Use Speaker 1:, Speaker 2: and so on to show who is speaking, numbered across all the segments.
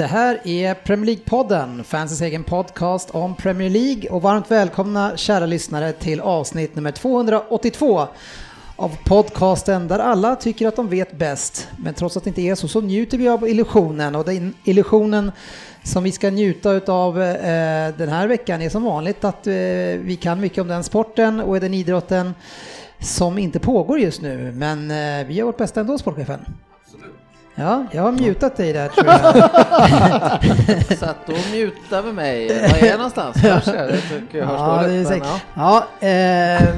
Speaker 1: Det här är Premier League-podden, fansens egen podcast om Premier League och varmt välkomna kära lyssnare till avsnitt nummer 282 av podcasten där alla tycker att de vet bäst. Men trots att det inte är så, så njuter vi av illusionen och den illusionen som vi ska njuta av eh, den här veckan är som vanligt att eh, vi kan mycket om den sporten och den idrotten som inte pågår just nu. Men eh, vi gör vårt bästa ändå, sportchefen. Ja, jag har mutat dig där tror jag.
Speaker 2: Satt och mutade med mig. Var är jag någonstans? Jag? Jag tycker jag
Speaker 1: Ja, det är säkert.
Speaker 2: ja.
Speaker 1: Ja, eh,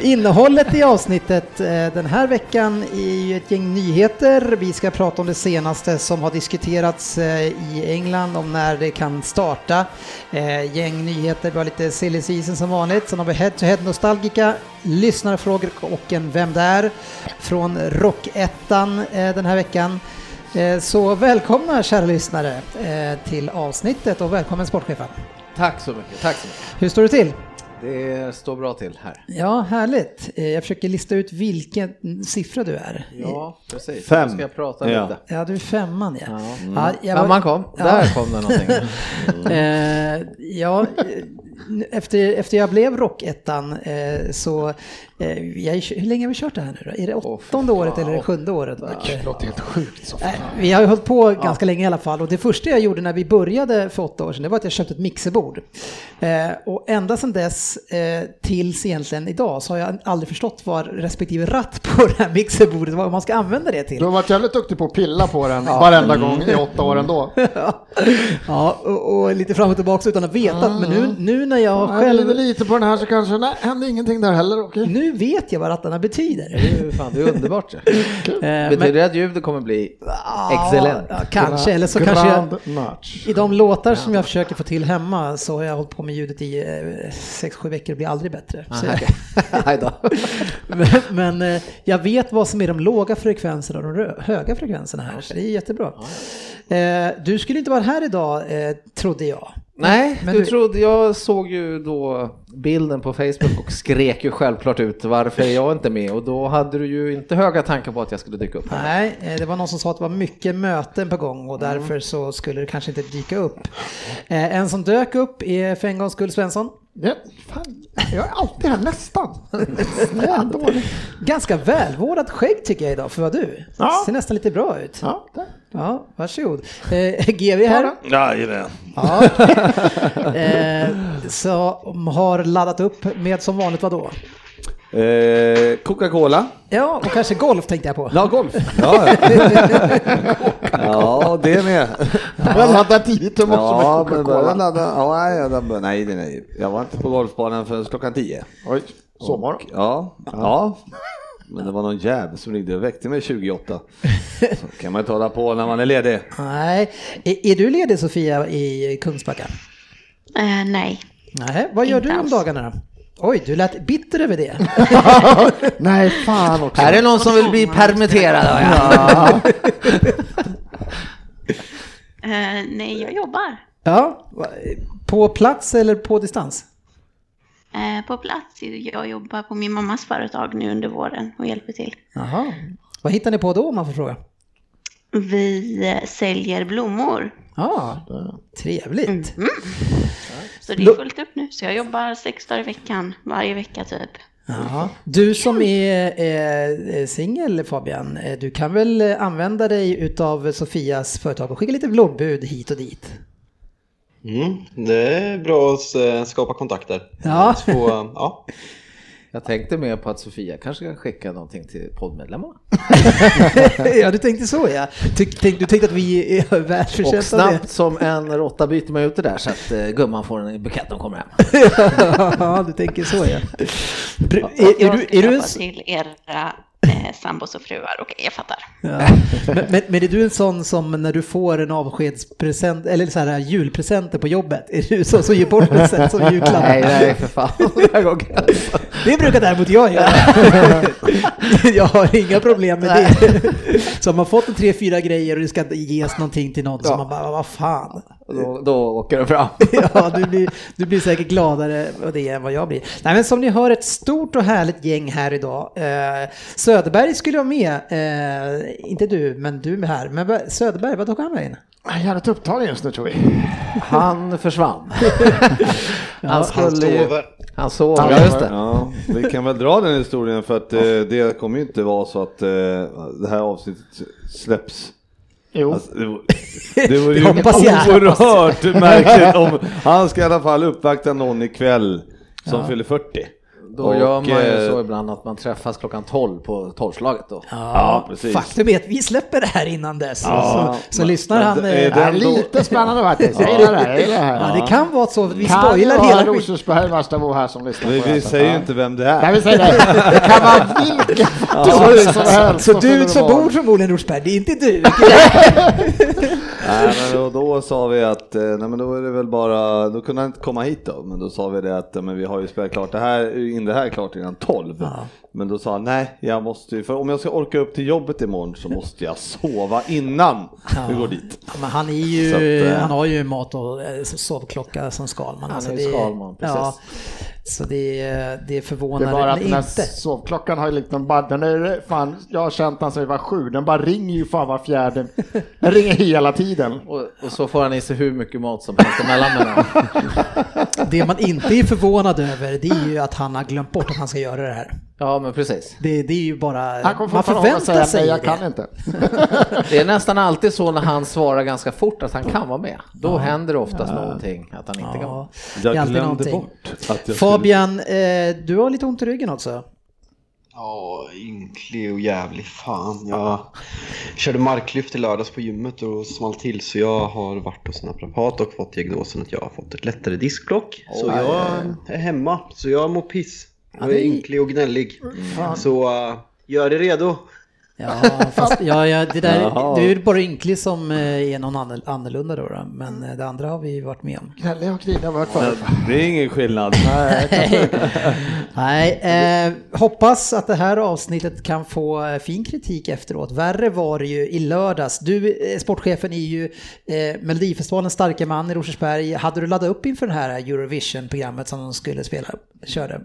Speaker 1: innehållet i avsnittet eh, den här veckan är ju ett gäng nyheter. Vi ska prata om det senaste som har diskuterats eh, i England om när det kan starta. Eh, gäng nyheter, vi har lite silly season som vanligt. Sen har vi head to head nostalgika, lyssnarfrågor och en Vem där? från Rockettan eh, den här veckan. Eh, Så välkomna kära lyssnare eh, till avsnittet och välkommen sportchefen.
Speaker 2: Tack så mycket. Tack så mycket.
Speaker 1: Hur står det till?
Speaker 2: Det står bra till här.
Speaker 1: Ja, härligt. Jag försöker lista ut vilken siffra du är.
Speaker 2: Ja, precis.
Speaker 3: Fem.
Speaker 2: Nu ska jag prata
Speaker 3: Ja.
Speaker 2: lite.
Speaker 1: Ja, du är femman ja.
Speaker 2: Ja.
Speaker 1: ja jag var-
Speaker 2: Femman kom.
Speaker 1: Ja.
Speaker 2: Där kom det någonting.
Speaker 1: Eh, ja, efter, efter jag blev rockettan eh, så, jag, är- hur länge har vi kört det här nu då? Är det åttonde året
Speaker 2: fan.
Speaker 1: eller det sjunde året?
Speaker 4: Det låter helt sjukt så.
Speaker 1: Vi har ju hållit på ganska länge i alla fall och det första jag gjorde när vi började för åtta år sedan det var att jag köpte ett mixerbord. Eh, och ända sedan dess eh, tills egentligen idag så har jag aldrig förstått vad respektive ratt på det här mixerbordet, vad man ska använda det till.
Speaker 4: Du har varit jävligt duktig på att pilla på den varenda gång i åtta år ändå.
Speaker 1: Ja, och, och lite fram och tillbaka utan att veta. Men nu, nu när jag
Speaker 4: Jag häller
Speaker 1: själv...
Speaker 4: lite på den här så kanske, nej, hände ingenting där heller. Okej.
Speaker 1: Nu vet jag vad rattarna betyder.
Speaker 2: Det är, fan, det är underbart. ju.
Speaker 1: Eh, men-
Speaker 2: Betyder det att ljudet kommer bli excellent?
Speaker 1: Ja, kanske, eller så kanske jag,
Speaker 4: Grand match.
Speaker 1: i de låtar som jag försöker få till hemma så har jag hållit på med ljudet i 6-7 veckor och blir aldrig bättre. Så jag, men men eh, jag vet vad som är de låga frekvenserna och de höga frekvenserna här, så det är jättebra. Eh, Du skulle inte vara här idag, eh, trodde jag.
Speaker 2: Nej,
Speaker 1: Men
Speaker 2: du,
Speaker 1: du-
Speaker 2: trodde, jag såg ju då bilden på Facebook och skrek ju självklart ut varför är jag inte med och då hade du ju inte höga tankar på att jag skulle dyka upp här.
Speaker 1: Nej, eh, det var någon som sa att det var mycket möten på gång och därför så skulle det kanske inte dyka upp. Eh, En som dök upp är för en gångs skull Svensson.
Speaker 4: Ja, fan, jag är alltid här nästan. Dåligt.
Speaker 1: Ganska välvårdat skägg tycker jag idag, för vad du?
Speaker 4: Ja.
Speaker 1: Ser nästan lite bra ut.
Speaker 4: Ja, där.
Speaker 1: Ja, varsågod. Eh, GV här.
Speaker 3: Jajamän.
Speaker 1: Ja. Eh, som har laddat upp med som vanligt vad då?
Speaker 3: Eh, Coca-Cola.
Speaker 1: Ja, och kanske golf tänkte jag på.
Speaker 3: Ja, golf. Ja, ja det med.
Speaker 4: Jag laddar tidigt och måste
Speaker 3: Ja,
Speaker 4: med Coca-Cola.
Speaker 3: Ja, nej, nej, nej. Jag var inte på golfbanan förrän klockan tio.
Speaker 4: Oj, sovmorgon.
Speaker 3: Ja, ja. Men det var någon jävel som ringde och väckte mig 28. Så kan man inte hålla på när man är ledig.
Speaker 1: Nej. Är, är du ledig Sofia i Kungsbacka?
Speaker 5: Eh, nej.
Speaker 1: Nej, vad gör
Speaker 5: Inte
Speaker 1: du om
Speaker 5: alls.
Speaker 1: dagarna då? Oj, du lät bitter över det.
Speaker 4: Nej, fan också.
Speaker 2: Här är någon som vill bli permitterad. jag.
Speaker 5: Eh, nej, jag jobbar
Speaker 1: Ja, på plats eller på distans?
Speaker 5: Eh, på plats. Jag jobbar på min mammas företag nu under våren och hjälper till.
Speaker 1: Jaha. Vad hittar ni på då om man får fråga?
Speaker 5: Vi eh, säljer blommor.
Speaker 1: Ja, trevligt.
Speaker 5: Så det är fullt upp nu. Så jag jobbar sex dagar i veckan, varje vecka typ.
Speaker 1: Jaha. Du som är eh, singel Fabian, du kan väl använda dig utav Sofias företag och skicka lite blombud hit och dit?
Speaker 6: Mm, det är bra att eh, skapa kontakter.
Speaker 1: Ja.
Speaker 6: Så, eh, ja.
Speaker 2: Jag tänkte mer på att Sofia kanske kan skicka någonting till poddmedlemmarna.
Speaker 1: ja, du tänkte så ja. Ty, tänk, du tänkte att vi är
Speaker 2: Och
Speaker 1: världsförtjänta
Speaker 2: snabbt som en råtta byter man ut det där så att eh, gumman får en bukett när hon kommer hem.
Speaker 1: ja, du tänker så ja. Br-
Speaker 5: Och
Speaker 1: Är, är,
Speaker 5: jag
Speaker 1: du, är du en...
Speaker 5: till era eh, sambos och fruar. Okej, jag fattar.
Speaker 1: Ja. Men, men, men är du en sån som när du får en avskedspresent eller så här julpresenter på jobbet, är du så som ger bort present som julklapp?
Speaker 2: Nej, nej för fan. Det.
Speaker 1: Det brukar däremot jag göra. jag har inga problem med det. Så har man fått en tre, fyra grejer och det ska ges någonting till någon så
Speaker 2: Ja.
Speaker 1: man bara, vad fan.
Speaker 2: Då, då åker det fram.
Speaker 1: Ja, du blir, du blir säkert gladare av det än vad jag blir. Nej, men som ni hör ett stort och härligt gäng här idag. Eh, Söderberg skulle vara med, eh, inte du, men du är här. Men vad- Söderberg, vad tog han vägen?
Speaker 4: Jag är jävligt upptagen just nu tror vi.
Speaker 2: Han försvann. Han
Speaker 6: Han
Speaker 2: skulle ju...
Speaker 6: sover.
Speaker 2: Han sov,
Speaker 4: Han
Speaker 2: ja just
Speaker 4: sover.
Speaker 2: det.
Speaker 3: Ja, vi kan väl dra den historien för att eh, det kommer ju inte vara så att eh, det här avsnittet släpps.
Speaker 4: Jo.
Speaker 3: Alltså, det Det ju oerhört märkligt om han ska i alla fall uppvakta någon ikväll som fyller 40.
Speaker 2: Då
Speaker 3: Och,
Speaker 2: gör man ju
Speaker 3: eh,
Speaker 2: så ibland att man träffas klockan 12 på tolvslaget då.
Speaker 3: Ja, precis.
Speaker 1: Faktum är att vi släpper det här innan dess.
Speaker 3: Ja,
Speaker 1: så så
Speaker 3: men-
Speaker 1: lyssnar
Speaker 3: men
Speaker 1: han...
Speaker 3: det-
Speaker 1: eh,
Speaker 3: är
Speaker 4: Det är
Speaker 3: Den då-
Speaker 4: lite spännande faktiskt. Jag gillar det här. Det.
Speaker 1: Ja, det kan vara så att vi
Speaker 4: kan
Speaker 1: spoilar
Speaker 4: vara
Speaker 1: hela skiten.
Speaker 4: Rosersberg Värstabo här som lyssnar
Speaker 3: Vi,
Speaker 4: på det
Speaker 3: vi
Speaker 4: här.
Speaker 3: säger ju
Speaker 4: Ja.
Speaker 3: inte vem det
Speaker 4: Nej,
Speaker 3: är.
Speaker 4: vi säger det. Det kan vara vilken story som helst.
Speaker 1: Så
Speaker 4: fyller
Speaker 1: du som bor förmodligen i Rosberg, det är inte du.
Speaker 3: Nej, men då, då sa vi att eh, nej, men då är det väl bara, då kunde han inte komma hit då, men då sa vi det att men vi har ju spelat klart det här, in det här klart innan 12. Ja. Men då sa han nej, jag måste ju, för om jag ska orka upp till jobbet imorgon så måste jag sova innan vi går dit.
Speaker 1: Ja, men han, är ju,
Speaker 3: att, eh,
Speaker 1: han har ju mat och eh, sovklocka som Skalman.
Speaker 2: Han är
Speaker 1: det,
Speaker 2: Skalman, precis.
Speaker 1: Ja, så det, det
Speaker 4: Det
Speaker 1: förvånar
Speaker 4: är bara att den
Speaker 1: inte.
Speaker 4: sovklockan har ju liksom bara, den är fan, jag har känt han sedan vi var sju, den bara ringer ju fan var fjärde, den ringer hela tiden.
Speaker 2: Och, och så får han i sig hur mycket mat som helst emellan mellan.
Speaker 1: Det man inte är förvånad över det är ju att han har glömt bort att han ska göra det här.
Speaker 2: Ja men precis.
Speaker 1: Det, det är ju bara,
Speaker 4: Han kommer
Speaker 1: man förväntar
Speaker 4: säga
Speaker 1: sig
Speaker 4: jag
Speaker 1: det.
Speaker 4: kan inte.
Speaker 2: Det är nästan alltid så när han svarar ganska fort att han kan vara med. Då händer det oftast någonting att han inte kan vara
Speaker 1: Ja, är
Speaker 3: Jag
Speaker 1: alltid
Speaker 3: glömde
Speaker 1: någonting.
Speaker 3: bort att jag skulle-
Speaker 1: Fabian, eh, du har lite ont i ryggen också.
Speaker 6: Ja, ynklig och jävlig. Fan, jag körde marklyft i lördags på gymmet och small till så jag har varit hos naprapat och fått diagnosen att jag har fått ett lättare diskblock. Så jag är hemma, så jag mår piss. Jag är
Speaker 1: det är-
Speaker 6: ynklig och gnällig. Så uh, gör er redo.
Speaker 1: Ja, fast ja, ja, det där,
Speaker 3: Jaha.
Speaker 1: du är bara ynklig som eh, är någon annan- annorlunda då, då. Men eh, det andra har vi varit med om.
Speaker 4: Gnällig och grinig har hört förut.
Speaker 3: Det är ingen skillnad.
Speaker 1: Nej, eh, hoppas att det här avsnittet kan få eh, fin kritik efteråt. Värre var det ju i lördags. Du, sportchefen, är ju eh, Melodifestivalens starka man i Rosersberg. Hade du laddat upp inför det här Eurovision-programmet som de skulle spela? Körde?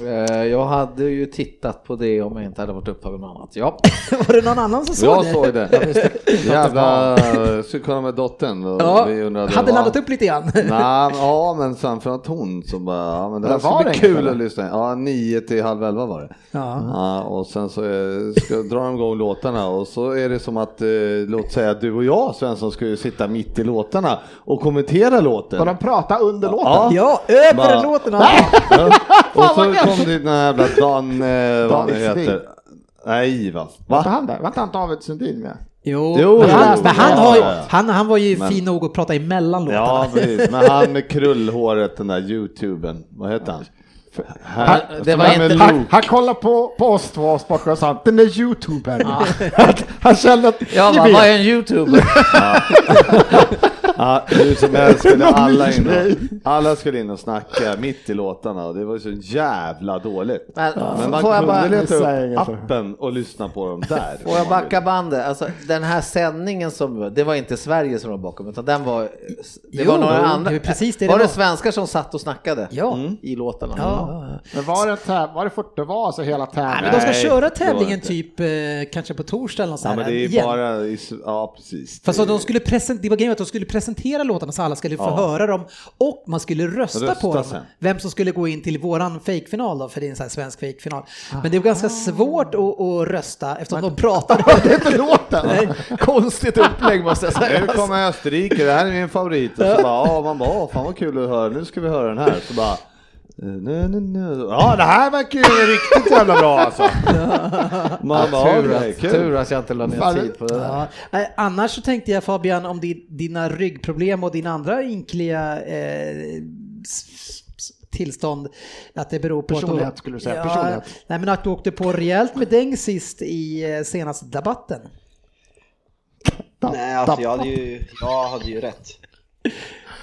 Speaker 2: Eh, Jag hade ju tittat på det om jag inte hade varit upptagen med annat. Ja.
Speaker 1: Var det någon annan som såg
Speaker 3: Jag
Speaker 1: det?
Speaker 3: såg det. Jävla skulle kolla med dottern.
Speaker 1: Ja,
Speaker 3: vi undrade
Speaker 1: hade laddat upp lite grann.
Speaker 3: Nej, ja men sen för att hon så bara, ja men det här ska
Speaker 4: var
Speaker 3: bli
Speaker 4: det
Speaker 3: kul
Speaker 4: ikväll?
Speaker 3: att lyssna Ja, nio till halv elva var det.
Speaker 1: Ja.
Speaker 3: Ja, och sen så eh, ska dra de igång låtarna och så är det som att, eh, låt säga du och jag Svensson ska ju sitta mitt i låtarna och kommentera låten.
Speaker 4: Och de pratar under låten.
Speaker 3: Ja.
Speaker 1: Ja, över
Speaker 3: Bara-
Speaker 1: låten.
Speaker 3: Ja. Och så kom det den här jävla Dan, eh, vad han heter. Nej va?
Speaker 4: Var inte
Speaker 3: va?
Speaker 4: han där? Var inte han David Sundin med?
Speaker 1: Jo,
Speaker 3: Jo,
Speaker 1: men, han,
Speaker 3: jo,
Speaker 1: men han,
Speaker 3: ja,
Speaker 1: har ju,
Speaker 3: ja, ja.
Speaker 1: han, han var ju
Speaker 3: Men-
Speaker 1: fin nog att prata emellan låtarna.
Speaker 3: Ja precis, men han med krullhåret, den där youtubern, vad heter han? Här,
Speaker 2: det
Speaker 3: som
Speaker 2: var
Speaker 3: är med
Speaker 2: inte-
Speaker 3: Luke.
Speaker 4: Han, han kollar på, på oss två och sa den är youtubern. han, han kände att
Speaker 2: Jag
Speaker 4: vi
Speaker 2: bara,
Speaker 4: vet.
Speaker 2: vad är en youtuber?
Speaker 3: Ja, hur som helst skulle alla in, och, alla skulle in och snacka mitt i låtarna och det var ju så jävla dåligt.
Speaker 2: Men,
Speaker 3: Men man
Speaker 2: får jag
Speaker 3: kunde
Speaker 2: bara...
Speaker 3: leta upp appen och lyssna på dem där.
Speaker 2: Får jag backa bandet? Alltså, den här sändningen som, det var inte Sverige som var bakom, utan den var, det
Speaker 1: Jo,
Speaker 2: var några
Speaker 1: det
Speaker 2: andra.
Speaker 1: är precis det det
Speaker 2: var det
Speaker 1: var.
Speaker 2: svenskar som satt och snackade
Speaker 1: Ja.
Speaker 2: i låtarna?
Speaker 1: Ja.
Speaker 4: Men var det, täv- var det fort det var alltså hela
Speaker 1: Nej,
Speaker 4: tävlingen?
Speaker 1: men de ska köra
Speaker 3: det var
Speaker 1: tävlingen typ eh, kanske på torsdag eller något
Speaker 3: Ja men
Speaker 1: här
Speaker 3: det är
Speaker 1: igen.
Speaker 3: bara, ja precis.
Speaker 1: Fast att de skulle presentera, det var grejen att de skulle presentera låtarna så alla skulle få
Speaker 3: Ja.
Speaker 1: höra dem och man skulle rösta,
Speaker 3: Rösta
Speaker 1: på dem.
Speaker 3: sen.
Speaker 1: Vem som skulle gå in till våran fejkfinal då, för det är en sån här svensk fejkfinal. Men det var ganska svårt att, att rösta eftersom de pratade.
Speaker 4: Det är inte låten.
Speaker 1: Nej.
Speaker 2: Konstigt upplägg måste jag säga.
Speaker 3: Nu kommer Österrike, det här är min favorit. Och så bara, ja man bara, fan vad kul att höra, nu ska vi höra den här. Så bara, nej, nej, nej. ja det här verkar ju riktigt jävla bra alltså. Man bara,
Speaker 2: tur, att,
Speaker 3: kul.
Speaker 2: tur att jag inte la ner
Speaker 4: Fan,
Speaker 2: tid på det där.
Speaker 1: Ja. Annars så tänkte jag Fabian om di- dina ryggproblem och dina andra ynkliga eh, tillstånd. Att det beror på
Speaker 4: Personlighet
Speaker 1: att
Speaker 4: skulle du säga, personlighet.
Speaker 1: Nej men att du åkte på rejält med däng sist i eh, senaste debatten.
Speaker 6: Nej, alltså jag hade ju, jag hade ju rätt.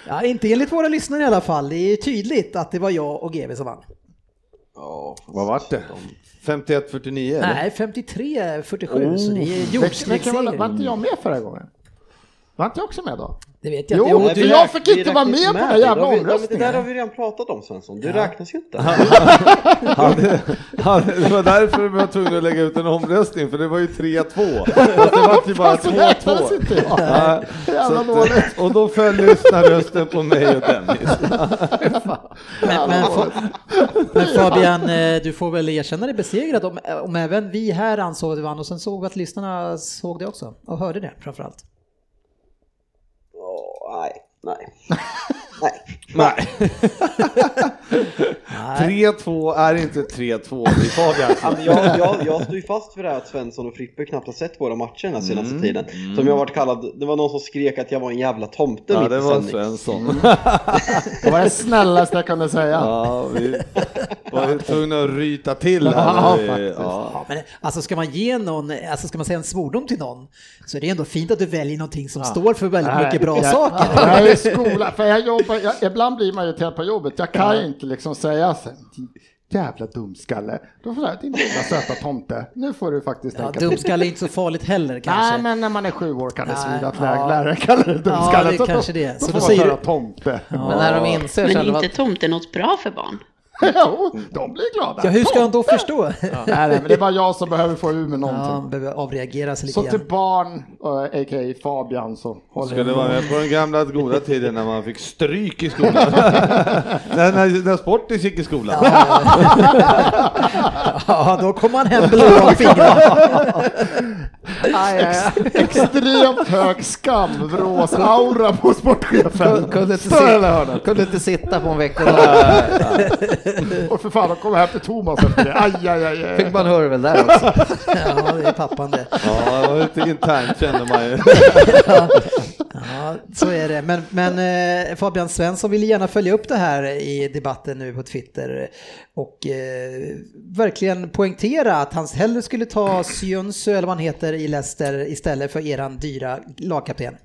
Speaker 1: Ja, inte enligt våra lyssnare i alla fall. Det är tydligt att det var jag och GV som vann.
Speaker 6: Ja,
Speaker 3: Vad vart det? 51-49 eller?
Speaker 1: Nej, 53-47 så det är
Speaker 4: Oh. Var,
Speaker 1: jordskredsseger.
Speaker 4: var inte jag med förra gången? Var inte jag också med då?
Speaker 1: Det vet jag
Speaker 4: Jo,
Speaker 1: inte. Jo,
Speaker 4: jag fick inte vara
Speaker 6: räknas
Speaker 4: med på den
Speaker 6: det.
Speaker 4: jävla
Speaker 6: vi- Det där
Speaker 4: omröstningen.
Speaker 6: har vi redan pratat om Svensson, du räknas ju inte.
Speaker 3: Hade, hade, det var därför vi var tvungna att lägga ut en omröstning, för det var ju 3-2. Fast det var ju bara
Speaker 4: Fast det räknades
Speaker 3: 2-2.
Speaker 4: inte jag.
Speaker 3: Ja, att, och då föll lyssnarrösten på mig och Dennis.
Speaker 1: Men, men, men Fabian, eh, du får väl erkänna dig besegrad om, om även vi här ansåg att du vann och sen såg vi att lyssnarna såg det också och hörde det framförallt.
Speaker 6: Nej, nej. Nej.
Speaker 3: Nej. 3-2 är inte 3-2, det är Fabian.
Speaker 6: Ja, men jag, jag, jag står ju fast vid det här att Svensson och Frippe knappt har sett våra matcher den här senaste tiden. Som jag har varit kallad, det var någon som skrek att jag var en jävla tomte
Speaker 3: Ja,
Speaker 6: mitt
Speaker 3: det
Speaker 6: i
Speaker 3: var
Speaker 6: sändning.
Speaker 3: Svensson.
Speaker 4: Det var det snällaste jag kunde säga.
Speaker 3: Ja, vi var tvungna att ryta till
Speaker 4: Ja,
Speaker 3: här.
Speaker 4: faktiskt.
Speaker 3: Ja.
Speaker 1: Ja, men alltså ska man ge någon, alltså ska man säga en svordom till någon så är det ändå fint att du väljer någonting som står för väldigt mycket bra
Speaker 4: jag,
Speaker 1: saker.
Speaker 4: Jag är i skolan, för jag jobbar, jag, ibland blir man irriterad på jobbet. Jag kan ju inte liksom säga så här, "Din jävla dumskalle. Då får jag din lilla söta tomte. Nu får du faktiskt
Speaker 1: Ja,
Speaker 4: tänka
Speaker 1: dumskalle är inte så farligt heller kanske.
Speaker 4: Nej, men när man är sju år kan det svida att
Speaker 1: ja.
Speaker 4: lärare kallar det dumskalle.
Speaker 1: Ja, det
Speaker 4: Så
Speaker 1: kanske
Speaker 4: då,
Speaker 1: det.
Speaker 4: Då
Speaker 1: Så
Speaker 4: får
Speaker 1: då
Speaker 4: man
Speaker 1: säger
Speaker 4: köra
Speaker 1: du-
Speaker 4: tomte.
Speaker 2: Men när de inser
Speaker 5: Men
Speaker 2: själva
Speaker 5: inte tomte något bra för barn?
Speaker 4: jo, de blir glada.
Speaker 1: Ja, hur ska han då förstå?
Speaker 4: Nej, nej, men det är bara jag som behöver få ur med
Speaker 1: Ja,
Speaker 4: någonting.
Speaker 1: han behöver avreagera sig lite
Speaker 4: Så till
Speaker 1: grann.
Speaker 4: barn, uh, a.k.a. Fabian, så håller
Speaker 3: Skulle
Speaker 4: jag
Speaker 3: vara med på den gamla goda tiden när man fick stryk i skolan. när, när, när Sportis gick i skolan.
Speaker 1: Ja, då kom han hem blå om fingrarna.
Speaker 4: Extremt hög skamvrås-aura på sportchefen.
Speaker 2: kunde inte, sitta, kunde inte sitta på en vecka.
Speaker 4: Och för fan, de kommer hem till Thomas efter det. Aj, aj, aj, aj.
Speaker 2: Fick man hurvel där också.
Speaker 1: Ja, det är pappan det.
Speaker 3: Ja, det var lite internt kände man ju.
Speaker 1: Ja, så är det. Men, men eh, Fabian Svensson vill gärna följa upp det här i debatten nu på Twitter och eh, verkligen poängtera att han hellre skulle ta Syönsö eller vad han heter i Leicester istället för eran dyra lagkapten.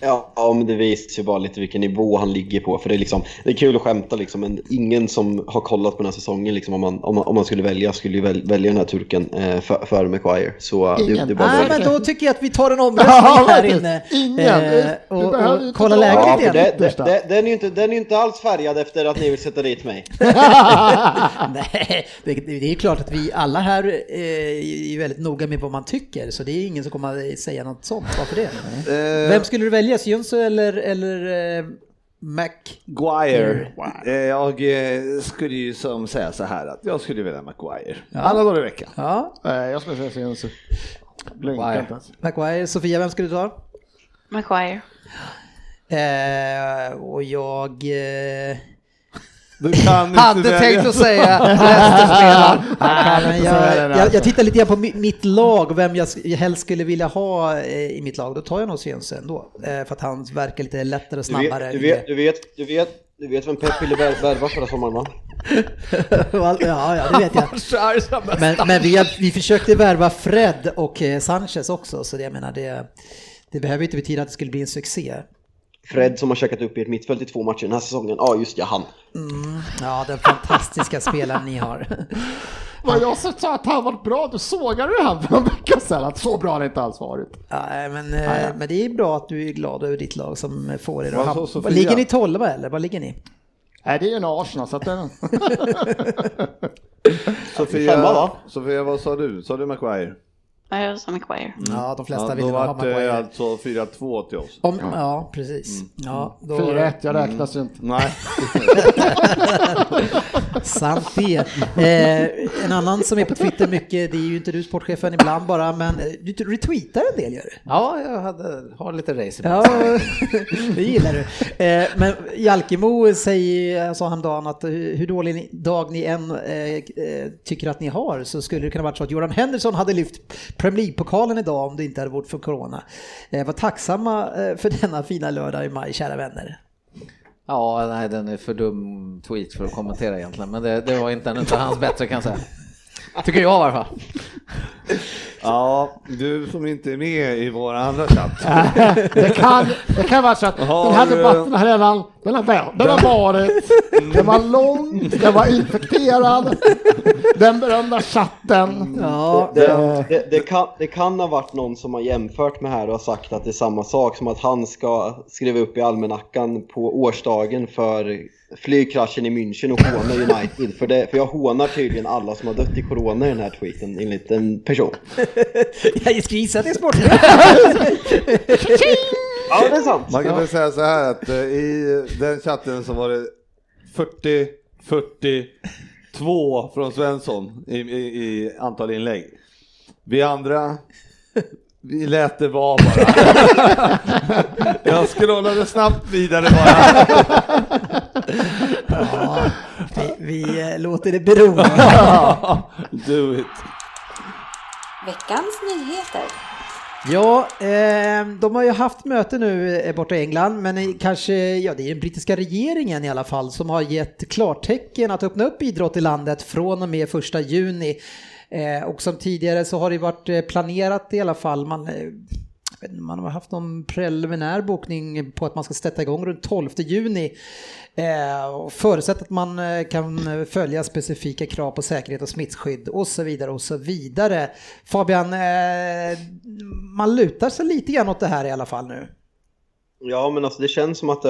Speaker 6: Ja, ja, men det visar ju bara lite vilken nivå han ligger på. För det är, liksom, det är kul att skämta liksom, men ingen som har kollat på den här säsongen, liksom, om, man, om, man, om man skulle välja, skulle ju väl, välja den här turken eh, för, före Maguire. Så eh, det,
Speaker 4: Ingen.
Speaker 6: det bara
Speaker 1: Nej, men då tycker jag att vi tar en omröstning här inne
Speaker 4: Ingen.
Speaker 1: eh, och, och
Speaker 4: inte
Speaker 1: kolla läget
Speaker 6: Ja,
Speaker 1: igen.
Speaker 6: för det, det, det, den, är ju inte, den är ju inte alls färgad efter att ni vill sätta dit mig.
Speaker 1: Nej, det, det är klart att vi alla här eh, är väldigt noga med vad man tycker, så det är ingen som kommer att säga något sånt. Varför det?
Speaker 3: Eh,
Speaker 1: Vem skulle du välja, Jönsson eller, eller eh, Mac?
Speaker 3: Maguire. Eh, Jag eh, skulle ju som säga så här att jag skulle välja Maguire. Alla dagar i veckan.
Speaker 1: Ja,
Speaker 4: Nej, jag skulle säga ens.
Speaker 1: Maguire. Sofia, vem skulle du ta?
Speaker 5: Maguire.
Speaker 1: Eh, och jag... Eh,
Speaker 3: Du kan
Speaker 2: Hade tänkt att säga Leicester-spelaren.
Speaker 1: jag,
Speaker 4: där,
Speaker 1: jag,
Speaker 4: alltså.
Speaker 1: jag tittar lite grann på mi- mitt lag och vem jag helst skulle vilja ha eh, i mitt lag. Då tar jag nog Jönsson ändå. Eh, för att han verkar lite lättare och snabbare.
Speaker 6: du vet, du vet, du vet, du vet vem Pep ville vär- värva förra sommaren va?
Speaker 1: ja, ja, det vet jag. Men, men vi, vi försökte värva Fred och eh, Sanchez också, så det, jag menar det, det behöver inte betyda att det skulle bli en succé.
Speaker 6: Fred som har checkat upp i ett mittfält i två matcher den här säsongen. Ja, just ja, han.
Speaker 1: Ja, den fantastiska spelaren ni har.
Speaker 4: Vad jag sa att han var bra, då sågade du han för en vecka sedan. Att så bra har det inte alls varit.
Speaker 1: Ja, men, eh, men det är bra att du är glad över ditt lag som får er att.
Speaker 3: Sofia?
Speaker 1: Ligger ni tolva eller? Vad ligger ni?
Speaker 4: Nej, det är ju en Arsenal, så att den...
Speaker 3: Sofia? Sofia, vad sa du? Sa du Maguire?
Speaker 5: Ja, jag sa Maguire.
Speaker 1: Ja, de flesta
Speaker 3: Ja,
Speaker 1: vill
Speaker 3: då
Speaker 1: ha
Speaker 3: vart det alltså 4-2 till oss.
Speaker 1: Om, ja, precis. Ja, då,
Speaker 4: 4-1, jag räknas ju inte.
Speaker 3: Nej.
Speaker 1: Sant det. Eh, en annan som är på Twitter mycket, det är ju inte du sportchefen ibland bara, men eh, du retweetar en del gör du.
Speaker 2: Ja, jag hade, har lite race
Speaker 1: Ja, det gillar du. Eh, men Jalkemo säger, sa häromdagen att hur dålig dag ni än eh, eh, tycker att ni har så skulle det kunna varit så att Jordan Henderson hade lyft Premier League-pokalen idag om det inte hade varit för corona. Eh, var tacksamma eh, för denna fina lördag i maj, kära vänner.
Speaker 2: Ja, nej den är för dum tweet för att kommentera egentligen, men det, det var inte en av hans bättre kan jag säga. Tycker jag i alla fall.
Speaker 3: Ja, du som inte är med i vår andra chatt.
Speaker 4: Det kan, det kan vara så att
Speaker 3: Har
Speaker 4: den här
Speaker 3: du-
Speaker 4: debatten har redan den har, varit- den har varit, den var lång, den var infekterad, den berömda chatten.
Speaker 1: Ja,
Speaker 6: Det, det, det, kan, det kan ha varit någon som har jämfört med här och sagt att det är samma sak som att han ska skriva upp i almanackan på årsdagen för flygkraschen i München och håna United. För, det, för jag hånar tydligen alla som har dött i corona i den här tweeten enligt en person.
Speaker 1: jag ska gissa att det är sport.
Speaker 6: Ja, det är sant.
Speaker 3: Man kan väl säga så här att eh, i den chatten så var det 40, 42 från Svensson i, i, i antal inlägg. Vi andra, vi lät det vara bara. Jag scrollade snabbt vidare bara.
Speaker 1: Ja, vi, vi eh, låter det bero.
Speaker 3: Do it.
Speaker 7: Veckans nyheter.
Speaker 1: Ja, eh, de har ju haft möte nu eh, borta i England, men kanske, ja det är den brittiska regeringen i alla fall som har gett klartecken att öppna upp idrott i landet från och med första juni. Eh, och som tidigare så har det varit eh, planerat i alla fall, man, eh, vet inte, man har haft någon preliminär bokning på att man ska sätta igång runt 12 juni. Eh, förutsatt att man eh, kan eh, följa specifika krav på säkerhet och smittskydd och så vidare och så vidare. Fabian, eh, man lutar sig lite grann åt det här i alla fall nu.
Speaker 6: Ja, men alltså det känns som att det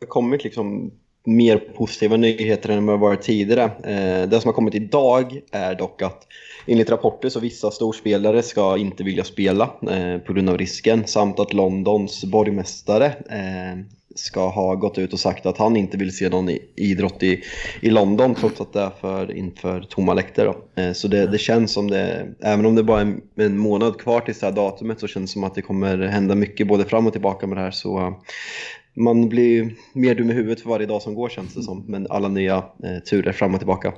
Speaker 6: har kommit liksom mer positiva nyheter än vad det varit tidigare. Eh, det som har kommit idag är dock att enligt rapporter så vissa storspelare ska inte vilja spela eh, på grund av risken samt att Londons borgmästare eh, ska ha gått ut och sagt att han inte vill se någon idrott i, i London trots att det är för, inför tomma läktare. Eh, så det, det känns som det, även om det bara är en, en månad kvar till det här datumet så känns det som att det kommer hända mycket både fram och tillbaka med det här. Så eh, man blir mer dum i huvudet för varje dag som går känns det som. Men alla nya eh, turer fram och tillbaka.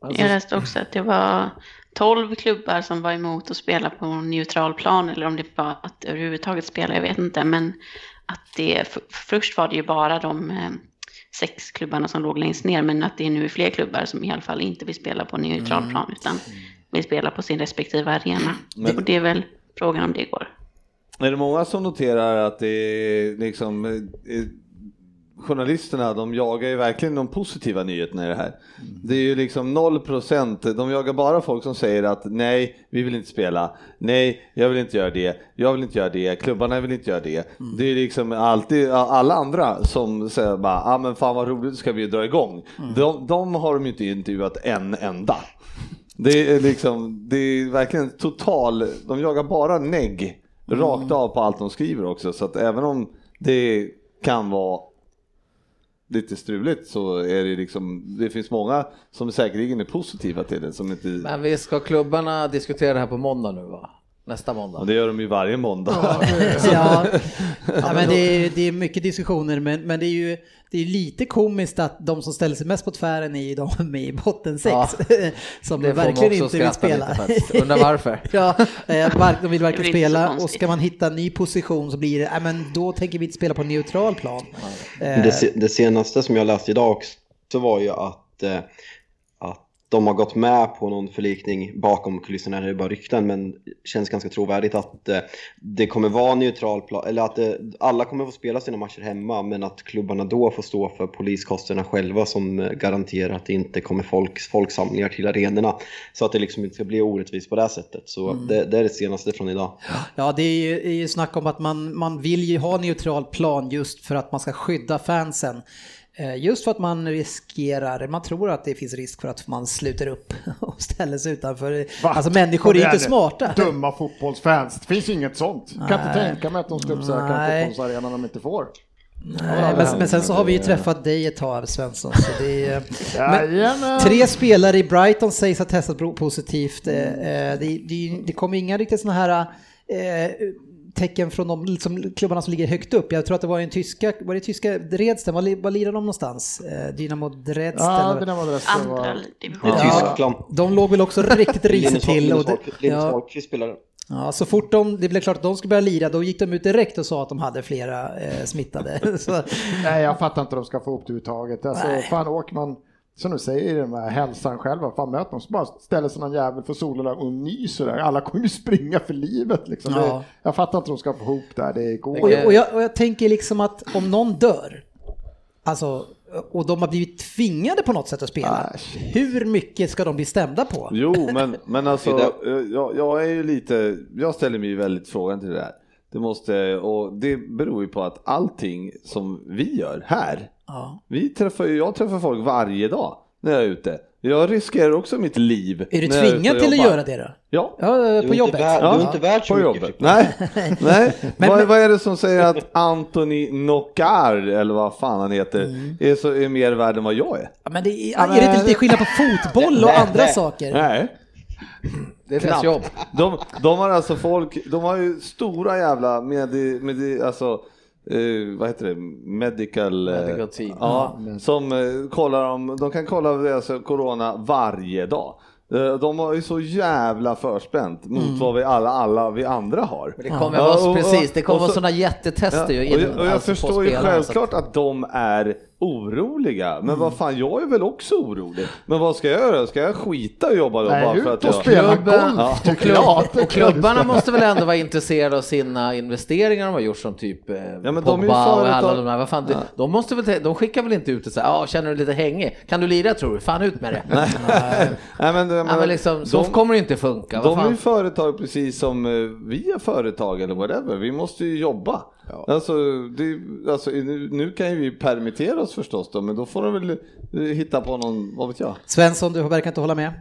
Speaker 5: Jag läste också att det var 12 klubbar som var emot att spela på neutral plan eller om det var att överhuvudtaget spela, jag vet inte. Men att det, f- först var det ju bara de eh, sex klubbarna som låg längst ner men att det är nu fler klubbar som i alla fall inte vill spela på neutral plan utan vill spela på sin respektive arena.
Speaker 3: Men-
Speaker 5: Och det är väl frågan om det går.
Speaker 3: Är det många som noterar att det är liksom eh, eh, Journalisterna de jagar ju verkligen de positiva nyheterna i det här. Det är ju liksom 0%, de jagar bara folk som säger att nej, vi vill inte spela, nej, jag vill inte göra det, jag vill inte göra det, klubbarna vill inte göra det. Det är liksom alltid alla andra som säger bara, ah, men fan vad roligt, ska vi dra igång. De, de har de ju inte intervjuat en enda. Det är liksom, det är verkligen total, de jagar bara negg rakt av på allt de skriver också. Så att även om det kan vara lite struligt så är det liksom, det finns många som säkerligen är positiva till det som inte,
Speaker 2: Men vi ska klubbarna diskutera det här på måndag nu va? Nästa måndag.
Speaker 3: och det gör de ju varje måndag.
Speaker 1: ja, ja men det är, det är mycket diskussioner men, men det är ju det är lite komiskt att de som ställer sig mest på tvären är ju de med i botten sex.
Speaker 2: Ja,
Speaker 1: som verkligen inte vill spela.
Speaker 2: Undrar varför.
Speaker 1: ja, eh, de vill
Speaker 5: så
Speaker 1: spela och ska man hitta en ny position så blir det, nej men då tänker vi inte spela på neutral plan. Eh,
Speaker 6: Det, det senaste som jag läste idag också var ju att, eh, att de har gått med på någon förlikning bakom kulisserna, det är bara rykten, men känns ganska trovärdigt att eh, det kommer vara neutral plan, eller att eh, alla kommer få spela sina matcher hemma, men att klubbarna då får stå för poliskostnaderna själva som eh, garanterar att det inte kommer folk, folksamlingar till arenorna. Så att det liksom inte ska bli orättvist på det här sättet. Så det, det är det senaste från idag.
Speaker 1: Ja, det är ju, är ju snack om att man, man vill ju ha neutral plan just för att man ska skydda fansen. Eh, Just för att man riskerar, man tror att det finns risk för att man sluter upp och ställer sig utanför.
Speaker 4: Va?
Speaker 1: Alltså människor är inte
Speaker 4: igen nu.
Speaker 1: smarta.
Speaker 4: Dumma fotbollsfans. Det finns inget sånt. Kan inte
Speaker 1: Nej.
Speaker 4: tänka mig att de ska uppsöka en
Speaker 1: Nej.
Speaker 4: fotbollsarena de inte får.
Speaker 1: Nej, men, men sen så har vi ju träffat dig ett tag Svensson. Så det är, men,
Speaker 4: Jajamän.
Speaker 1: tre spelare i Brighton sägs ha testat positivt. Eh, eh, Det, det, det kommer inga riktigt sådana här eh, tecken från de liksom, klubbarna som ligger högt upp. Jag tror att det var en tyska, var det tyska Dresden, var, var lirar de någonstans? Eh, Dynamo Dresden?
Speaker 4: Ja,
Speaker 1: eller-
Speaker 4: det var
Speaker 5: Andra
Speaker 4: var...
Speaker 6: Det
Speaker 5: division.
Speaker 6: är
Speaker 1: Ja.
Speaker 6: Tyskland.
Speaker 1: De låg väl också riktigt risigt till. Och
Speaker 6: Linus
Speaker 1: ja,
Speaker 6: Wahlqvist spelar.
Speaker 1: Ja, så fort de, det blev klart att de skulle börja lira, då gick de ut direkt och sa att de hade flera eh, smittade. Så,
Speaker 4: Nej, jag fattar inte hur de ska få ihop det överhuvudtaget. Alltså,
Speaker 1: Nej.
Speaker 4: fan åker man, som du säger, i den här hälsan själva, fan möter man så bara ställer sig någon jävel för solen där och nyser där. Alla kommer ju springa för livet liksom.
Speaker 1: Ja.
Speaker 4: Det, jag fattar inte hur de ska få ihop det här, det går
Speaker 1: och, jag- och, jag, och jag tänker liksom att om någon dör, alltså, och de har blivit tvingade på något sätt att spela,
Speaker 4: Ah,
Speaker 1: hur mycket ska de bli stämda på?
Speaker 3: Jo, men, men alltså, eh, jag, jag är ju lite, jag ställer mig väldigt frågan till det här. Det måste, och det beror ju på att allting som vi gör här,
Speaker 1: Ja.
Speaker 3: vi träffar ju, jag träffar folk varje dag när jag är ute. Jag riskerar också mitt liv.
Speaker 1: Är du tvingad till att göra det då?
Speaker 3: Ja.
Speaker 1: Ja,
Speaker 6: Du är
Speaker 1: på
Speaker 6: inte
Speaker 1: jobbet?
Speaker 6: värd-
Speaker 3: Ja,
Speaker 6: Du är inte värd så
Speaker 3: på
Speaker 6: mycket.
Speaker 3: jobbet. Nej, nej.
Speaker 1: Men-
Speaker 3: vad,
Speaker 1: men-
Speaker 3: vad är det som säger att Anthony Knockar, eller vad fan han heter,
Speaker 1: Mm.
Speaker 3: är, så, är mer värd än vad jag är?
Speaker 1: Ja, men det är, är det inte lite skillnad på fotboll och
Speaker 6: Nej,
Speaker 1: andra
Speaker 6: nej.
Speaker 1: saker?
Speaker 3: Nej.
Speaker 2: Det är deras jobb.
Speaker 3: De, de har alltså folk, de har ju stora jävla med, med alltså eh, vad heter det, medical, eh,
Speaker 2: Medical team.
Speaker 3: Ja, som eh, kollar om, de kan kolla deras corona varje dag. De har ju så jävla förspänt mot vad vi alla, alla vi andra har.
Speaker 2: Det kommer
Speaker 3: Ja, och-
Speaker 2: precis, det kommer
Speaker 3: och
Speaker 2: vara
Speaker 3: så-
Speaker 2: sådana jättetester ju
Speaker 3: Ja, och
Speaker 2: in-
Speaker 3: jag, och jag
Speaker 2: alltså
Speaker 3: förstår ju
Speaker 2: så att-
Speaker 3: självklart att de är oroliga, men vad fan, jag är väl också orolig. Men vad ska jag göra? Ska jag skita och jobba då
Speaker 4: Nej,
Speaker 3: bara
Speaker 4: ut
Speaker 3: för att
Speaker 4: och
Speaker 3: jag...
Speaker 4: spela golf
Speaker 3: Ja.
Speaker 4: tycker jag.
Speaker 2: Och klubbarna måste väl ändå vara intresserade av sina investeringar de har gjort som typ eh,
Speaker 3: men de är ju
Speaker 2: Pogba och alla de här. Vad fan, de, de, måste väl, de skickar väl inte ut och säger ja känner du lite hängig? Kan du lira tror du? Fan ut med det.
Speaker 3: Nej, men,
Speaker 2: Ja, men liksom, så
Speaker 3: de-
Speaker 2: kommer det inte funka. Vad
Speaker 3: De är ju företag precis som eh, vi är företag eller whatever. Vi måste ju jobba. Alltså, det, alltså, nu, nu kan ju vi permittera oss förstås då, men då får de väl eh, hitta på någon, vad vet jag.
Speaker 1: Svensson, du verkar inte hålla med.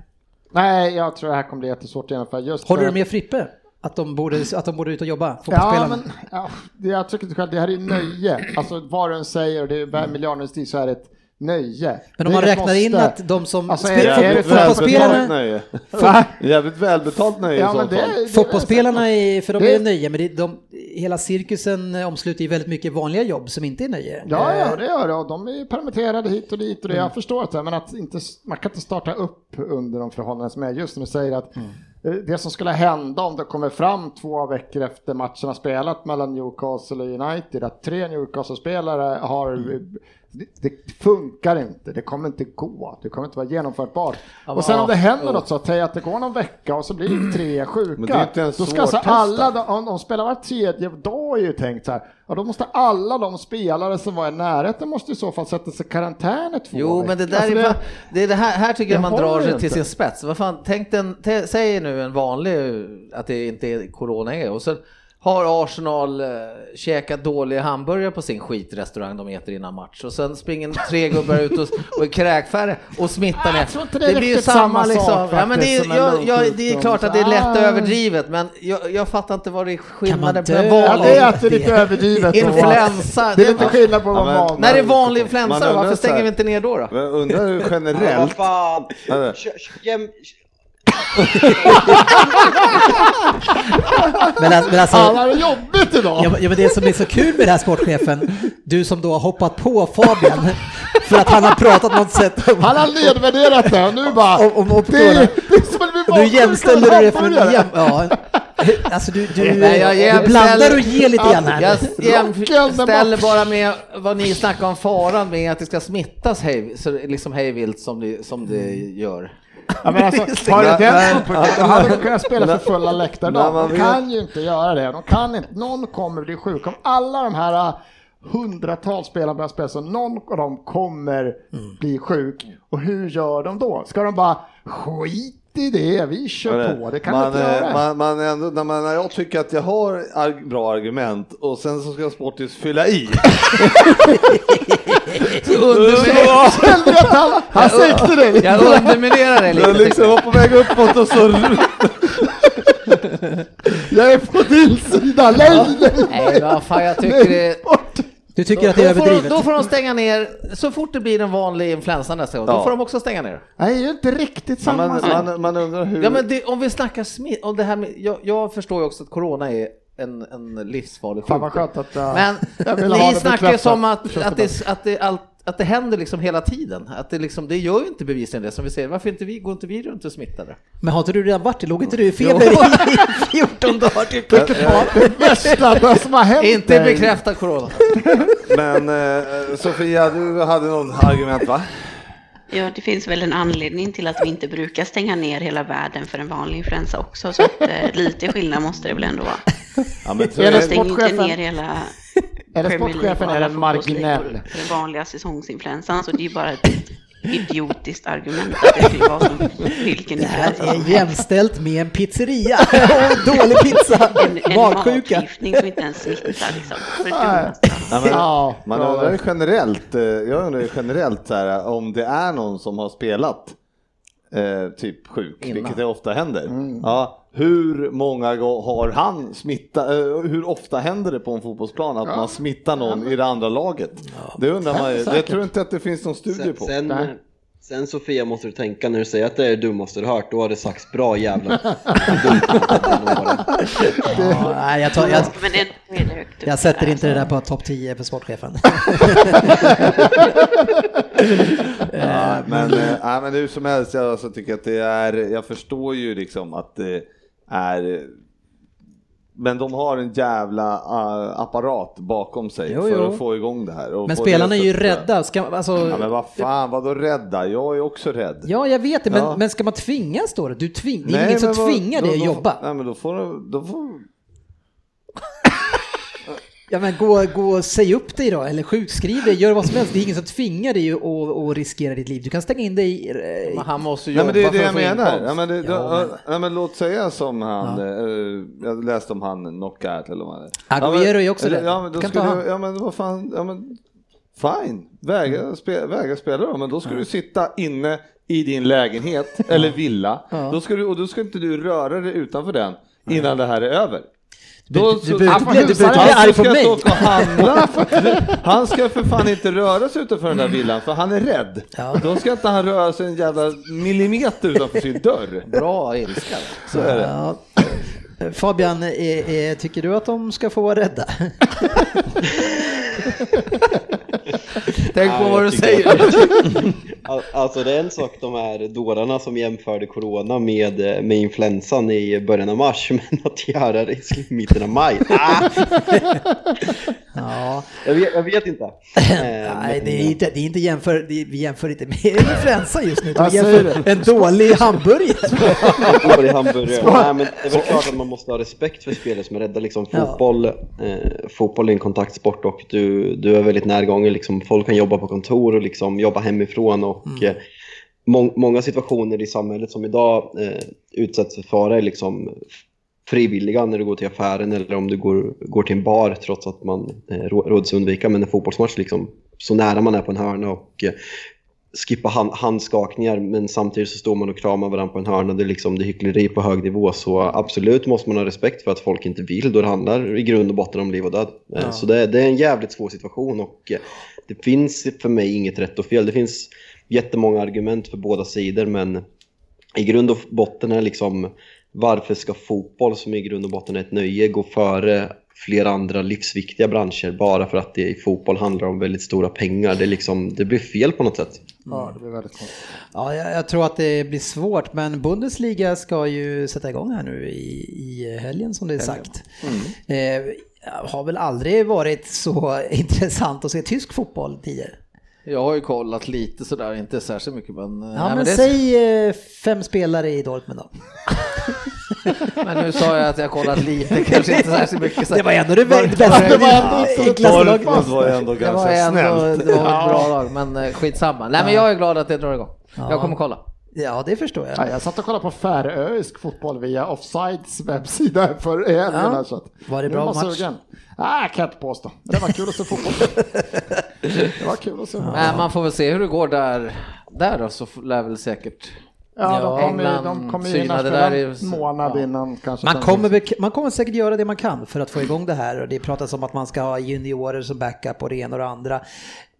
Speaker 4: Nej, jag tror det här kommer bli jättesvårt att genomföra. Just
Speaker 1: Håller
Speaker 4: för-
Speaker 1: du med Frippe? Att de borde, att de borde ut och jobba,
Speaker 4: Ja, men ja, jag tycker inte själv, det här är nöje. Alltså vad du än säger det är miljardindustri så är det ett nöje.
Speaker 1: Men om man räknar in
Speaker 4: måste.
Speaker 1: att de som
Speaker 4: Alltså,
Speaker 1: spel, fotbollsspelarna?
Speaker 3: Jävligt välbetalt nöje i
Speaker 4: Ja, det, det,
Speaker 1: fotbollsspelarna är, för de
Speaker 4: Det-
Speaker 1: är nöje, men det, de, hela cirkusen omsluter ju väldigt mycket vanliga jobb som inte är nöje.
Speaker 4: Ja,
Speaker 1: Eh,
Speaker 4: ja, det gör det. Och de är ju permitterade hit och dit och det. Jag förstår det. Men att inte, man kan inte starta upp under de förhållanden som är. Just när du säger att eh, det som skulle hända om det kommer fram två veckor efter matchen har spelat mellan Newcastle och United, att tre Newcastle-spelare har det, det funkar inte, det kommer inte gå, det kommer inte vara genomförbart. och sen om det händer något så, säg att det går någon vecka och så blir det tre
Speaker 3: Men det
Speaker 4: sjuka.
Speaker 3: inte ens
Speaker 4: Då ska alltså alla, om de spelar var tredje dag är ju tänkt så här, ja då måste alla de spelare som var i närheten måste i så fall sätta sig i karantän i två
Speaker 2: Jo,
Speaker 4: veckor.
Speaker 2: men det där
Speaker 4: Alltså,
Speaker 2: är, fan, det är det här, här tycker jag
Speaker 4: det
Speaker 2: man drar det till
Speaker 4: inte.
Speaker 2: sin spets. Vad fan, tänk den, säg nu en vanlig, att det inte är corona och sen har Arsenal eh, käkat dåliga hamburgare på sin skitrestaurang de äter innan match och sen springer tre gubbar ut och, och är kräkfärre och smittar ner.
Speaker 4: Tror inte det är
Speaker 2: blir ju samma liksom.
Speaker 4: sak
Speaker 2: ja, men det, är, jag, jag, det är klart att det är lätt
Speaker 4: Ah.
Speaker 2: överdrivet men jag, jag fattar inte vad det är skillnaden på
Speaker 4: Ja,
Speaker 2: vanlig
Speaker 4: det är att det är lite överdrivet.
Speaker 2: influensa.
Speaker 4: Det är lite skillnad på
Speaker 3: Ja,
Speaker 4: vad
Speaker 3: men-
Speaker 4: man...
Speaker 2: När det är vanlig influensa, varför stänger vi inte ner då? då?
Speaker 3: Men undrar hur
Speaker 6: Ja,
Speaker 3: generellt,
Speaker 1: Men, alltså- men alltså,
Speaker 4: Han har det jobbigt idag!
Speaker 1: ja, men- ja, men det som är så kul med det här sportchefen, du som då har hoppat på Fabian för att han har pratat något sätt om,
Speaker 4: Han har nedvärderat det och nu bara...
Speaker 1: om, om
Speaker 4: det, är,
Speaker 1: optorna.
Speaker 4: det är som
Speaker 1: Nu jämställer du det för en jäm, ja. Alltså du, du,
Speaker 2: Nej, jag
Speaker 1: du blandar och ger lite grann här.
Speaker 2: Jag jämställer
Speaker 4: den
Speaker 2: bara med vad ni snackar om faran med att det ska smittas hej, så liksom hejvilt som det, som det gör.
Speaker 4: Ja, men alltså, har du den synpunkten, då hade de kunnat spela för fulla läktare De kan ju inte göra det. De kan inte. Någon kommer bli sjuk. Om alla de här uh, hundratals spelarna börjar spela så någon av dem kommer bli sjuk. Och hur gör de då? Ska de bara skit i det, vi kör på, det kan
Speaker 3: man,
Speaker 4: inte
Speaker 3: eh,
Speaker 4: göra.
Speaker 3: man, man ändå, när, man, när jag tycker att jag har arg, bra argument och sen så ska Sportis fylla i.
Speaker 4: Han, han sänkte dig!
Speaker 2: Jag underminerar det
Speaker 3: Jag
Speaker 2: lite.
Speaker 3: liksom var på väg uppåt och så...
Speaker 4: Jag är på din sida, nej, nej,
Speaker 2: Nej, vad fan jag tycker det
Speaker 4: bort!
Speaker 1: Du tycker att det är
Speaker 2: då, får, de-
Speaker 1: överdrivet?
Speaker 2: då får de stänga ner, så fort det blir en vanlig influensa nästa gång, då
Speaker 3: Ja.
Speaker 2: får de också stänga ner.
Speaker 4: Nej, det är ju inte riktigt samma
Speaker 3: man,
Speaker 4: sak.
Speaker 3: man, man undrar hur...
Speaker 2: Ja men det, om vi snackar smitt, om det här med, jag, jag förstår ju också att corona är en, en livsfarlig
Speaker 4: Fan vad
Speaker 2: sjukdom.
Speaker 4: skönt att
Speaker 2: Men ni snackar ju som att, att,
Speaker 4: det,
Speaker 2: att det, allt att det händer liksom hela tiden. Att det, liksom, det gör ju inte bevisligen det som vi säger. Varför inte vi, går inte vi runt och smittade?
Speaker 1: Men har inte du redan varit det? Låg inte du i feber i 14 dagar? Typ?
Speaker 4: Det värsta som har hänt
Speaker 2: Inte
Speaker 4: dig.
Speaker 2: bekräftad corona.
Speaker 3: Men eh, Sofia, du hade någon argument va?
Speaker 5: Ja, det finns väl en anledning till att vi inte brukar stänga ner hela världen för en vanlig influensa också. Så att, eh, lite skillnad måste det väl ändå vara.
Speaker 3: Ja, men,
Speaker 5: Vi stänger inte ner hela
Speaker 4: Är det
Speaker 5: Premier League
Speaker 4: sportchefen är den marginell?
Speaker 5: Den vanliga säsongsinfluensan, så det är ju bara ett idiotiskt argument att det skulle vara som vilken
Speaker 1: Det här är jämställt med en pizzeria och dålig pizza,
Speaker 5: En, en
Speaker 1: magsjuka.
Speaker 5: matförgiftning som inte ens smittar liksom.
Speaker 3: Ja, men,
Speaker 4: Ja,
Speaker 3: man undrar ju generellt, eh, jag undrar ju generellt så här, om det är någon som har spelat eh, typ sjuk,
Speaker 2: Innan.
Speaker 3: vilket det ofta händer.
Speaker 4: Mm.
Speaker 3: Ja, hur många gånger har han smittat, eh, hur ofta händer det på en fotbollsplan att man smittar någon i det andra laget? Det undrar man ju, jag
Speaker 4: säkert.
Speaker 3: tror inte att det finns någon studie
Speaker 6: Sen,
Speaker 3: på.
Speaker 6: sen, sen Sofia måste du tänka när du säger att det är det dummaste du hört, då har det sagts bra jävla.
Speaker 1: Ja, nej, jag, tar, jag,
Speaker 5: Men det
Speaker 1: jag sätter inte det där på topp 10 för sportchefen.
Speaker 3: Ja, men, eh, nej, men hur som helst, jag alltså tycker att det är, jag förstår ju liksom att det är men de har en jävla uh, apparat bakom sig
Speaker 1: Jo,
Speaker 3: för
Speaker 1: jo.
Speaker 3: att få igång det här.
Speaker 1: Men spelarna är ju rädda. Ska, alltså,
Speaker 3: Ja men vad fan, vadå rädda? Jag är också rädd.
Speaker 1: Ja, jag vet det, men,
Speaker 3: Ja.
Speaker 1: men ska man tvingas då? Du tving, det är
Speaker 3: Nej,
Speaker 1: ingen som tvingar dig att jobba.
Speaker 3: Nej men då får då får
Speaker 1: Ja, men gå, gå och säg upp dig då, eller sjukskriv dig, gör vad som helst. Det är ingen som tvingar dig att, att, att riskera ditt liv. Du kan stänga in dig i...
Speaker 2: Men han måste
Speaker 3: Nej
Speaker 2: jobba
Speaker 3: men det är det jag menar. Ja, men det,
Speaker 1: Ja, men-
Speaker 3: ja, men låt säga som han, eh, jag läste om han Knockout eller vad det är. Ja, men-
Speaker 1: är också rädd.
Speaker 3: Ja men då skulle,
Speaker 1: han.
Speaker 3: ja men vad fan, ja men fine, vägra, spe, vägra spela då, men då ska du sitta inne i din lägenhet eller villa,
Speaker 1: Ja.
Speaker 3: då ska du, och då ska inte du röra dig utanför den innan det här är över. Då-
Speaker 1: du, du, behöver
Speaker 4: Han
Speaker 1: inte bli- behöver inte arg
Speaker 3: ska
Speaker 1: på mig.
Speaker 3: stå och handla. Han ska för fan inte röra sig utanför den där villan för han är rädd.
Speaker 1: Ja.
Speaker 3: Då ska inte han röra sig en jävla millimeter utanför sin dörr.
Speaker 2: Bra ilska.
Speaker 3: Så är det.
Speaker 1: Ja. Fabian, är, är, tycker du att de ska få vara rädda?
Speaker 2: Tänk på vad du säger.
Speaker 6: Alltså det är en sak de här dårarna som jämförde corona med, med influensan i början av mars, men att göra det i mitten av maj. Ah,
Speaker 1: Ja,
Speaker 6: jag, vet, jag vet inte. Eh,
Speaker 1: nej,
Speaker 6: men-
Speaker 1: det är inte, det är inte jämför, det är, vi jämför inte med influensa just nu. Vi jämför en dålig hamburgare.
Speaker 6: Dålig hamburgare. Nej, men det är väl klart att man måste ha respekt för spelare som är rädda. Liksom,
Speaker 1: Ja.
Speaker 6: fotboll, eh, fotboll är en kontaktsport och du, du är väldigt närgången. Liksom, folk kan jobba på kontor och liksom, jobba hemifrån. Och, eh, må, många situationer i samhället som idag eh, utsätts för fara är liksom frivilliga när du går till affären eller om du går, går till en bar trots att man eh, rå- råds undvika. Men en fotbollsmatch, liksom, så nära man är på en hörna och eh, skippa hand, handskakningar men samtidigt så står man och kramar varandra på en hörna. Det är, liksom, det är hyckleri på hög nivå så absolut måste man ha respekt för att folk inte vill då det handlar i grund och botten om liv och död. Eh, Så det, det är en jävligt svår situation och eh, det finns för mig inget rätt och fel. Det finns jättemånga argument för båda sidor men i grund och botten är liksom varför ska fotboll som i grund och botten är ett nöje gå före flera andra livsviktiga branscher bara för att det i fotboll handlar om väldigt stora pengar. Det, är liksom, det blir fel på något sätt.
Speaker 4: Ja, det blir väldigt konstigt.
Speaker 1: Ja, jag, jag tror att det blir svårt, men Bundesliga ska ju sätta igång här nu i, i helgen som det är sagt. Eh, har väl aldrig varit så intressant att se tysk fotboll tidigare.
Speaker 2: Jag har ju kollat lite sådär, inte särskilt mycket men...
Speaker 1: Ja,
Speaker 2: nej,
Speaker 1: men,
Speaker 2: det,
Speaker 1: säg eh, fem spelare i Dortmund då.
Speaker 2: men nu sa jag att jag kollat lite, kanske inte särskilt mycket. Så
Speaker 1: Det var ändå det bästa,
Speaker 4: det var ändå.
Speaker 3: Dortmund var ändå
Speaker 2: det var
Speaker 3: ganska
Speaker 2: ändå,
Speaker 3: snällt.
Speaker 2: det var ett bra lag, men eh, skitsamma. Nej men jag är glad att det drar igång. Jag kommer kolla.
Speaker 1: Ja, det förstår jag.
Speaker 4: Ja, jag satt och kollade på färöisk fotboll via Offsides webbsida för helgen.
Speaker 1: Ja.
Speaker 4: Så att
Speaker 1: Var det bra match?
Speaker 4: sugen. Ah, kan jag inte påstå. Det var kul att se fotboll. det var kul att se.
Speaker 2: Nej, man får väl se hur det går där, där då, så lär väl säkert...
Speaker 4: Ja,
Speaker 1: Ja,
Speaker 4: de kommer ju, de kommer ju
Speaker 2: är-
Speaker 4: en månad
Speaker 2: ja.
Speaker 4: innan kanske.
Speaker 1: Man kommer, man kommer säkert göra det man kan för att få igång det här och det pratas om att man ska ha juniorer som backup och det ena och det andra.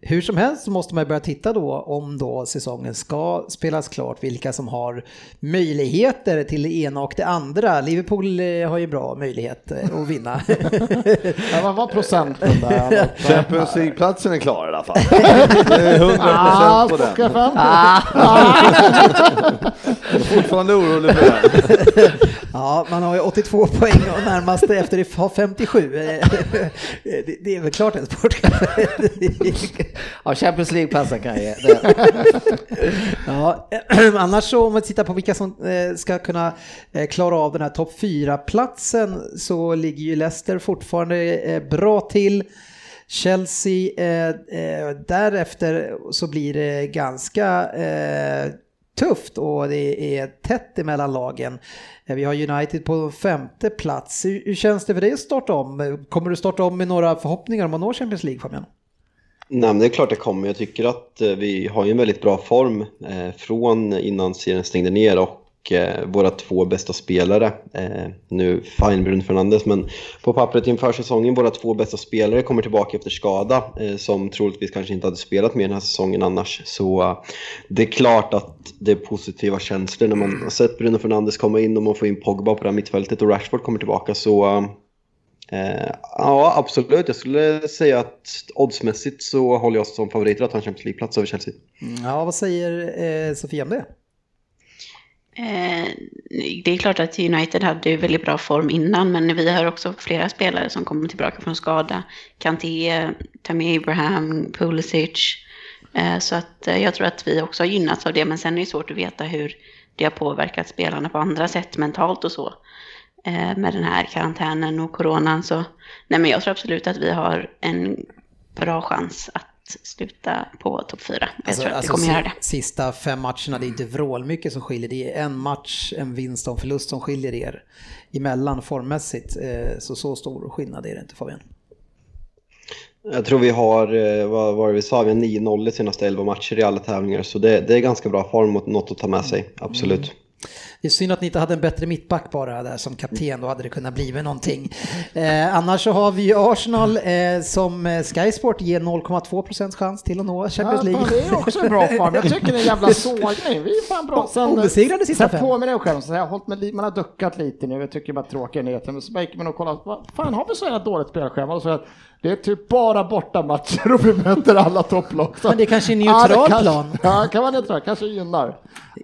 Speaker 1: Hur som helst så måste man börja titta då om då säsongen ska spelas klart, vilka som har möjligheter till det ena och det andra. Liverpool eh, har ju bra möjlighet eh, att vinna.
Speaker 4: Ja, vad var procenten där?
Speaker 3: Champions League-platsen är klar i alla fall. Det är 100%
Speaker 4: Ah,
Speaker 3: på den.
Speaker 4: Spocka fem.
Speaker 3: Jag är fortfarande orolig för det.
Speaker 1: Ja, man har ju 82 poäng och närmaste efter har 57. Eh, Det, det är väl klart en sportcafé.
Speaker 2: Ja, Champions League-platsen kan jag.
Speaker 1: Ja, annars så om vi tittar på vilka som eh, ska kunna eh, klara av den här topp 4-platsen så ligger ju Leicester fortfarande eh, bra till. Chelsea, eh, eh, därefter så blir det ganska eh, tufft och det är tätt emellan lagen. Eh, vi har United på femte plats. Hur, känns det för dig att starta om? Eh, kommer du starta om med några förhoppningar om att nå Champions League Fabian?
Speaker 6: Nej, men det är klart det kommer. Jag tycker att eh, vi har ju en väldigt bra form från innan serien stängde ner och eh, våra två bästa spelare, eh, nu fine Bruno Fernandes, men på pappret inför säsongen, våra två bästa spelare kommer tillbaka efter skada eh, som troligtvis kanske inte hade spelat mer den här säsongen annars. Så eh, det är klart att det är positiva känslor när man har sett Bruno Fernandes komma in och man får in Pogba på det här mittfältet och Rashford kommer tillbaka. Så eh, ja, absolut. Jag skulle säga att oddsmässigt så håller jag som favorit att ta en Champions League-plats över Chelsea.
Speaker 1: Mm, ja, vad säger eh, Sofia om det?
Speaker 5: Eh, det är klart att United hade ju väldigt bra form innan, men vi har också flera spelare som kommer tillbaka från skada. Kanté, Tammy Abraham, Pulisic. Eh, så att eh, jag tror att vi också har gynnats av det, men sen är det svårt att veta hur det har påverkat spelarna på andra sätt mentalt och så. Eh, med den här karantänen och coronan så, nej men jag tror absolut att vi har en bra chans att sluta på topp fyra. Jag tror att vi kommer göra det.
Speaker 1: Sista fem matcherna, det är inte vrålmycket som skiljer. Det är en match, en vinst och en förlust som skiljer er emellan formmässigt. Eh, Så så stor skillnad är det inte Fabian.
Speaker 6: Jag tror vi har, eh, vad var det vi sa, vi har 9-0 i senaste 11 matcher i alla tävlingar. Så det, det är ganska bra form och något att ta med sig, absolut.
Speaker 1: Det är synd att ni inte hade en bättre mittback bara där som kapten, då hade det kunnat bli någonting. Eh, annars så har vi ju Arsenal eh, som eh, Sky Sport ger 0,2 procents chans till att nå Champions
Speaker 4: Ja,
Speaker 1: League.
Speaker 4: fan, det är också en bra form. Jag tycker det är en jävla sågning. Vi är fan bra.
Speaker 1: Obesegrade sista
Speaker 4: sen
Speaker 1: fem.
Speaker 4: påminner jag själv, så jag har hållit med, man har duckat lite nu. Jag tycker bara tråkiga nyheter. Men så gick man och kollade, vad fan har vi så jävla dåligt spelschema? Och så att det är typ bara bortamatcher och vi möter alla topplag. Så-
Speaker 1: Men det är kanske är en
Speaker 4: Ja,
Speaker 1: neutral
Speaker 4: kan-
Speaker 1: plan.
Speaker 4: Ja, kan vara neutral, kanske gynnar.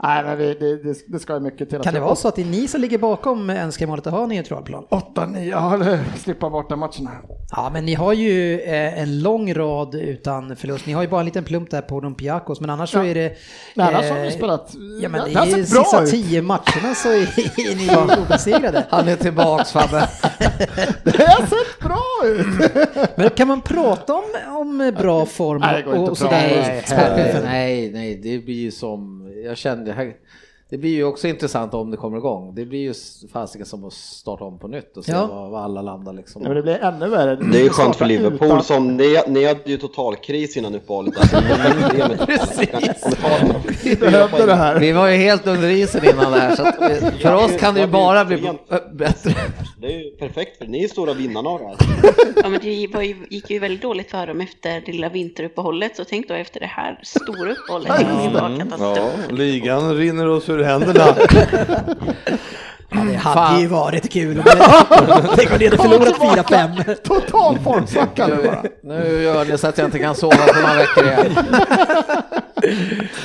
Speaker 4: Nej, men vi, det, det, det ska ju mycket till.
Speaker 1: Kan det vara så att det är ni som ligger bakom önskemålet att ha en neutral plan?
Speaker 4: 8, 9, ja, eller slippa bortamatcherna.
Speaker 1: Ja, men ni har ju eh, en lång rad utan förlust. Ni har ju bara en liten plump där på Olympiakos, men annars så
Speaker 4: Ja.
Speaker 1: är det...
Speaker 4: Nej, annars har
Speaker 1: eh,
Speaker 4: vi spelat...
Speaker 1: Ja, men
Speaker 4: det,
Speaker 1: det
Speaker 4: har
Speaker 1: är
Speaker 4: sett bra
Speaker 1: sista
Speaker 4: ut.
Speaker 1: tio matcherna så är, är ni obesegrade.
Speaker 2: Han är tillbaks Fabbe.
Speaker 4: Det har sett bra ut.
Speaker 1: Men kan man prata om, om bra form
Speaker 4: Nej,
Speaker 1: och, sådär?
Speaker 4: Nej?
Speaker 2: Nej, nej, det blir ju som, jag kände, här- det blir ju också intressant om det kommer igång. Det blir ju fasiken som att starta om på nytt och se
Speaker 1: Ja.
Speaker 2: vad, vad alla landar liksom.
Speaker 4: Ja, men det blir ännu värre.
Speaker 6: Det är ju skönt för Liverpool
Speaker 4: utan-
Speaker 6: som, ni, ni hade ju totalkris innan uppehållet. Alltså, totalkris.
Speaker 4: Vi behövde det här.
Speaker 2: Vi var ju helt under isen innan det här så vi, för oss kan det ju bara bli bättre.
Speaker 6: Det är ju perfekt för ni är stora vinnarna av det här.
Speaker 5: Ja, men det var ju, gick ju väldigt dåligt för dem efter det lilla vinteruppehållet, så tänk då efter det här stora uppehållet. Det
Speaker 3: Ja,
Speaker 5: katastrof.
Speaker 3: ligan rinner oss ur händerna.
Speaker 1: Ja, det hade
Speaker 2: Fan.
Speaker 1: ju varit kul om Tänk om ni hade förlorat 4-5.
Speaker 4: Total formsvacka nu bara.
Speaker 2: Nu gör det så att jag inte kan sova på några veckor igen.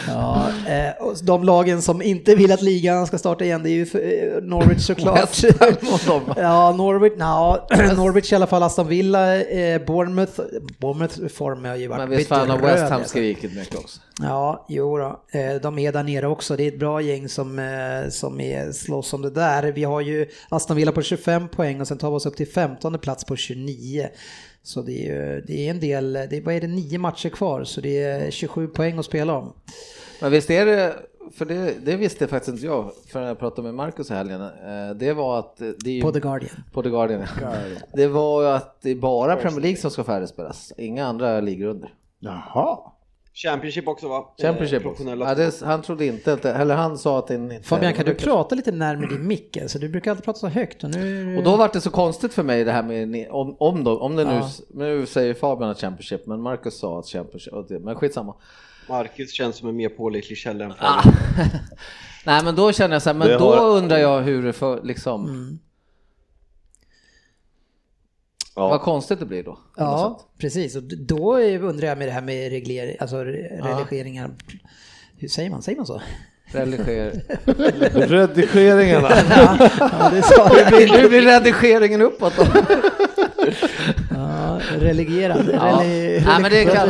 Speaker 1: Ja, eh, och de lagen som inte vill att ligan ska starta igen det är ju för, eh, Norwich såklart.
Speaker 2: West Ham och dem.
Speaker 1: Ja, Norwich, no, Norwich i alla fall, Aston Villa, eh, Bournemouth. Bournemouth form har ju varit
Speaker 2: Men visst fan har
Speaker 1: bedrövlig,
Speaker 2: West Ham
Speaker 1: alltså.
Speaker 2: skrikit mycket också.
Speaker 1: Ja, jo då. Eh, De är där nere också. Det är ett bra gäng som, eh, som är, slåss om det där. Vi har ju Aston Villa på 25 poäng och sen tar vi oss upp till 15 plats på 29. Så det är, ju- det är en del, det är, vad är det, nio matcher kvar så det är 27 poäng att spela om.
Speaker 2: Men visst är det, för det, det visste faktiskt inte jag förrän jag pratade med Marcus i helgen. Eh, Det var att det är ju,
Speaker 1: På The Guardian.
Speaker 2: På The Guardian. ja. Det var ju att det är bara Premier League som ska färdigspelas, inga andra ligor under.
Speaker 4: Jaha.
Speaker 6: Championship också va? Eh,
Speaker 2: Championship också.
Speaker 6: professionella
Speaker 2: Ja, det, han trodde inte, att eller han sa att det inte...
Speaker 1: Fabian, kan du prata lite närmare din mick? Alltså, du brukar alltid prata så högt och nu...
Speaker 2: Och då var det så konstigt för mig det här med, om, om, då, om det nu,
Speaker 1: Ja.
Speaker 2: nu säger Fabian att Championship, men Marcus sa att Championship, och det- men skitsamma.
Speaker 6: Marcus känns som en mer pålitlig källa än
Speaker 2: Ah.
Speaker 6: Fabian.
Speaker 2: Nej men då känner jag så här, men då undrar jag hur det för, liksom,
Speaker 1: Mm.
Speaker 2: Vad
Speaker 3: Ja.
Speaker 2: konstigt det blir då.
Speaker 1: Ja, precis. Och då undrar jag med det här med reglering, alltså re- redigeringar. Hur säger man? Säger man så?
Speaker 2: Religer.
Speaker 3: Redigeringarna.
Speaker 1: Ja, det jag.
Speaker 2: blir, hur blir redigeringen uppåt då?
Speaker 1: Ja, relegerad.
Speaker 2: Ja. Men det kan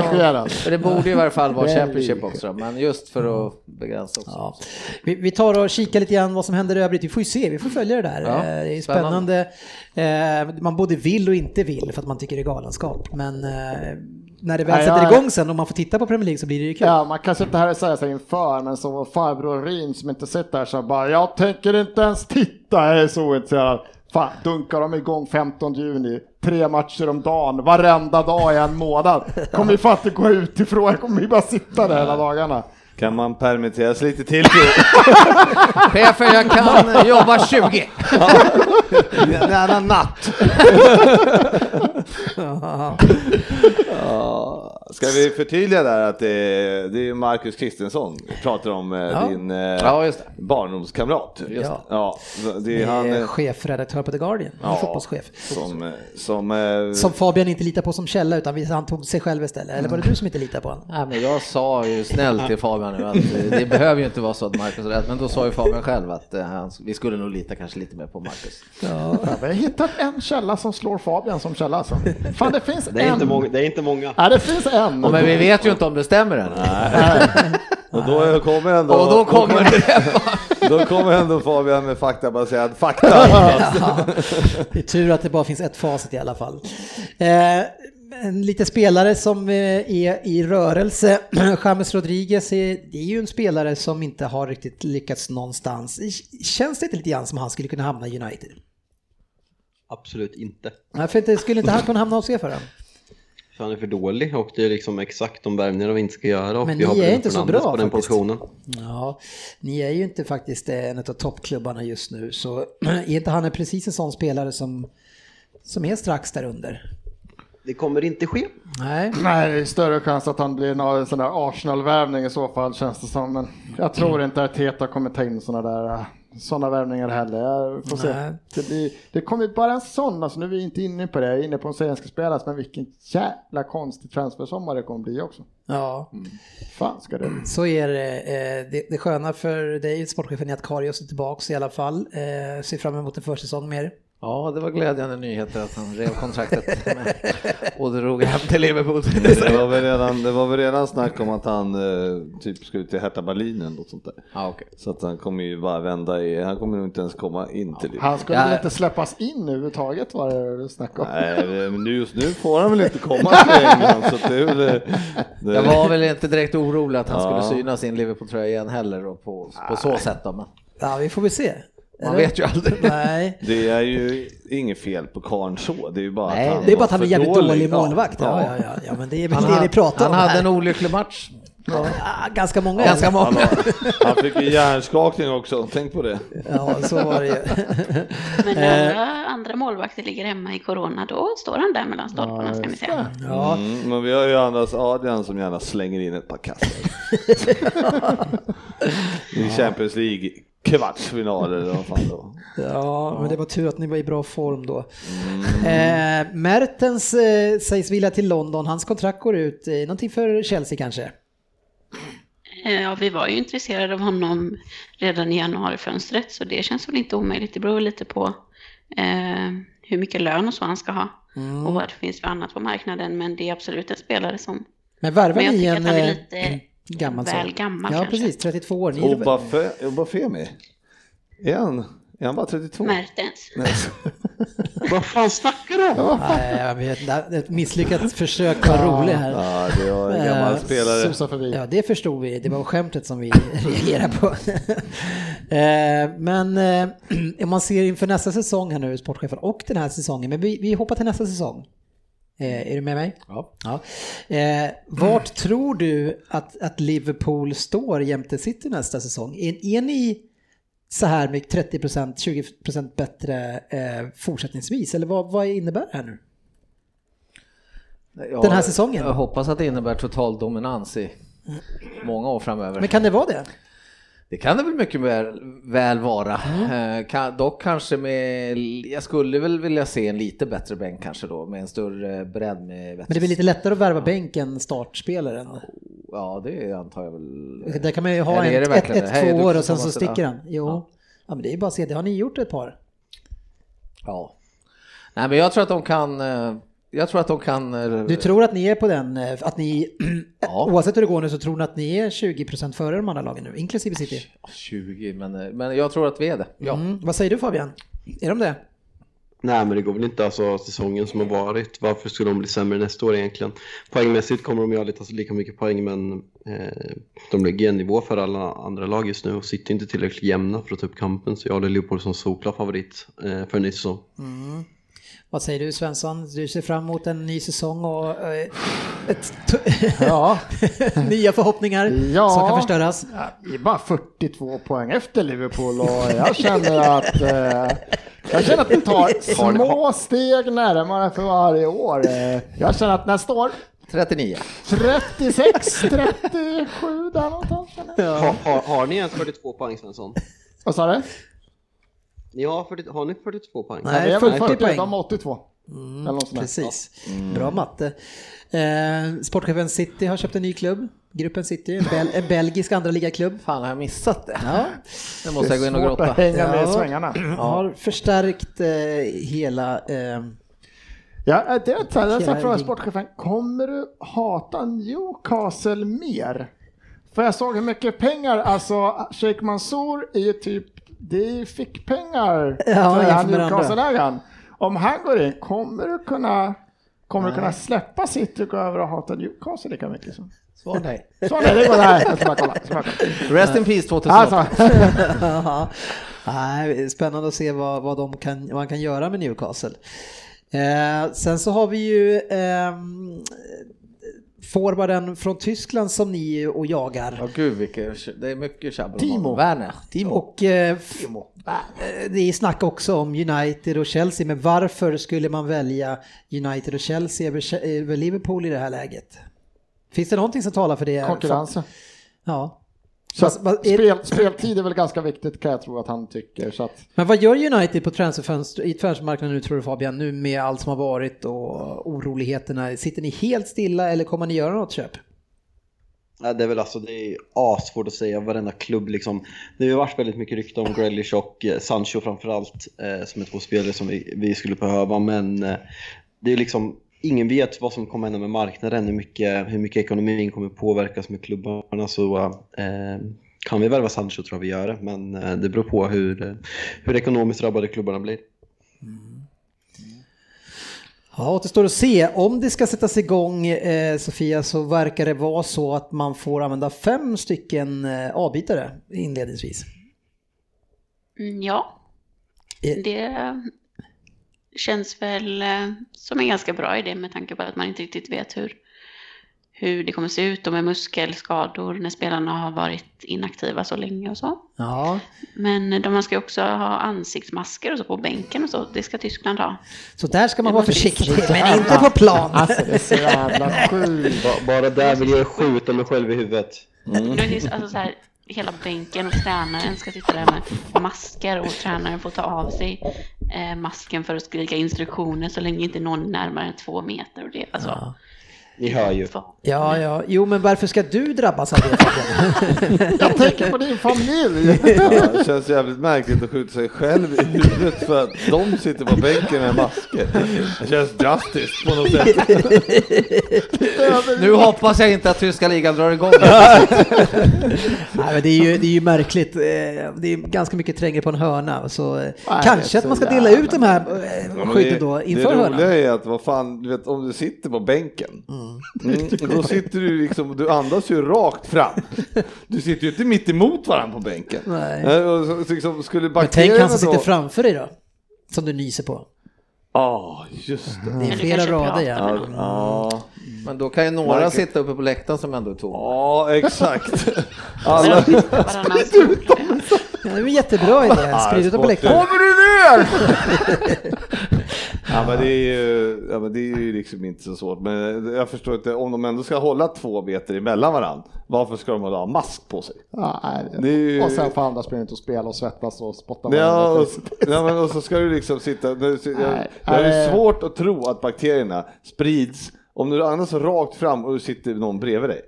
Speaker 2: det borde i varje fall vara. Championship också, men just för att begränsa också.
Speaker 1: Ja. Vi, vi tar och kikar lite grann vad som händer i övrigt. Vi får ju se, vi får följa det där.
Speaker 2: Ja,
Speaker 1: Eh, det är spännande.
Speaker 2: spännande.
Speaker 1: Eh, Man både vill och inte vill för att man tycker det är galenskap. Men eh, när det väl
Speaker 4: Nej,
Speaker 1: sätter
Speaker 4: jag-
Speaker 1: igång sen och man får titta på Premier League så blir det ju kul.
Speaker 4: Ja, man kan sitta här och säga sig inför, men som farbror Rin som inte sitter här så bara, jag tänker inte ens titta, jag är så ointresserad. Fan, dunkar de igång 15 juni, tre matcher om dagen, varenda dag i en månad. Kommer ju fan inte gå ut ifrån, jag kommer ju bara sitta där hela dagarna.
Speaker 3: Kan man permitteras lite till?
Speaker 2: Chefen, jag kan jobba 20.
Speaker 3: Gärna natt.
Speaker 1: Ja.
Speaker 3: Ja, Ska vi förtydliga där att det är, det är Marcus Kristensson vi pratar om, eh,
Speaker 1: Ja.
Speaker 3: din eh,
Speaker 2: Ja, just det.
Speaker 3: barndomskamrat.
Speaker 1: Just det.
Speaker 3: Ja, det är han
Speaker 1: Eh, chefredaktör på The Guardian,
Speaker 3: ja,
Speaker 1: fotbollschef.
Speaker 3: som, som, eh,
Speaker 1: Som Fabian inte litar på som källa utan vi- han tog sig själv istället. Eller var det du som inte litar på honom?
Speaker 2: Nej, men jag sa ju snällt till Fabian nu att det behöver ju inte vara så att Marcus är rätt, men då sa ju Fabian själv att han, vi skulle nog lita kanske lite mer på Marcus.
Speaker 1: Ja.
Speaker 4: Ja, vi har hittat en källa som slår Fabian som källa alltså. Fan, det finns
Speaker 6: Det är
Speaker 4: en.
Speaker 6: inte många. Det är inte många.
Speaker 4: Ja, det finns en.
Speaker 2: Ja, men vi vet ju inte om det stämmer än.
Speaker 3: och då kommer ändå,
Speaker 2: Och då kommer det.
Speaker 3: då kommer ändå Fabian med faktabaserad fakta.
Speaker 1: Ja, det är tur att det bara finns ett facit i alla fall. Eh, en liten spelare som eh, är i rörelse, James Rodriguez, är, det är ju en spelare som inte har riktigt lyckats någonstans. Känns det inte lite grann som han skulle kunna hamna i United?
Speaker 6: Absolut inte.
Speaker 1: Nej, för det skulle inte han kunna hamna hos er för den?
Speaker 6: För han är för dålig och det är liksom exakt de värvningarna vi inte ska göra. Och
Speaker 1: Men
Speaker 6: vi har
Speaker 1: ni är
Speaker 6: Bruno
Speaker 1: inte så bra
Speaker 6: på den
Speaker 1: faktiskt.
Speaker 6: positionen.
Speaker 1: Ja, ni är ju inte faktiskt en av toppklubbarna just nu, så är inte han precis en sån spelare som, som är strax där under?
Speaker 6: Det kommer inte ske.
Speaker 1: Nej.
Speaker 4: Nej, det är större chans att han blir någon sån där Arsenal-värvning i så fall känns det som. Men jag tror inte att Teta kommer ta in såna där sådana värvningar heller. Jag får se. Det, blir, det kommer bara en sån, alltså nu är vi inte inne på det, jag är inne på en serie ska spelas, men vilken jävla konstig transfersommar det kommer bli också.
Speaker 1: Ja,
Speaker 4: Fan ska det
Speaker 1: så är det. Eh, Det, det sköna för dig, sportchefen, är att Karius är tillbaks i alla fall. Eh, Ser fram emot en försäsong med er.
Speaker 2: Ja, det var glädjande nyheter att han rev kontraktet med, och drog hem till Liverpool.
Speaker 3: Det var, väl redan, det var väl redan snack om att han eh, typ skulle till Hertha Berlin eller något sånt där.
Speaker 2: Ja, okej.
Speaker 3: Så att han kommer ju bara vända i, han kommer nog inte ens komma in till Liverpool.
Speaker 4: Han skulle
Speaker 2: Ja.
Speaker 4: väl inte släppas in överhuvudtaget var det snack om.
Speaker 3: Nej, men nu, just nu får han väl inte komma till England så det är väl... Det, det,
Speaker 2: Jag var väl inte direkt orolig att han
Speaker 3: Ja.
Speaker 2: skulle syna sin Liverpool-tröja igen heller och på, på så sätt då, men
Speaker 1: Ja, vi får väl se.
Speaker 2: Man vet ju aldrig.
Speaker 1: Nej,
Speaker 3: det är ju inget fel på karln så, det är ju bara
Speaker 2: Nej,
Speaker 3: att han
Speaker 1: det är bara att han är jävligt dålig
Speaker 3: Ja,
Speaker 1: målvakt. Ja,
Speaker 3: ja.
Speaker 1: ja, ja, ja, men det är väl
Speaker 2: Han,
Speaker 1: det vi pratar
Speaker 2: han
Speaker 1: om
Speaker 2: hade
Speaker 1: här.
Speaker 2: en olycklig match.
Speaker 1: Ja, ganska många.
Speaker 2: Ganska många.
Speaker 3: Han, han fick ju hjärnskakning också, tänk på det.
Speaker 1: Ja, så var det ju.
Speaker 5: Men när andra, andra målvakter ligger hemma i corona, då står han där mellan stolparna ska vi säga.
Speaker 1: Ja,
Speaker 3: Mm, men vi har ju Anders Adrian som gärna slänger in ett par kassar. I Champions League kvartsfinaler eller vad fan då.
Speaker 1: ja, men det var tur att ni var i bra form då. Eh, Mertens eh, sägs vilja till London. Hans kontrakt går ut. Eh, någonting för Chelsea kanske?
Speaker 5: Eh, Ja, vi var ju intresserade av honom redan i januarifönstret, så det känns väl inte omöjligt. Det beror lite på eh, hur mycket lön och så han ska ha och vad det finns för annat på marknaden. Men det är absolut en spelare som...
Speaker 1: Men värvar ni en
Speaker 5: att han är
Speaker 1: eh,
Speaker 5: lite
Speaker 1: gammal
Speaker 5: väl
Speaker 1: sån?
Speaker 5: gammal
Speaker 1: Ja,
Speaker 5: kanske.
Speaker 1: precis. 32 år.
Speaker 3: Obafemi? Är han, är han bara 32?
Speaker 5: Mertens.
Speaker 3: Nej.
Speaker 6: Vad fan snackar du om?
Speaker 1: Nej, jag vet inte. Ett misslyckat försök att vara rolig här.
Speaker 3: Ja, det var en gammal
Speaker 1: Eh,
Speaker 3: spelare.
Speaker 4: Susa förbi.
Speaker 1: Ja, det förstod vi. Det var skämtet som vi reagerade på. Eh, Men eh, om man ser inför nästa säsong här nu, sportchefen, och den här säsongen, men vi, vi hoppar till nästa säsong. Eh, är du med mig?
Speaker 2: Ja.
Speaker 1: Ja. Eh, vart tror du att, att Liverpool står jämte City nästa säsong? Är, är ni så här med 30%, 20% bättre eh, fortsättningsvis? Eller vad, vad innebär det här nu?
Speaker 2: Ja,
Speaker 1: Den här säsongen?
Speaker 2: Jag hoppas att det innebär total dominans i många år framöver.
Speaker 1: Men kan det vara det?
Speaker 2: Det kan det väl mycket väl, väl vara.
Speaker 1: Mm.
Speaker 2: Eh, kan, dock kanske med, jag skulle väl vilja se en lite bättre bänk kanske då med en större bredd med
Speaker 1: Men det är väl lite lättare att värva bänk än startspelaren?
Speaker 2: Ja det antar jag väl.
Speaker 1: Där kan man ju ha en, ett, ett, två
Speaker 2: du
Speaker 1: år och sen så sticker han. Jo.
Speaker 2: Ja.
Speaker 1: Ja. men det är bara att se, det har ni gjort ett par.
Speaker 2: Ja. Nej men jag tror att de kan, eh, jag tror att de kan. eh,
Speaker 1: Du tror att ni är på den, eh, att ni,
Speaker 2: Ja.
Speaker 1: oavsett hur det går nu så tror ni att ni är 20% före de andra lagen nu, inklusive City?
Speaker 2: 20 men, eh, men jag tror att vi är det. Ja.
Speaker 1: Mm. Vad säger du Fabian? Är de det?
Speaker 6: Nej men det går väl inte alltså säsongen som har varit. Varför skulle de bli sämre nästa år egentligen? Poängmässigt kommer de ju aldrig ta så lika mycket poäng men eh, de ligger i en nivå för alla andra lag just nu och sitter inte tillräckligt jämna för att ta upp kampen så jag håller Liverpool som solklar favorit eh, för en ny säsong.
Speaker 1: Vad säger du Svensson? Du ser fram emot en ny säsong och eh,
Speaker 4: Ja.
Speaker 1: nya förhoppningar
Speaker 4: Ja.
Speaker 1: som kan förstöras.
Speaker 4: Ja, vi är bara 42 poäng efter Liverpool och jag känner att eh, jag känner att vi tar små steg närmare för varje år. Jag känner att nästa år
Speaker 2: 39.
Speaker 4: 36, 37 där någonstans. känner jag.
Speaker 6: Ha, ha, har ni ens 42 poäng Svensson?
Speaker 4: Vad sa du?
Speaker 6: Ni har, 40, har ni 42 poäng?
Speaker 1: Nej,
Speaker 4: har väl
Speaker 1: 40 poäng.
Speaker 4: De har 82. Eller något sånt där.
Speaker 1: Precis, bra matte. Eh, sportchefen City har köpt en ny klubb, Gruppen City, en, bel en belgisk andra ligaklubb.
Speaker 2: Fan har jag missat det?
Speaker 1: Ja.
Speaker 2: Nu måste jag gå in och
Speaker 4: Svårt att hänga med
Speaker 1: Ja.
Speaker 4: svängarna.
Speaker 1: Har förstärkt eh, hela... Eh,
Speaker 4: Ja, det är så jag ska fråga sportchefen, kommer du hata Newcastle mer? För jag såg hur mycket pengar, alltså Sheikh Mansour är ju typ, det är fickpengar
Speaker 1: Ja,
Speaker 4: för
Speaker 1: andra.
Speaker 4: Newcastle-ägaren. Om han går in, kommer du kunna, kommer du kunna släppa City och gå över och hata Newcastle lika mycket? Så,
Speaker 2: Svar nej.
Speaker 4: så nej, det går där. Jag ska bara kolla. jag ska bara kolla.
Speaker 2: Rest in peace 2008.
Speaker 4: Alltså,
Speaker 1: Nej, spännande att se vad, vad, de kan, vad man kan göra med Newcastle. Eh, sen så har vi ju eh, forwarden från Tyskland som ni och jagar.
Speaker 2: Ja gud vilket, det är mycket tjabbel om
Speaker 4: Timo.
Speaker 2: Werner. Timo.
Speaker 1: Och eh, eh, det är snack också om United och Chelsea, men varför skulle man välja United och Chelsea över, över Liverpool i det här läget? Finns det någonting som talar för det?
Speaker 4: konkurrensen.
Speaker 1: Ja.
Speaker 4: Så
Speaker 1: Vad- vad- är-
Speaker 4: spel, speltid är väl ganska viktigt kan jag tro att han tycker. Så att,
Speaker 1: Men vad gör United på transferfönster, i transfermarknaden nu tror du Fabian, nu med allt som har varit och oroligheterna? Sitter ni helt stilla eller kommer ni göra något köp?
Speaker 6: Ja, det är väl alltså, det är assvårt att säga, varenda klubb liksom. Det har ju varit väldigt mycket rykte om Grealish och eh, Sancho framförallt, eh, som är två spelare som vi, vi skulle behöva, men eh, det är liksom, ingen vet vad som kommer hända med marknaden, hur mycket, hur mycket ekonomin kommer påverkas med klubbarna, så eh, kan vi värva Sancho tror jag vi gör det, men eh, det beror på hur, eh, hur ekonomiskt drabbade klubbarna blir.
Speaker 1: Ja, återstår att se. Om det ska sättas igång, eh, Sofia, så verkar det vara så att man får använda fem stycken eh, avbytare inledningsvis.
Speaker 5: Mm, Ja,
Speaker 1: Eh,
Speaker 5: det känns väl eh, som en ganska bra idé med tanke på att man inte riktigt vet hur, hur det kommer se ut och med muskelskador när spelarna har varit inaktiva så länge och så.
Speaker 1: Ja,
Speaker 5: Men de, man ska ju också ha ansiktsmasker och så på bänken och så. Det ska Tyskland ha.
Speaker 1: så där ska man
Speaker 5: Det
Speaker 1: vara försiktig, men inte på plan.
Speaker 4: alltså det är så jävla sjukt.
Speaker 6: Ba- Bara där vill jag skjuta mig själv i huvudet.
Speaker 5: Mm. Alltså så här, hela bänken och tränaren ska sitta där med masker och tränaren får ta av sig eh, masken för att skrika instruktioner så länge inte någon är närmare än två meter. Och det, alltså,
Speaker 6: ni hör ju.
Speaker 1: Ja, ja, jo, men varför ska du drabbas av det?
Speaker 4: Jag tänker på din familj.
Speaker 3: Ja, det känns jävligt märkligt att skjuta sig själv i huvudet för att de sitter på bänken med masker. Det känns drastiskt på något sätt.
Speaker 2: Nu hoppas jag inte att tyska ligan drar igång.
Speaker 1: Nej, men det, är ju, det är ju märkligt. eh, Det är ganska mycket trängre på en hörna. Så eh, kanske
Speaker 4: det är
Speaker 1: att man ska dela
Speaker 4: jävla
Speaker 1: ut de här
Speaker 3: Ja,
Speaker 1: eh,
Speaker 3: men
Speaker 1: skydden
Speaker 3: det,
Speaker 1: då
Speaker 3: det
Speaker 1: inför
Speaker 3: roliga
Speaker 1: hörnan.
Speaker 3: är att vad fan, du vet om du sitter på bänken, mm. Då sitter du liksom, du andas ju rakt fram. Du sitter ju inte mitt emot varandra på bänken.
Speaker 1: Nej.
Speaker 3: Eh, och så- så liksom, skulle
Speaker 1: Men tänk han som sitter
Speaker 3: då-
Speaker 1: framför dig då. Som du nyser på.
Speaker 3: Ja, just det.
Speaker 1: Det är flera rader ja.
Speaker 3: Ja.
Speaker 2: Men då kan ju några
Speaker 3: Marcus.
Speaker 2: sitta uppe på läktaren som ändå är tomma.
Speaker 3: ja exakt. Alla...
Speaker 5: de bytte varannan stund.
Speaker 1: Ja, Det är en jättebra idé, sprid ut dem på
Speaker 3: sport.
Speaker 1: läktaren.
Speaker 3: Kommer du ner? ja, men det är ju, ja, men det är ju liksom inte så svårt. Men jag förstår inte, om de ändå ska hålla två meter emellan varandra, varför ska de ha mask på sig?
Speaker 4: Ja, nej,
Speaker 3: ju-
Speaker 4: Och sen får andra springa ut och spela och svettas och spotta
Speaker 3: Ja, och, ja, men, och så ska du liksom sitta, det är svårt att tro att bakterierna sprids om du andas rakt fram och det sitter någon bredvid dig.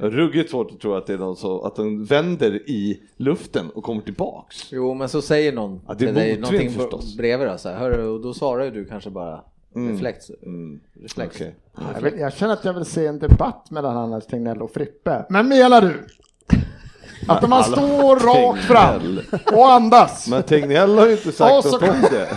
Speaker 3: Ruggigt svårt att tro att det är någon så, att de vänder i luften och kommer tillbaks.
Speaker 2: Jo, men så säger någon
Speaker 3: Ja, det är
Speaker 2: till dig någonting
Speaker 3: förstås.
Speaker 2: bredvid då, så här, hörru, och då svarar ju du kanske bara reflex.
Speaker 3: Mm.
Speaker 2: reflex.
Speaker 3: Okej.
Speaker 4: Jag, vill, jag känner att jag vill se en debatt mellan Anders Tegnell och Frippe. Men menar du? Att man står rakt fram och andas.
Speaker 3: Men Tegnell har ju inte sagt något om det.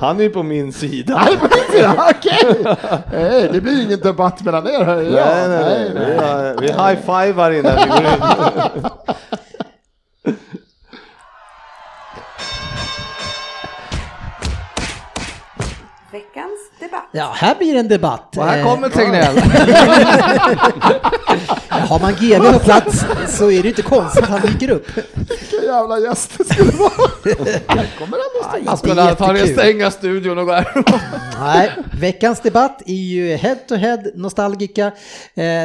Speaker 3: Han är ju på min sida.
Speaker 4: Nej, på min sida, okej! Nej, det blir ingen debatt mellan er här. Ja,
Speaker 3: Nej, nej, nej. Vi, har- vi high-fivar innan vi går in.
Speaker 7: Veckans debatt.
Speaker 1: Ja, här blir en debatt.
Speaker 2: Och här
Speaker 1: Eh,
Speaker 2: kommer Tegnell.
Speaker 1: Har man GV på plats så är det inte konstigt att han dyker upp.
Speaker 4: Jävla gäst det skulle vara. Här kommer Anders Tegnell.
Speaker 2: Han skulle antagligen stänga studion och gå härifrån.
Speaker 1: Nej, veckans debatt är ju head to head nostalgika. Eh,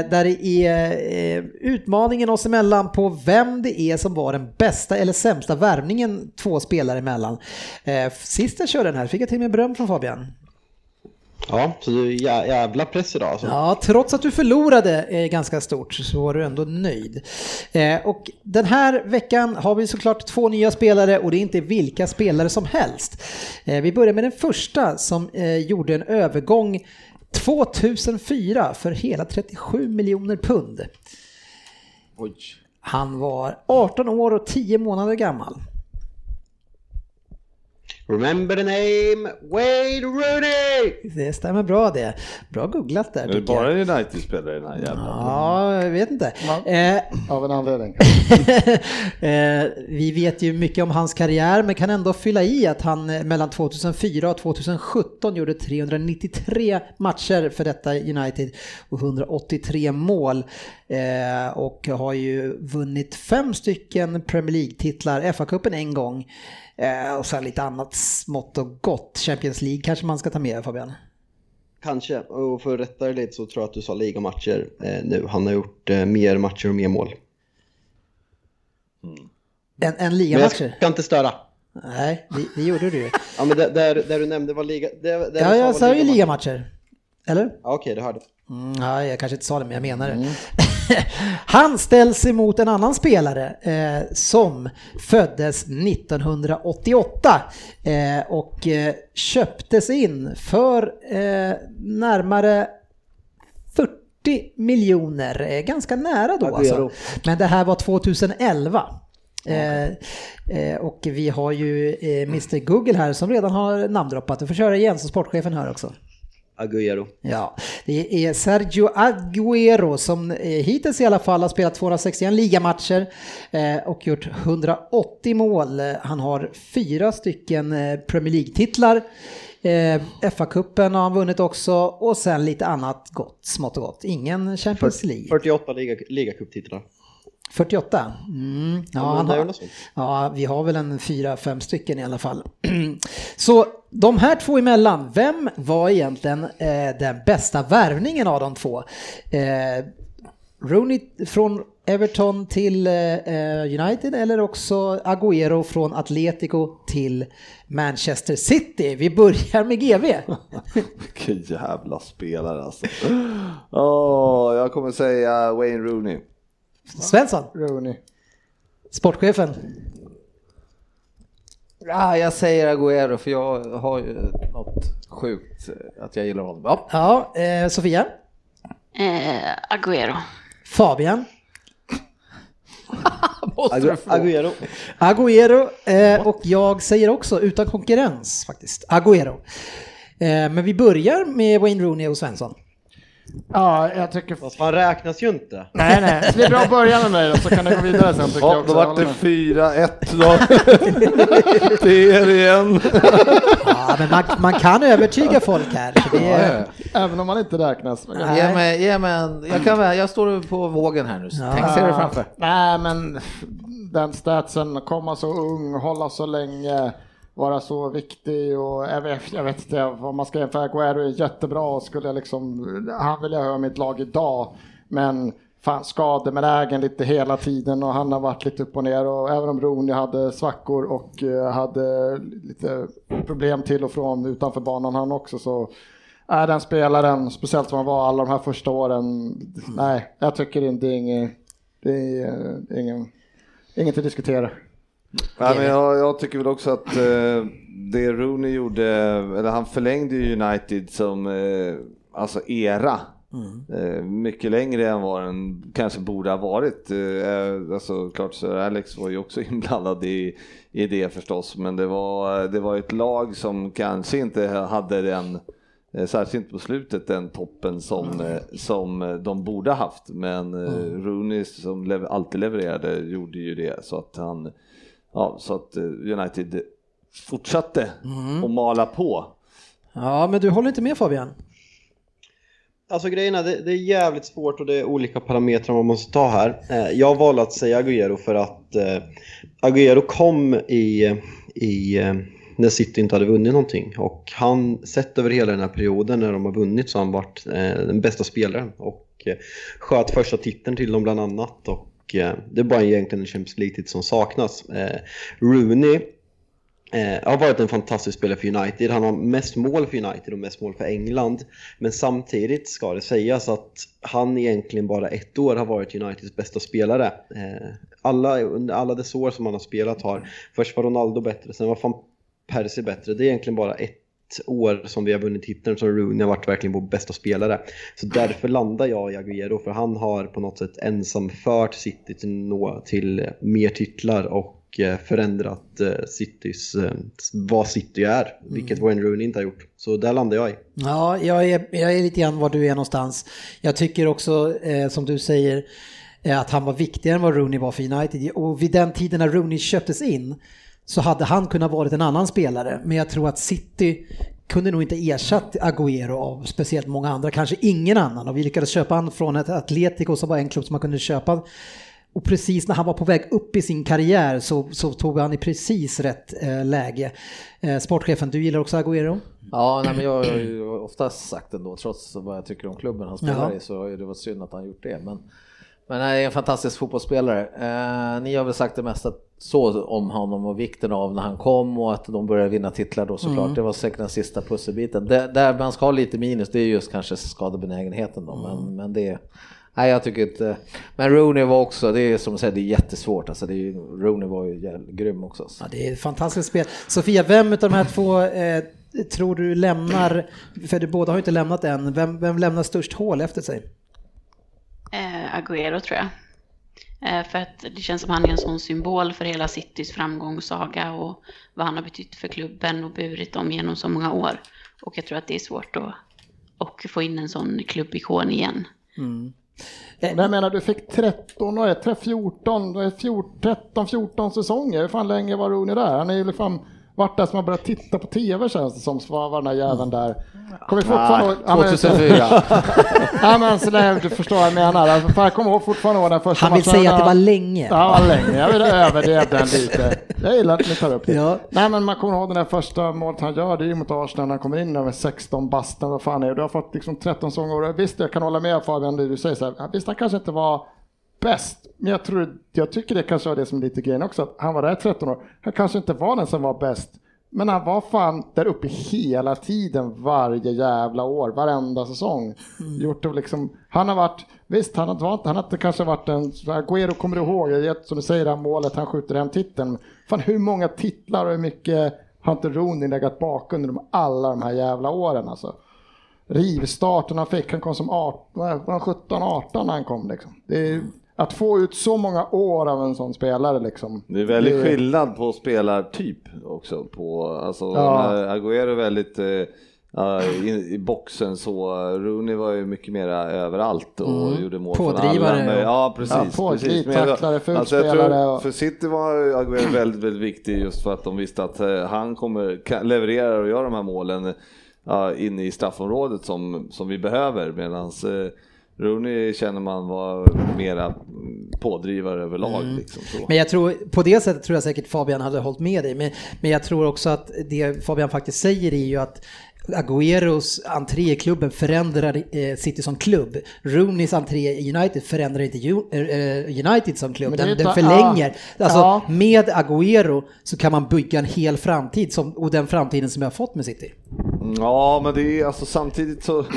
Speaker 1: där det är eh, utmaningen oss emellan på vem det är som var den bästa eller sämsta värvningen två spelare emellan. Eh, sist jag körde den här fick jag till mig beröm från Fabian.
Speaker 6: Ja, så du är jä- jävla press idag alltså.
Speaker 1: Ja, trots att du förlorade eh, ganska stort så var du ändå nöjd. Eh, och den här veckan har vi såklart två nya spelare och det är inte vilka spelare som helst. Eh, vi börjar med den första som eh, gjorde en övergång 2004 för hela 37 miljoner pund.
Speaker 2: Oj.
Speaker 1: Han var 18 år och 10 månader gammal.
Speaker 6: Remember the name Wade Rooney!
Speaker 1: Det stämmer bra det. Bra googlat där
Speaker 3: Är det bara United-spelare i den här jävla...
Speaker 1: Ja, jag vet inte. Eh,
Speaker 4: Av en anledning.
Speaker 1: Eh, vi vet ju mycket om hans karriär men kan ändå fylla i att han eh, mellan 2004 och 2017 gjorde 393 matcher för detta United och 183 mål. Eh, och har ju vunnit fem stycken Premier League-titlar, FA-cupen en gång eh, och sen lite annat smått och gott. Champions League kanske man ska ta med Fabian?
Speaker 6: Kanske, och för att rätta dig lite så tror jag att du sa ligamatcher eh, nu. Han har gjort eh, mer matcher och mer mål.
Speaker 1: En, en
Speaker 6: Men jag
Speaker 1: ligamatcher?
Speaker 6: ska inte störa.
Speaker 1: Nej, det, det gjorde du ju.
Speaker 6: Ja men där, där, där du nämnde var liga... Där, där
Speaker 1: Ja, jag sa ju
Speaker 6: ligamatcher.
Speaker 1: ligamatcher. Eller?
Speaker 6: Ja, Okej, det hörde jag.
Speaker 1: Mm, ja, jag kanske inte sa det, men jag menar det. Han ställs emot en annan spelare eh, som föddes 1988 eh, och eh, köptes in för eh, närmare 40 miljoner, eh, ganska nära då alltså. Men det här var 2011. Eh, eh, och vi har ju Mr Google här som redan har namndroppat. Du får köra igen så sportchefen hör också.
Speaker 6: Agüero.
Speaker 1: Ja, det är Sergio Agüero som eh, hittills i alla fall har spelat 261 ligamatcher eh, och gjort 180 mål. Han har fyra stycken eh, Premier League-titlar. FA-cupen har han vunnit också och sen lite annat gott, smått och gott. Ingen Champions League.
Speaker 6: 48 liga, ligacuptitlar.
Speaker 1: 48? Mm, ja, han har, ja, vi har väl en fyra, fem stycken i alla fall. Så de här två emellan, vem var egentligen eh, den bästa värvningen av de två? Eh, Rooney från Everton till eh, United eller också Agüero från Atletico till Manchester City? Vi börjar med GV.
Speaker 3: Vilken jävla spelare alltså. Åh, jag kommer säga Wayne Rooney.
Speaker 1: Svensson,
Speaker 4: Rooney.
Speaker 1: sportchefen.
Speaker 2: Ja, jag säger Agüero för jag har ju något sjukt eh, att jag gillar honom. Ja.
Speaker 1: Ja, eh, Sofia,
Speaker 5: Eh, Agüero.
Speaker 1: Fabian.
Speaker 6: Agüero.
Speaker 1: Agüero eh, och jag säger också utan konkurrens faktiskt, Agüero. Eh, men vi börjar med Wayne Rooney och Svensson.
Speaker 4: Ja, jag tycker...
Speaker 6: Fast han räknas ju inte.
Speaker 4: Nej, nej. Så det är bra att börja med mig då, så kan det gå vidare sen tycker jag
Speaker 3: Ja, då vart det
Speaker 4: håller med.
Speaker 3: 4-1 då. till er igen.
Speaker 1: Ja, men man, man kan övertyga folk här. Så det är,
Speaker 4: Även om man inte räknas.
Speaker 1: Nej.
Speaker 2: Ge mig, ge mig en, jag, kan, jag står på vågen här nu, så
Speaker 1: Ja.
Speaker 2: tänk se det framför.
Speaker 4: Nej, men den statsen, komma så ung, hålla så länge, vara så viktig och jag vet, jag vet inte vad man ska jämföra. Aguero är jättebra och skulle jag liksom, han vill jag ha i mitt lag idag. Men fan skadebenägen lite hela tiden och han har varit lite upp och ner och även om Rooney hade svackor och eh, hade lite problem till och från utanför banan han också så är den spelaren, speciellt som han var alla de här första åren, nej, jag tycker inte det är inget, det är eh, ingen, inget att diskutera.
Speaker 3: Nej, men jag, jag tycker väl också att eh, det Rooney gjorde, eller han förlängde ju United som eh, alltså era. Eh, mycket längre än vad den kanske borde ha varit. Eh, alltså klart så Alex var ju också inblandad i, i det förstås, men det var, det var ett lag som kanske inte hade den eh, Särskilt inte på slutet den toppen som, eh, som de borde haft. Men eh, Rooney som alltid levererade gjorde ju det så att han Ja, så att eh, United fortsatte
Speaker 1: Mm.
Speaker 3: att mala på.
Speaker 1: ja, men du håller inte med Fabian?
Speaker 6: Alltså grejerna, det, det är jävligt svårt och det är olika parametrar man måste ta här. Eh, jag valde att säga Agüero för att eh, Agüero kom i, i när City inte hade vunnit någonting och han, sett över hela den här perioden när de har vunnit så har han varit eh, den bästa spelaren och eh, sköt första titeln till dem bland annat och eh, det är bara egentligen en Champions League-titel som saknas. Eh, Rooney Eh, har varit en fantastisk spelare för United. Han har mest mål för United och mest mål för England. Men samtidigt ska det sägas att han egentligen bara ett år har varit Uniteds bästa spelare. Eh, alla, under alla dess år som han har spelat har, först var Ronaldo bättre, sen var fan Percy bättre. Det är egentligen bara ett år som vi har vunnit titeln Rooney har varit verkligen vår bästa spelare. Så därför landar jag i Agüero för han har på något sätt ensam fört City till, nå, till mer titlar och eh, förändrat eh, Citys, eh, vad City är, vilket Wayne Rooney inte har gjort. Så där landar jag i.
Speaker 1: Ja, jag är, jag är lite grann var du är någonstans. Jag tycker också, eh, som du säger, att han var viktigare än vad Rooney var för United. Och vid den tiden när Rooney köptes in så hade han kunnat varit en annan spelare. Men jag tror att City kunde nog inte ersatt Agüero av speciellt många andra, kanske ingen annan. Och vi lyckades köpa han från ett Atletico som var en klubb som man kunde köpa. Och precis när han var på väg upp i sin karriär så, så tog han i precis rätt eh, läge. Eh, sportchefen, du gillar också Agüero?
Speaker 2: Ja, nej, men jag har ju oftast sagt ändå, trots vad jag tycker om klubben han spelar
Speaker 1: Ja.
Speaker 2: i, så har det varit synd att han gjort det. Men, men han är en fantastisk fotbollsspelare. Eh, ni har väl sagt det mesta så om honom och vikten av när han kom och att de började vinna titlar då såklart.
Speaker 1: Mm.
Speaker 2: Det var säkert den sista pusselbiten. Där, där man ska ha lite minus, det är just kanske skadebenägenheten då,
Speaker 1: Mm.
Speaker 2: men, men det Nej, jag tycker inte... Men Rooney var också, det är som du säger, det är jättesvårt. Alltså, det är, Rooney var ju grym också.
Speaker 1: Ja, det är ett fantastiskt spel. Sofia, vem av de här två eh, tror du lämnar, för du båda har ju inte lämnat än, vem, vem lämnar störst hål efter sig?
Speaker 5: Eh, Agüero tror jag. Eh, för att det känns som han är en sån symbol för hela Citys framgångssaga och vad han har betytt för klubben och burit dem genom så många år. Och jag tror att det är svårt att och få in en sån klubbikon igen. Mm.
Speaker 4: Eh, men jag menar, du fick 13, och 14, 14, 13, 14 säsonger. Hur fan länge var Rooney där? Han är ju liksom varit där som man börjat titta på tv känns det som, så var den där jäveln där. Kommer fortfarande ihåg... men-
Speaker 2: 2004.
Speaker 4: Ja men så där, du förstår vad jag menar. Alltså, jag kommer ihåg fortfarande ihåg den första
Speaker 1: Han vill
Speaker 4: matchen
Speaker 1: säga att det var länge.
Speaker 4: Ja, länge. Jag vill överdriva den lite. Jag gillar att ni tar upp det.
Speaker 1: Ja.
Speaker 4: Nej, men man kommer ihåg den där första målet han gör, det är ju mot Arsenal när han kommer in där med 16 basten, vad fan är det? Du har fått liksom 13 sånger. Visst, jag kan hålla med Fabian, det du säger så här, visst han kanske inte var bäst, men jag, tror, jag tycker det kanske var det som är lite grejen också, att han var där 13 år. Han kanske inte var den som var bäst, men han var fan där uppe hela tiden, varje jävla år, varenda säsong. Gjort det liksom, han har varit, visst han har, han har inte kanske varit en, Agüero kommer du ihåg, jag vet, som du säger det här målet, han skjuter hem titeln. Fan hur många titlar och hur mycket har inte Rooney legat bakom under de, alla de här jävla åren alltså. Rivstarten han fick, han kom som 18, vad var han 17-18 när han kom liksom. Det är, att få ut så många år av en sån spelare liksom.
Speaker 3: Det är väldigt
Speaker 4: Det-
Speaker 3: skillnad på spelartyp också. På, alltså,
Speaker 4: Ja.
Speaker 3: när Agüero är väldigt, eh, ja, i, i boxen så. Rooney var ju mycket mer överallt och
Speaker 1: Mm.
Speaker 3: gjorde mål
Speaker 1: Pådrivare
Speaker 3: från alla. Men, ja, precis.
Speaker 4: Ja, på,
Speaker 3: precis. Men
Speaker 4: tacklare,
Speaker 3: jag- alltså, jag tror,
Speaker 4: och-
Speaker 3: För City var Aguero väldigt, väldigt viktig just för att de visste att eh, han kommer kan, leverera och göra de här målen ja, inne i straffområdet som, som vi behöver medans eh, Rooney känner man var mera pådrivare överlag. Liksom, så.
Speaker 1: Men jag tror, på det sättet tror jag säkert Fabian hade hållit med dig. Men, men jag tror också att det Fabian faktiskt säger är ju att Agüeros entré i klubben förändrar eh, City som klubb. Rooneys entré i United förändrar inte Ju- eh, United som klubb. Den, den förlänger.
Speaker 4: ja.
Speaker 1: Alltså,
Speaker 4: Ja.
Speaker 1: Med Agüero så kan man bygga en hel framtid som, och den framtiden som jag har fått med City.
Speaker 3: Ja, men det är alltså samtidigt så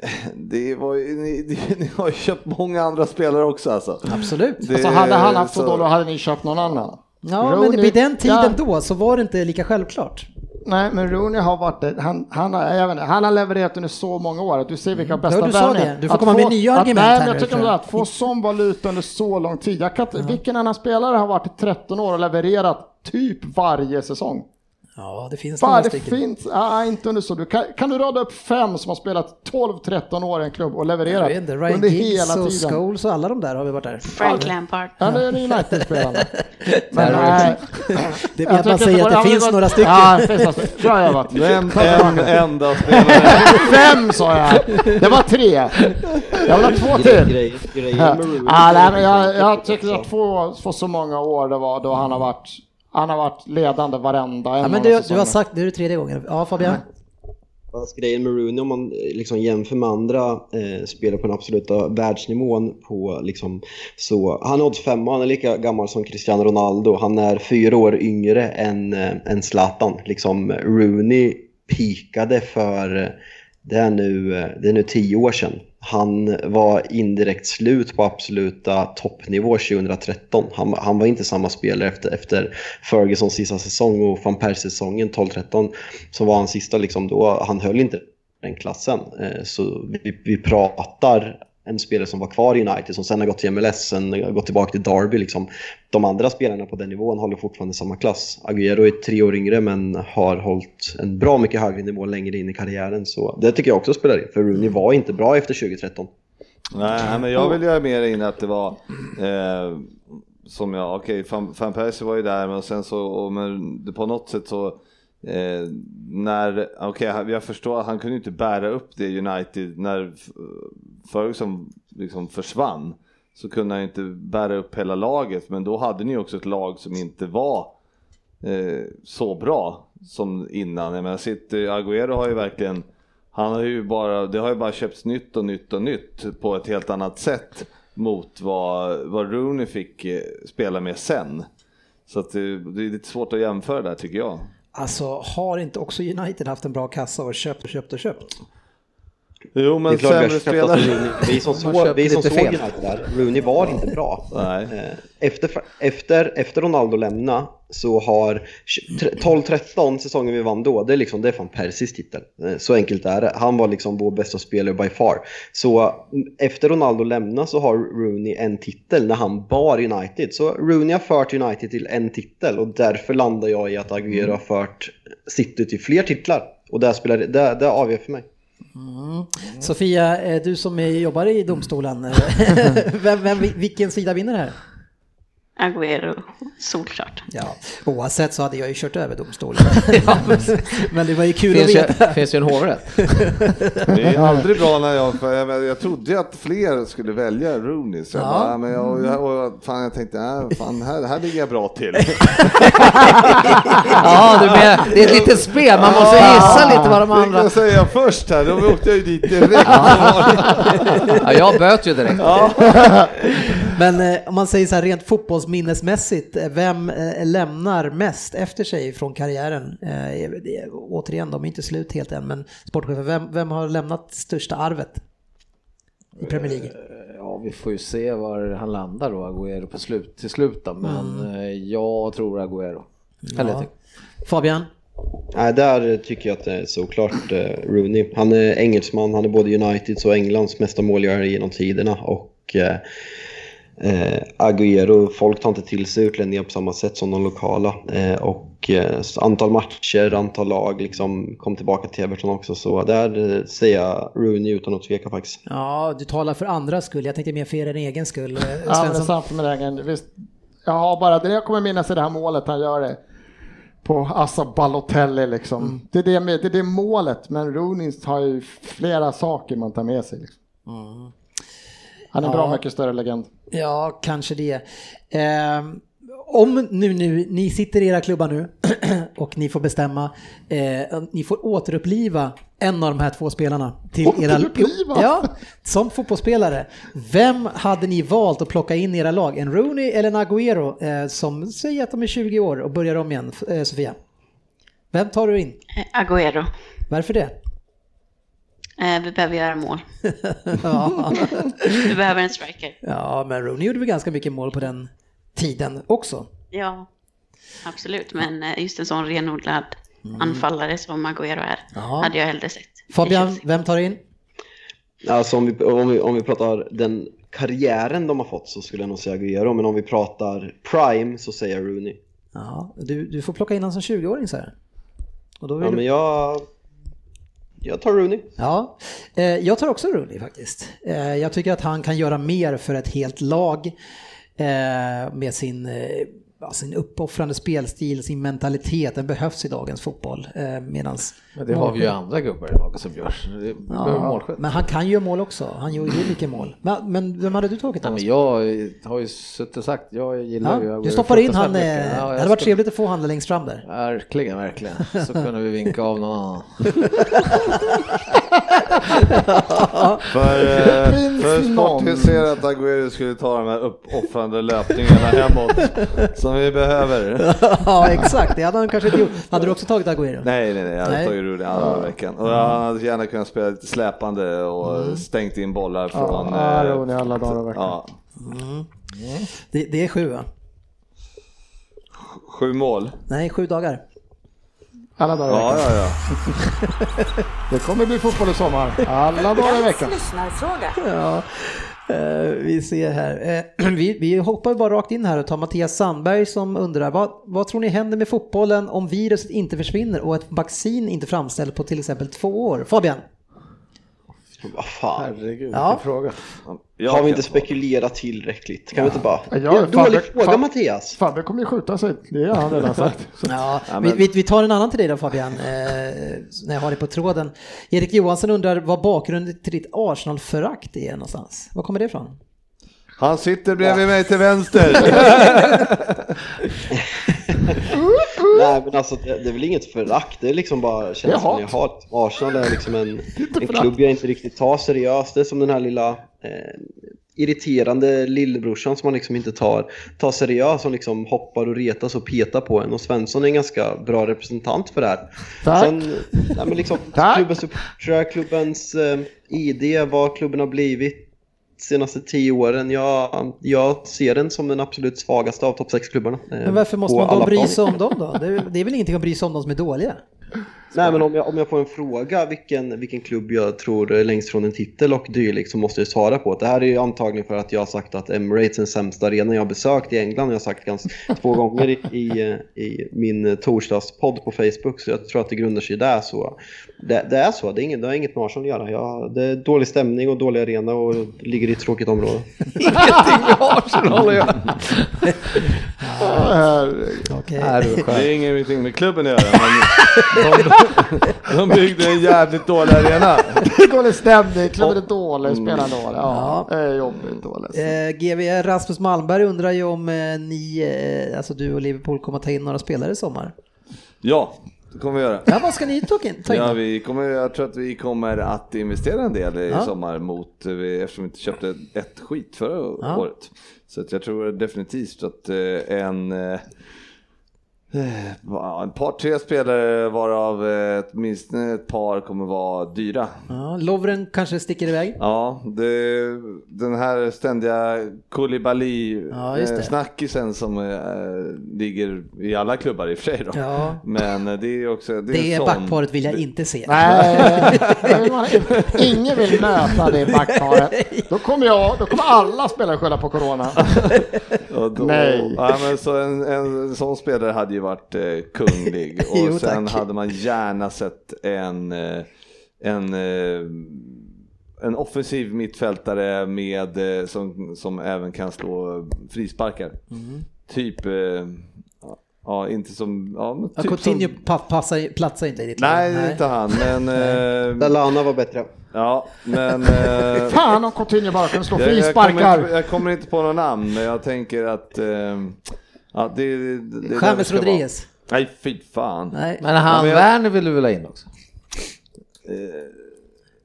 Speaker 3: det var ju, ni, ni, ni har ju köpt många andra spelare också alltså.
Speaker 1: Absolut.
Speaker 3: Det-
Speaker 4: Alltså hade han haft
Speaker 3: så-
Speaker 4: hade ni köpt någon annan.
Speaker 1: Ja, men
Speaker 4: Rooney-
Speaker 1: vid den tiden
Speaker 4: ja.
Speaker 1: då så var det inte lika självklart.
Speaker 4: Nej, men Rooney har varit det. Han, han, har, jag vet inte, han har levererat under så många år att du ser vilka bästa
Speaker 1: Ja, du sa
Speaker 4: vänner.
Speaker 1: det. Du får
Speaker 4: Att
Speaker 1: komma med
Speaker 4: få-
Speaker 1: nya
Speaker 4: att,
Speaker 1: argument
Speaker 4: Nej,
Speaker 1: här
Speaker 4: men jag tycker
Speaker 1: jag.
Speaker 4: att få sån valuta under så lång tid. Jag kan, inte- Vilken annan spelare har varit i 13 år och levererat typ varje säsong?
Speaker 1: Ja, det finns
Speaker 4: Bara
Speaker 1: några
Speaker 4: det
Speaker 1: stycken.
Speaker 4: finns, ah, inte under så. Du kan, kan du rada upp fem som har spelat 12-13 år i en klubb och
Speaker 1: Jag
Speaker 4: levererat
Speaker 1: inte, Ryan
Speaker 4: under
Speaker 1: Giggs
Speaker 4: hela
Speaker 1: och
Speaker 4: tiden?
Speaker 1: Scholes och alla de där har vi varit där.
Speaker 5: Frank Lampard.
Speaker 4: Ja, det är United-spelarna. Men nej.
Speaker 1: Det är
Speaker 4: Jag
Speaker 1: att man säger att det finns
Speaker 4: var-
Speaker 1: några stycken.
Speaker 4: Ja, det finns några stycken. Bra jobbat.
Speaker 3: Men en enda spelare.
Speaker 4: Fem sa jag! Det var tre. Jag vill ha två till. Ah, nej, men jag, jag tycker att få, få så många år det var då han har varit, han har varit ledande varenda en
Speaker 1: Ja, men du, du har sagt, det är det tredje gången. Ja, Fabian?
Speaker 6: Fast grejen med Rooney om man eh, liksom jämför med andra eh, spelare på den absoluta världsnivån på liksom så han är odds femma, han är lika gammal som Cristiano Ronaldo, han är fyra år yngre än, eh, än Zlatan. Liksom Rooney pikade för eh, det är, nu, eh, det är nu tio år sedan. Han var indirekt slut på absoluta toppnivå 2013. Han, han var inte samma spelare efter, efter Fergusons sista säsong och van Persie-säsongen 12-13 som var hans sista. Liksom, då, han höll inte den klassen. Eh, så vi, vi pratar en spelare som var kvar i United som sen har gått till MLS, sen har gått tillbaka till Derby. Liksom. De andra spelarna på den nivån håller fortfarande samma klass. Agüero är tre år yngre men har hållit en bra mycket högre nivå längre in i karriären. Så det tycker jag också spelar in, för Rooney var inte bra efter 2013.
Speaker 3: Nej, men jag vill göra mer in att det var eh, som jag, okej, Van, Van Persie var ju där men sen så, och, men på något sätt så eh, när, okej jag förstår att han kunde inte bära upp det United när Ferguson liksom försvann så kunde han inte bära upp hela laget men då hade ni också ett lag som inte var eh, så bra som innan. Jag menar, City, eh, Agüero har ju verkligen han har ju bara, det har ju bara köpts nytt och nytt och nytt på ett helt annat sätt mot vad, vad Rooney fick eh, spela med sen. Så att det, det är lite svårt att jämföra där tycker jag.
Speaker 1: Alltså, har inte också United haft en bra kassa och köpt och köpt och köpt?
Speaker 3: Jo
Speaker 6: Det
Speaker 3: men sämre spelare.
Speaker 6: Rooney. Vi som,
Speaker 2: Man
Speaker 6: så,
Speaker 2: köper
Speaker 6: vi som såg. United där, Rooney var inte bra.
Speaker 3: Nej.
Speaker 6: Eh, Efter, efter, efter Ronaldo lämna så har 12-13 säsongen vi vann då, det är liksom det är fan Persis titel. Eh, Så enkelt är det. Han var liksom vår bästa spelare by far. Så mm, efter Ronaldo lämna så har Rooney en titel när han bar United. Så Rooney har fört United till en titel och därför landar jag i att Agüero har fört City till fler titlar. Och det, spelar, det, det avgör för mig. Mm.
Speaker 1: Sofia, eh, du som jobbar i domstolen, eh, vem, vem, vilken sida vinner här?
Speaker 5: Agüero, solklart.
Speaker 1: Ja, oavsett så hade jag ju kört över domstolen. Men det var ju kul
Speaker 2: Finns
Speaker 1: att
Speaker 2: ju,
Speaker 1: veta.
Speaker 2: finns ju en hovrätt.
Speaker 3: Det är aldrig bra när jag, jag, jag trodde ju att fler skulle välja Rooney. Så jag
Speaker 1: Ja.
Speaker 3: bara, men jag, jag, och fan, jag tänkte, äh, fan, här, här ligger jag bra till.
Speaker 2: Ja, du med, det är ett litet spel, man måste gissa lite vad de andra...
Speaker 3: jag säga först här, då åkte jag ju dit direkt.
Speaker 2: Ja, jag böt ju direkt.
Speaker 1: Men eh, om man säger så här rent fotbollsminnesmässigt, eh, vem eh, lämnar mest efter sig från karriären? Eh, återigen, de är inte slut helt än, men sportchefen, vem, vem har lämnat största arvet i Premier League?
Speaker 2: Ja, vi får ju se var han landar då, Agüero på slut, till slut då. Men eh, jag tror Agüero.
Speaker 1: Ja.
Speaker 2: typ.
Speaker 1: Fabian?
Speaker 6: Nej, där tycker jag att det är såklart eh, Rooney. Han är engelsman, han är både Uniteds och Englands mesta målgörare genom tiderna och eh, Eh, Agüero, folk tar inte till sig utlänningar på samma sätt som de lokala. Eh, och eh, antal matcher, antal lag liksom kom tillbaka till Everton också. Så där eh, säger jag Rooney utan att tveka faktiskt.
Speaker 1: Ja, du talar för andras skull. Jag tänkte mer för er egen skull. eh,
Speaker 4: Ja, men det är sant egen. Visst, jag har bara det jag kommer minnas är det här målet han gör det på Assa Balotelli liksom.
Speaker 1: Mm.
Speaker 4: Det, är det, med, det är det målet, men Rooney har ju flera saker man tar med sig. Liksom. Han är en bra.
Speaker 1: Ja.
Speaker 4: mycket större legend.
Speaker 1: Ja, kanske det. Ehm, om nu, nu ni sitter i era klubbar nu och ni får bestämma, eh, ni får återuppliva en av de här två spelarna till era
Speaker 4: Återuppliva?
Speaker 1: Ja, som fotbollsspelare. Vem hade ni valt att plocka in i era lag? En Rooney eller en Agüero eh, som säger att de är 20 år och börjar om igen, eh, Sofia? Vem tar du in?
Speaker 5: Eh, Agüero.
Speaker 1: Varför det?
Speaker 5: Eh, vi behöver göra mål.
Speaker 1: Ja.
Speaker 5: Vi behöver en striker.
Speaker 1: ja, men Rooney gjorde väl ganska mycket mål på den tiden också.
Speaker 5: Ja, absolut. Men eh, just en sån renodlad anfallare som Agüero är,
Speaker 1: Ja.
Speaker 5: hade jag hellre sett.
Speaker 1: Fabian, vem tar du in?
Speaker 6: Alltså om vi, om, vi, om vi pratar den karriären de har fått så skulle jag nog säga Agüero, men om vi pratar prime så säger jag Rooney.
Speaker 1: Ja, du, du får plocka in han som 20-åring så här. Och då vill
Speaker 6: Ja,
Speaker 1: du...
Speaker 6: men jag, jag tar Rooney.
Speaker 1: Ja, eh, jag tar också Rooney faktiskt. Eh, jag tycker att han kan göra mer för ett helt lag eh, med sin, eh, ja, sin uppoffrande spelstil, sin mentalitet. Den behövs i dagens fotboll. Eh, medans
Speaker 2: Men det har vi ju andra gubbar i laget som gör. så Det behöver
Speaker 1: ja, men han kan ju göra mål också. Han gör ju mycket mål. Men, men vem hade du tagit
Speaker 2: Ja,
Speaker 1: då?
Speaker 2: men jag har ju suttit och sagt, jag gillar ju
Speaker 1: Ja,
Speaker 2: Agüero
Speaker 1: du stoppar in han. Eh.
Speaker 2: Ja,
Speaker 1: det hade varit
Speaker 2: ska-
Speaker 1: trevligt att få han längst fram där.
Speaker 2: Verkligen, verkligen. Så kunde vi vinka av någon annan.
Speaker 3: För, eh, för
Speaker 4: någon.
Speaker 3: sportintresserat Agüero skulle ta de här uppoffrande löpningarna hemåt som vi behöver.
Speaker 1: ja, exakt. Det hade han kanske inte gjort. Hade du också tagit Agüero?
Speaker 3: Nej, nej, nej, jag hade
Speaker 1: Nej.
Speaker 3: tagit Rooney alla dagar i veckan. Och han hade gärna kunnat spela lite släpande och stängt in bollar från...
Speaker 4: Ja,
Speaker 3: eh,
Speaker 4: Rooney alla dagar veckan.
Speaker 3: ja,
Speaker 1: Det, det är sju va?
Speaker 3: sju mål.
Speaker 1: Nej, sju dagar.
Speaker 4: Alla dagar i
Speaker 3: Ja,
Speaker 4: veckan.
Speaker 3: ja, ja.
Speaker 4: Det kommer bli fotboll i sommar. Alla dagar i veckan.
Speaker 7: lyssnarfråga.
Speaker 1: Ja, eh, vi ser här. Eh, vi, vi hoppar bara rakt in här och tar Mattias Sandberg som undrar vad, vad tror ni händer med fotbollen om viruset inte försvinner och ett vaccin inte framställs på till exempel två år? Fabian?
Speaker 6: Vad fan.
Speaker 2: Herregud,
Speaker 1: Ja.
Speaker 2: vilken fråga.
Speaker 3: Jag
Speaker 6: Har vi inte spekulerat tillräckligt? Kan vi inte bara...
Speaker 4: Ja,
Speaker 6: Ja, dålig
Speaker 4: Fabbe-
Speaker 6: fråga
Speaker 4: Fab-
Speaker 6: Mattias.
Speaker 4: Fabbe kommer ju skjuta sig, det har han redan sagt.
Speaker 1: Ja,
Speaker 3: Ja,
Speaker 1: vi,
Speaker 3: men-
Speaker 1: vi, vi tar en annan till dig då Fabian, eh, när jag har dig på tråden. Erik Johansson undrar vad bakgrunden till ditt Arsenal-förakt är någonstans. Var kommer det ifrån?
Speaker 3: Han sitter bredvid mig till vänster.
Speaker 6: Nej men alltså det, det är väl inget förakt, det är liksom bara känslan jag har. Arsenal är liksom en, en klubb jag inte riktigt tar seriöst. Det är som den här lilla eh, irriterande lillebrorsan som man liksom inte tar, tar seriöst, som liksom hoppar och retas och petar på en. Och Svensson är en ganska bra representant för det här.
Speaker 4: Tack.
Speaker 6: Sen, nej, men liksom,
Speaker 4: Tack.
Speaker 6: klubbens klubbens eh, ID, vad klubben har blivit senaste tio åren. Jag, jag ser den som den absolut svagaste av topp 6-klubbarna. eh,
Speaker 1: Men varför måste
Speaker 6: på
Speaker 1: man då bry sig om dem då? Det är, det är väl ingenting att bry sig om de som är dåliga?
Speaker 6: Nej men om jag, om jag får en fråga vilken, vilken klubb jag tror är längst från en titel och dylikt så måste jag svara på att det här är ju antagligen för att jag har sagt att Emirates är den sämsta arenan jag har besökt i England. Jag har sagt ganska två gånger i, i, i min torsdagspodd på Facebook så jag tror att det grundar sig där. Så det, det är så, det, är inget, det har inget med Arsenal att göra. Jag, det är dålig stämning och dålig arena och ligger i ett tråkigt område.
Speaker 2: Ingenting med Arsenal att göra.
Speaker 3: Det är ingenting med klubben att göra, men de, de byggde en jävligt dålig arena.
Speaker 4: Det är dålig stämning, klubben är dålig, spelar dålig. Ja, det är jobbigt dåligt.
Speaker 1: Eh, GV Rasmus Malmberg undrar ju om eh, ni, eh, alltså du och Liverpool kommer att ta in några spelare i sommar.
Speaker 3: Ja, det kommer vi göra.
Speaker 1: Ja, vad ska ni ta in? Ta in
Speaker 3: Ja, vi kommer, jag tror att vi kommer att investera en del i
Speaker 1: Ja.
Speaker 3: sommar mot, eh, eftersom vi inte köpte ett skit förra
Speaker 1: Ja.
Speaker 3: året. Så att jag tror definitivt att eh, en, eh, Ja, En par, tre spelare varav eh, åtminstone ett par kommer vara dyra.
Speaker 1: Ja, Lovren kanske sticker iväg.
Speaker 3: Ja, det, den här ständiga
Speaker 1: Ja, det.
Speaker 3: Koulibaly-snackisen som eh, ligger i alla klubbar i och för sig då.
Speaker 1: Ja.
Speaker 3: Men eh, det är också... Det är,
Speaker 1: Det
Speaker 3: sån-
Speaker 1: backparet vill jag inte se.
Speaker 4: Nej, ingen vill möta det backparet. Då kommer, jag, då kommer alla spelare skylla på corona.
Speaker 3: Och då,
Speaker 4: Nej.
Speaker 3: Ja, men så en, en sån spelare hade ju varit eh, kunglig och
Speaker 1: Jo,
Speaker 3: sen
Speaker 1: tack.
Speaker 3: hade man gärna sett en, eh, en, eh, en offensiv mittfältare med, eh, som, som även kan slå frisparkar.
Speaker 1: Mm.
Speaker 3: Typ, eh, ja inte som, ja, typ
Speaker 1: Coutinho
Speaker 3: som,
Speaker 1: pa- passar, platsar inte i ditt lag.
Speaker 3: Nej, det är inte han, men, eh,
Speaker 6: Dalana var bättre.
Speaker 3: Ja, men eh,
Speaker 4: Fan om Coutinho bara kunde slå
Speaker 3: jag, jag, kommer inte,
Speaker 4: frisparkar.
Speaker 3: jag kommer inte på någon namn, men jag tänker att eh, ja, det, det, det
Speaker 1: James
Speaker 3: ska vara.
Speaker 1: Rodriguez.
Speaker 3: Nej, fy fan.
Speaker 1: Nej.
Speaker 2: Men han
Speaker 3: Ja, men jag-
Speaker 2: Werner vill du väl ha in också?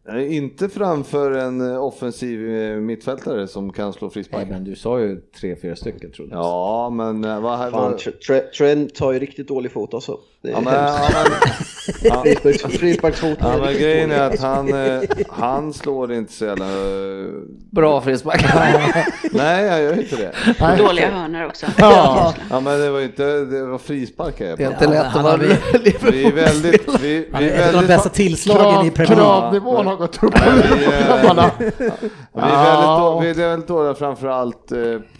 Speaker 3: Nej, Inte framför en eh, offensiv eh, mittfältare som kan slå
Speaker 2: Nej,
Speaker 3: frispark.
Speaker 2: men du sa ju tre, fyra stycken trodde jag.
Speaker 3: Ja, men eh, vad...
Speaker 6: Fan,
Speaker 3: vad
Speaker 6: Tre- Trent har ju riktigt dålig fot alltså. Det är
Speaker 3: ja, men, ja, ja, grejen är att han, eh, han slår inte så jävla...
Speaker 2: Bra frispark.
Speaker 3: Nej, jag gör inte det.
Speaker 5: Dåliga hörnor också.
Speaker 4: Ja.
Speaker 3: Ja, men det var inte... Det var frisparkar jag
Speaker 2: Det är inte lätt att vara
Speaker 1: vi-
Speaker 3: Vi är väldigt... Vi, vi
Speaker 1: är av de
Speaker 3: väldigt...
Speaker 1: bästa tillslagen i
Speaker 4: Krav,
Speaker 1: Premier League.
Speaker 4: kravnivån har gått upp.
Speaker 3: Vi, är väldigt, då, vi är väldigt dåliga framförallt eh,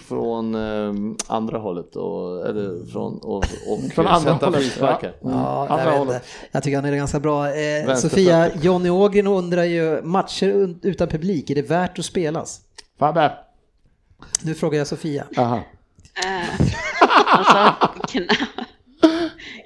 Speaker 3: från eh, andra hållet och, eller från, och, och
Speaker 4: Från andra
Speaker 3: sätta
Speaker 4: hållet,
Speaker 3: frisparkar.
Speaker 1: Ja,
Speaker 4: Andra
Speaker 1: jag,
Speaker 4: hållet.
Speaker 1: jag tycker han är ganska bra. Eh. Sofia, Johnny Ågren undrar ju, matcher utan publik, är det värt att spelas?
Speaker 4: Fabbe.
Speaker 1: Nu frågar jag Sofia.
Speaker 4: Aha.
Speaker 5: Eh, alltså, kna-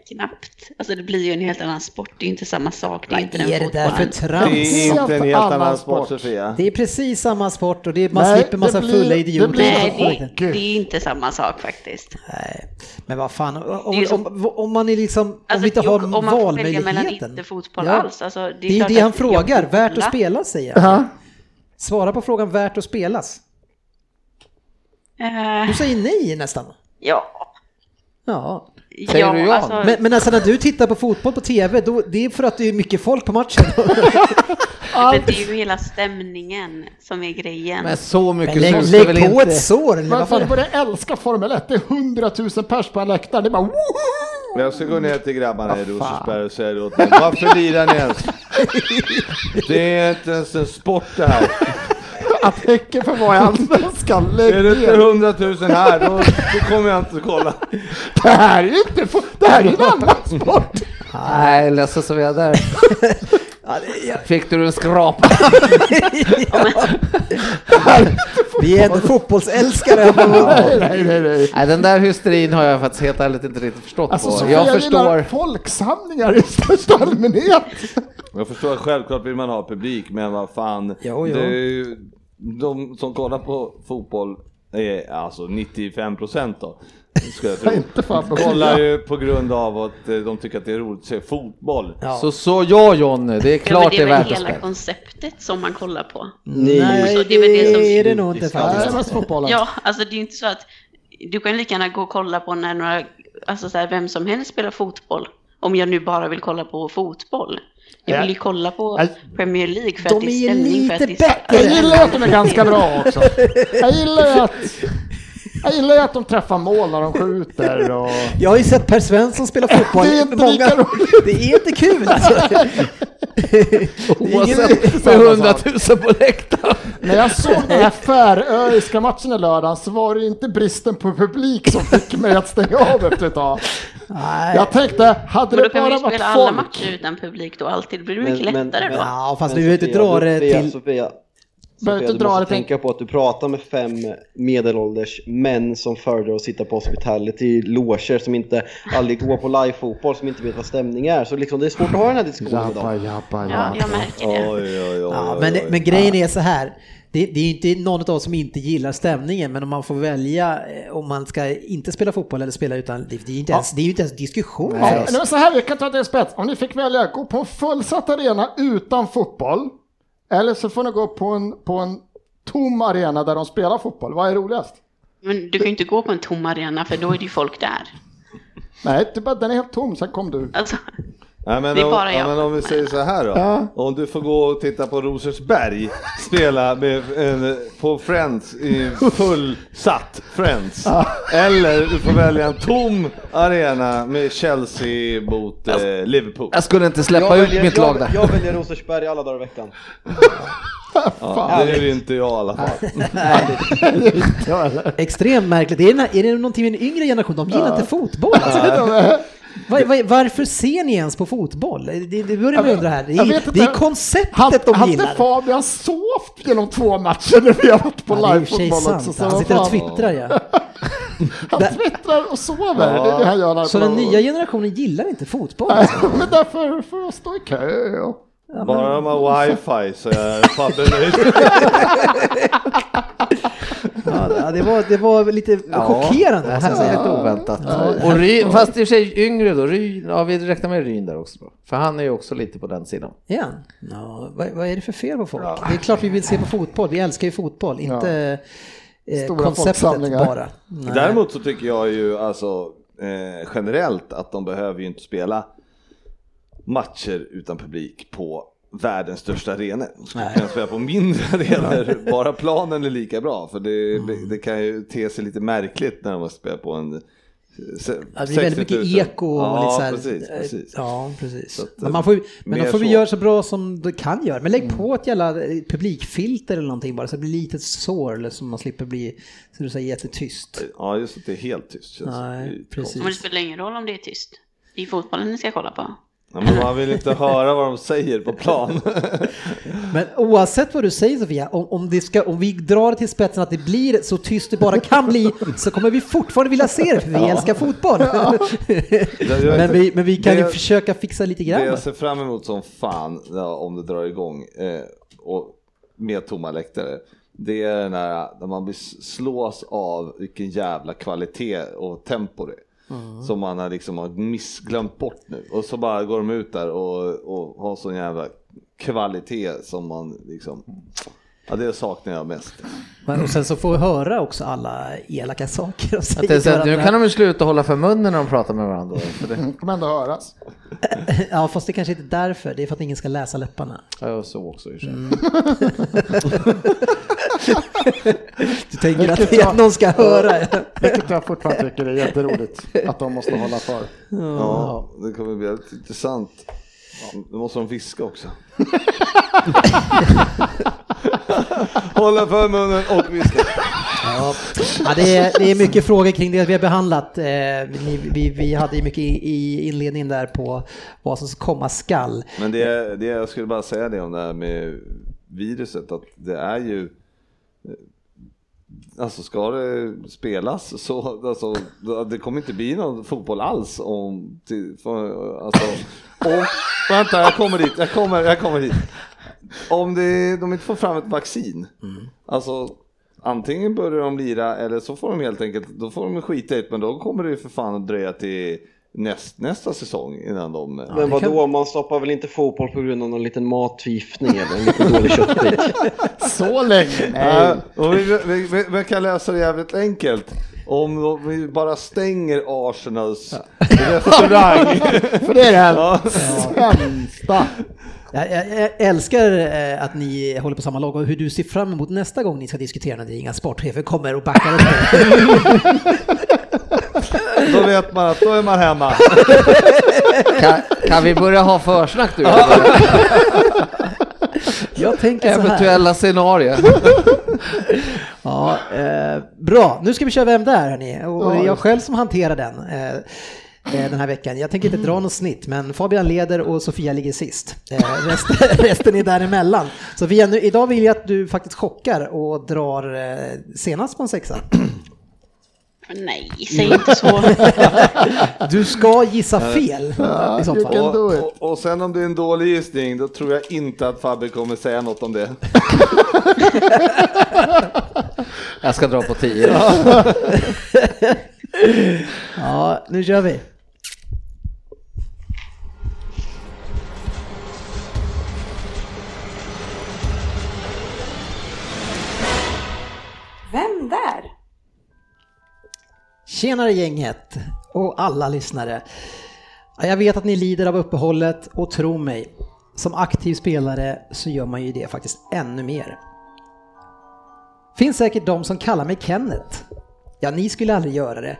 Speaker 5: knappt. Alltså det blir ju en helt annan sport. Det är inte samma sak. Det är inte den
Speaker 1: är det där för trams?
Speaker 3: Det är inte en
Speaker 4: Helt annan
Speaker 3: sport
Speaker 4: sport.
Speaker 3: Sofia.
Speaker 1: Det är precis samma sport och det är, man
Speaker 4: Nej,
Speaker 1: slipper massa
Speaker 4: det blir-
Speaker 1: fulla
Speaker 4: det
Speaker 1: idioter.
Speaker 4: blir-
Speaker 5: Nej, det, det är inte samma sak faktiskt.
Speaker 1: Nej, men vad fan,
Speaker 5: Det
Speaker 1: om, om, om man är liksom, om
Speaker 5: Alltså,
Speaker 1: vi inte har
Speaker 5: om man välja mellan
Speaker 1: valmöjligheten.
Speaker 5: inte fotboll
Speaker 1: Ja.
Speaker 5: alls. Alltså, det är,
Speaker 1: Det är ju det han frågar, värt att spela säger jag.
Speaker 4: Ja.
Speaker 1: Svara på frågan värt att spelas.
Speaker 5: Eh,
Speaker 1: Du säger nej nästan.
Speaker 5: ja.
Speaker 1: Ja.
Speaker 2: Säger
Speaker 5: ja,
Speaker 2: du ja?
Speaker 5: Alltså,
Speaker 1: Men, men alltså när du tittar på fotboll på TV, då, det är för att det är mycket folk på matchen.
Speaker 5: men det är ju hela stämningen som är grejen.
Speaker 2: Men så mycket
Speaker 1: Men lägg, lägg
Speaker 2: väl
Speaker 1: på
Speaker 2: inte...
Speaker 1: ett sår eller
Speaker 4: för
Speaker 1: fan.
Speaker 4: börjar älska Formel 1. Det är 100 000 pers på en läktare. Det är bara woho!
Speaker 3: Jag ska gå ner till grabbarna i Rosersberg och säga åt dem, varför lirar ni ens? Det är inte ens en sport det här.
Speaker 4: Att Häcken får vara i Allsvenskan. Lägg
Speaker 3: Är det inte
Speaker 4: ner.
Speaker 3: hundratusen här, då, då kommer jag inte att kolla.
Speaker 4: Det här är ju inte... Det här är en annan sport.
Speaker 2: Nej, ledsen som jag är där. Fick du en skrapa?
Speaker 1: Vi är ändå fotbollsälskare.
Speaker 4: Nej, nej, nej, nej.
Speaker 2: Nej, den där hysterin har jag faktiskt helt ärligt inte riktigt förstått
Speaker 4: Alltså,
Speaker 2: på. Jag
Speaker 4: gillar
Speaker 2: förstår.
Speaker 4: folksamlingar i största allmänhet.
Speaker 3: Jag förstår självklart vill man ha publik, men vad fan.
Speaker 1: Jo, jo.
Speaker 3: Det är ju, de som kollar på fotboll, är alltså 95 procent då, ska jag tro.
Speaker 4: Inte fan på
Speaker 3: kollar ju på grund av att eh, de tycker att det är roligt att se fotboll.
Speaker 1: Ja.
Speaker 2: Så, så ja Jonny, det är
Speaker 5: Ja,
Speaker 2: klart det är
Speaker 5: väl
Speaker 2: värt att
Speaker 5: hela
Speaker 2: spela.
Speaker 5: konceptet som man kollar på.
Speaker 1: Nej,
Speaker 5: Så
Speaker 1: det
Speaker 5: det är väl det som-
Speaker 1: är det nog inte
Speaker 4: Nej, det är
Speaker 1: faktiskt.
Speaker 5: Ja, alltså det är ju inte så att du kan lika gärna gå och kolla på när några, alltså så här, vem som helst spelar fotboll. Om jag nu bara vill kolla på fotboll. Jag vill ju kolla på
Speaker 4: Nej.
Speaker 5: Premier League för
Speaker 1: De
Speaker 5: att det
Speaker 1: är
Speaker 5: stämning. För att det är
Speaker 1: bättre.
Speaker 4: Jag gillar att de är ganska bra också. Jag gillar att, jag gillar ju att de träffar mål när de skjuter och...
Speaker 1: Jag har ju sett Per Svensson spela fotboll.
Speaker 4: Det är inte lika roligt.
Speaker 1: Det är inte kul alltså.
Speaker 2: Oavsett med hundratusen på läktaren.
Speaker 4: När jag såg den här färöiska matchen i lördagen så var det inte bristen på publik som fick mig att stänga av efter ett tag.
Speaker 1: Nej.
Speaker 4: Jag tänkte, hade
Speaker 5: Men då
Speaker 4: det
Speaker 5: kan vi
Speaker 4: bara
Speaker 5: ju
Speaker 4: varit
Speaker 5: spela alla
Speaker 4: folk...
Speaker 5: matcher utan publik då alltid. Det blir mycket
Speaker 6: Men-
Speaker 5: lättare
Speaker 6: men-
Speaker 5: då.
Speaker 1: Ja, fast
Speaker 6: Men
Speaker 1: du vill inte
Speaker 6: Sofia,
Speaker 1: dra det till...
Speaker 6: Sofia,
Speaker 4: Behöver
Speaker 6: Sofia,
Speaker 4: inte
Speaker 6: du
Speaker 4: dra
Speaker 6: måste
Speaker 4: det
Speaker 6: tänka på att du pratar med fem medelålders män som föredrar att sitta på hospitality loger som inte aldrig går på live-fotboll, som inte vet vad stämning är. Så liksom, det är svårt att ha den här diskussionen
Speaker 4: Jabba, jabba,
Speaker 5: Ja, jag märker det.
Speaker 3: Oj, oj, oj,
Speaker 1: Ja, men,
Speaker 3: oj.
Speaker 1: men grejen är så här. Det, det är ju inte någon av oss som inte gillar stämningen, men om man får välja eh, om man ska inte spela fotboll eller spela utan det är ju inte ens, det är ju inte ens diskussion för
Speaker 4: Ja,
Speaker 1: oss.
Speaker 4: men så här, vi kan ta det i spets. Om ni fick välja, gå på en fullsatt arena utan fotboll. Eller så får ni gå på en, på en tom arena där de spelar fotboll. Vad är roligast?
Speaker 5: Men du kan ju inte gå på en tom arena för då är det ju folk där.
Speaker 4: Nej, det bara, den är helt tom, sen kom du.
Speaker 5: Alltså,
Speaker 3: Nej, men
Speaker 5: Det är
Speaker 3: om,
Speaker 5: bara
Speaker 3: ja,
Speaker 5: jag.
Speaker 3: men om vi säger så här då.
Speaker 4: Ja.
Speaker 3: Om du får gå och titta på Rosersberg spela med, en, på Friends i fullsatt Friends. Eller du får välja en tom arena med Chelsea mot eh, Liverpool.
Speaker 2: Jag skulle inte släppa ut mitt lag där.
Speaker 6: jag, jag väljer Rosersberg alla dagar i veckan.
Speaker 3: Ja, det är inte jag i alla fall.
Speaker 1: Extremt märkligt. Är det, den är det någonting med en yngre generation? De gillar inte fotboll. Alltså. Var, var, varför ser ni ens på fotboll? Det, det börjar man undra här. Det
Speaker 4: Jag
Speaker 1: är, det är konceptet de
Speaker 4: Hade
Speaker 1: gillar.
Speaker 4: Fabian sovt genom två matcher när vi har varit på
Speaker 1: Ja,
Speaker 4: livefotboll också? Så
Speaker 1: Han sitter och twittrar ja.
Speaker 4: Han twittrar och sover, det är det han gör.
Speaker 1: Så
Speaker 4: han
Speaker 1: den nya generationen gillar inte fotboll?
Speaker 4: Nej,
Speaker 1: Alltså.
Speaker 4: men därför får jag stå i kö. Och...
Speaker 3: Bara de har wifi så är Fabbe nöjd.
Speaker 1: Ja, det, var, det var lite chockerande måste jag
Speaker 2: Det här lite oväntat. Och Ryn, fast i och för sig yngre då, Ryn, ja vi räknar med Ryn där också. För han är ju också lite på den sidan.
Speaker 1: Igen? Ja, vad, vad är det för fel på folk? Det är klart vi vill se på fotboll, vi älskar ju fotboll, inte eh,
Speaker 4: Stora
Speaker 1: konceptet bara. Nej.
Speaker 3: Däremot så tycker jag ju alltså eh, generellt att de behöver ju inte spela matcher utan publik på världens största arenor. De skulle kunna spela på mindre arenor, bara planen är lika bra. För det,
Speaker 1: Mm.
Speaker 3: det kan ju te sig lite märkligt när de måste spela på en se-
Speaker 1: Ja, det blir väldigt
Speaker 3: 60 000.
Speaker 1: mycket eko och
Speaker 3: ja,
Speaker 1: lite så här,
Speaker 3: precis,
Speaker 1: eh,
Speaker 3: precis.
Speaker 1: Ja, precis.
Speaker 3: Så att,
Speaker 1: men man får, men då får vi göra så bra som du kan göra. Men lägg
Speaker 4: Mm.
Speaker 1: på ett jävla eh, publikfilter eller någonting bara så det blir lite sår eller så man slipper bli, så du säger jättetyst.
Speaker 3: Ja, just att det är helt tyst.
Speaker 1: Nej,
Speaker 3: det är
Speaker 1: precis.
Speaker 5: men det spelar ingen roll om det är tyst. Det är fotbollen ni ska kolla på.
Speaker 3: Ja, men man vill inte höra vad de säger på plan.
Speaker 1: Men oavsett vad du säger Sofia, om, om, det ska, om vi drar det till spetsen att det blir så tyst det bara kan bli så kommer vi fortfarande vilja se det för vi älskar fotboll. men, vi, men vi kan ju
Speaker 3: Det-
Speaker 1: försöka fixa lite
Speaker 3: Det
Speaker 1: grann.
Speaker 3: jag ser fram emot som fan ja, om det drar igång eh, och med tomma läktare. Det är den här när man slås av vilken jävla kvalitet och tempo det är. Mm. Som man har liksom missglömt bort nu. Och så bara går de ut där och, och har sån jävla kvalitet som man liksom Ja det saknar jag mest.
Speaker 1: Men, och sen så får vi höra också alla elaka saker och
Speaker 2: Att
Speaker 1: säger
Speaker 2: det är
Speaker 1: till
Speaker 2: så att nu kan de väl sluta hålla för munnen när de pratar med varandra. För det,
Speaker 4: kommer ändå höras.
Speaker 1: Ja fast det kanske inte är därför, det är för att ingen ska läsa läpparna.
Speaker 2: ja, så också i sig.
Speaker 1: Du tänker att
Speaker 4: jag-
Speaker 1: någon ska höra.
Speaker 4: Vilket jag fortfarande tycker är jätteroligt. Att de måste hålla för.
Speaker 3: Ja, det kommer bli väldigt Nu måste de viska också. Hålla för munnen och viska.
Speaker 1: Ja, ja det, är, det är mycket frågor kring det vi har behandlat. Eh, vi, vi, vi hade mycket i, i inledningen där på vad som komma skall.
Speaker 3: Men det, det, jag skulle bara säga det om det här med viruset, att det är ju eh, Alltså ska det spelas så, alltså, det kommer inte bli någon fotboll alls om, till, för, alltså, om vänta jag kommer dit, jag kommer, jag kommer dit. Om det, de inte får fram ett vaccin, alltså antingen börjar de lira eller så får de helt enkelt, då får de skita i det, men då kommer det ju för fan att dröja till näst, nästa säsong innan de...
Speaker 6: Men vadå,
Speaker 1: kan-
Speaker 6: man stoppar väl inte fotboll på grund av någon liten matförgiftning eller en liten dålig köttbit?
Speaker 4: Så länge?
Speaker 3: Ja,
Speaker 4: Nej.
Speaker 3: och vi, vi, vi, vi kan lösa det jävligt enkelt. Om vi bara stänger Arsenals restaurang.
Speaker 4: För det är det
Speaker 3: Ja.
Speaker 4: sämsta.
Speaker 1: Jag, jag, jag älskar eh, att ni håller på samma lag och hur du ser fram emot nästa gång ni ska diskutera när det är inga sportchefer kommer och backar upp det.
Speaker 3: Då vet man att då är man hemma.
Speaker 2: Kan, kan vi börja ha försnack du?
Speaker 1: Jag tänker så här.
Speaker 2: Eventuella scenarier.
Speaker 1: Ja, eh, bra, nu ska vi köra Vem där hörni. Och det är jag själv som hanterar den. Eh, eh, den här veckan. Jag tänker inte dra något snitt, men Fabian leder och Sofia ligger sist. Eh, resten, resten är däremellan. Sofia, nu, idag vill jag att du faktiskt chockar och drar eh, senast på en sexa.
Speaker 5: Nej, säg inte så.
Speaker 1: Du ska gissa fel i så
Speaker 4: you
Speaker 1: fall.
Speaker 3: Och, och, och sen om det är en dålig gissning, då tror jag inte att Fabbe kommer säga något om det.
Speaker 2: Jag ska dra på 10.
Speaker 1: Ja, nu kör vi.
Speaker 7: Vem där?
Speaker 1: Tjenare gänget och alla lyssnare. Jag vet att ni lider av uppehållet och tro mig, som aktiv spelare så gör man ju det faktiskt ännu mer. Finns säkert de som kallar mig Kenneth. Ja, ni skulle aldrig göra det.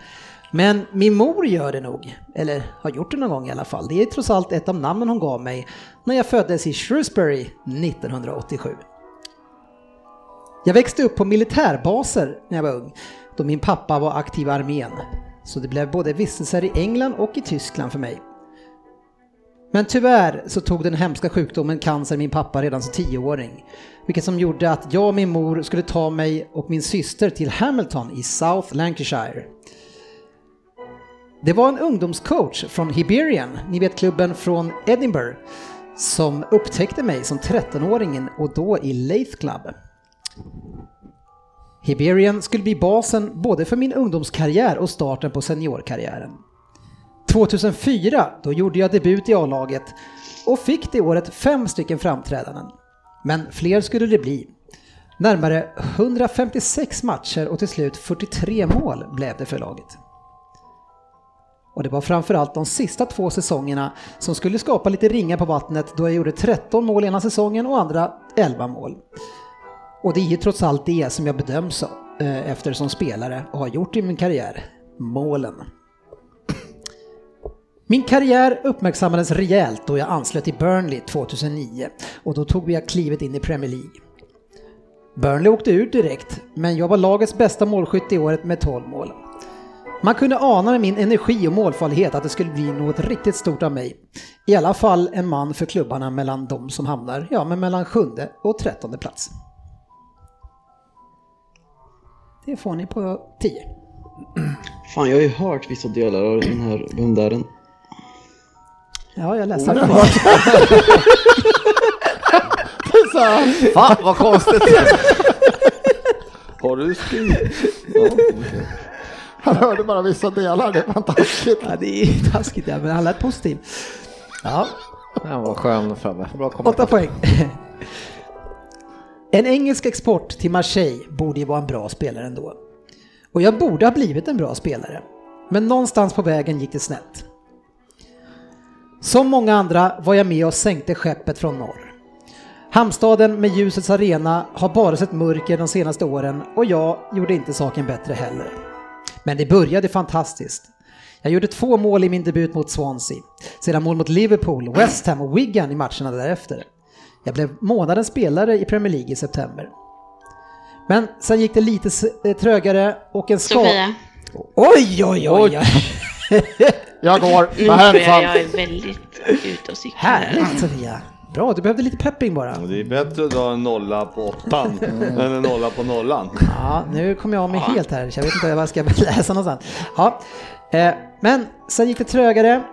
Speaker 1: Men min mor gör det nog, eller har gjort det någon gång i alla fall. Det är trots allt ett av namnen hon gav mig när jag föddes i Shrewsbury 1987. Jag växte upp på militärbaser när jag var ung, då min pappa var aktiv i armén. Så det blev både vistelser i England och i Tyskland för mig. Men tyvärr så tog den hemska sjukdomen cancer min pappa redan som tioåring. Vilket som gjorde att jag och min mor skulle ta mig och min syster till Hamilton i South Lancashire. Det var en ungdomscoach från Hibernian, ni vet klubben från Edinburgh, som upptäckte mig som 13-åringen och då i Leith Club. Hiberian skulle bli basen både för min ungdomskarriär och starten på seniorkarriären. 2004, då gjorde jag debut i A-laget och fick det året fem stycken framträdanden. Men fler skulle det bli. Närmare 156 matcher och till slut 43 mål blev det för laget. Och det var framförallt de sista två säsongerna som skulle skapa lite ringar på vattnet då jag gjorde 13 mål ena säsongen och andra 11 mål. Och det är ju trots allt det som jag bedöms eh, efter som spelare och har gjort i min karriär. Målen. Min karriär uppmärksammades rejält då jag anslöt till Burnley 2009 och då tog jag klivet in i Premier League. Burnley åkte ut direkt, men jag var lagets bästa målskytt i året med 12 mål. Man kunde ana med min energi och målfarlighet att det skulle bli något riktigt stort av mig. I alla fall en man för klubbarna mellan de som hamnar, ja men mellan sjunde och trettonde plats. Det får ni på 10.
Speaker 6: Fan, jag har ju hört vissa delar av den här rundären.
Speaker 1: Ja, jag läste
Speaker 4: är så här,
Speaker 2: Fan vad konstigt!
Speaker 3: Har du skrivit? Ja.
Speaker 4: Han hörde bara vissa delar, det var taskigt.
Speaker 1: Ja, det är taskigt, ja, men han lät positiv. Ja,
Speaker 2: Han var skön framme. Bra kommentar.
Speaker 1: åtta poäng. En engelsk export till Marseille borde ju vara en bra spelare ändå. Och jag borde ha blivit en bra spelare. Men någonstans på vägen gick det snett. Som många andra var jag med och sänkte skeppet från norr. Hamstaden med ljusets arena har bara sett mörker de senaste åren och jag gjorde inte saken bättre heller. Men det började fantastiskt. Jag gjorde två mål i min debut mot Swansea, sedan mål mot Liverpool, West Ham och Wigan i matcherna därefter. Jag blev månadens spelare i Premier League i september. Men sen gick det lite eh, trögare och en skada...
Speaker 5: Sofia,
Speaker 1: Oj, oj, oj! oj.
Speaker 4: Jag går
Speaker 5: nu
Speaker 4: med
Speaker 5: tror jag jag är väldigt ute och cyklar.
Speaker 1: Härligt Sofia! Bra, du behövde lite pepping bara.
Speaker 3: Det är bättre att dra en nolla på åttan än en nolla på nollan.
Speaker 1: Ja, nu kommer jag av mig helt här, jag vet inte vad jag ska läsa någonstans. Ja, eh, men sen gick det trögare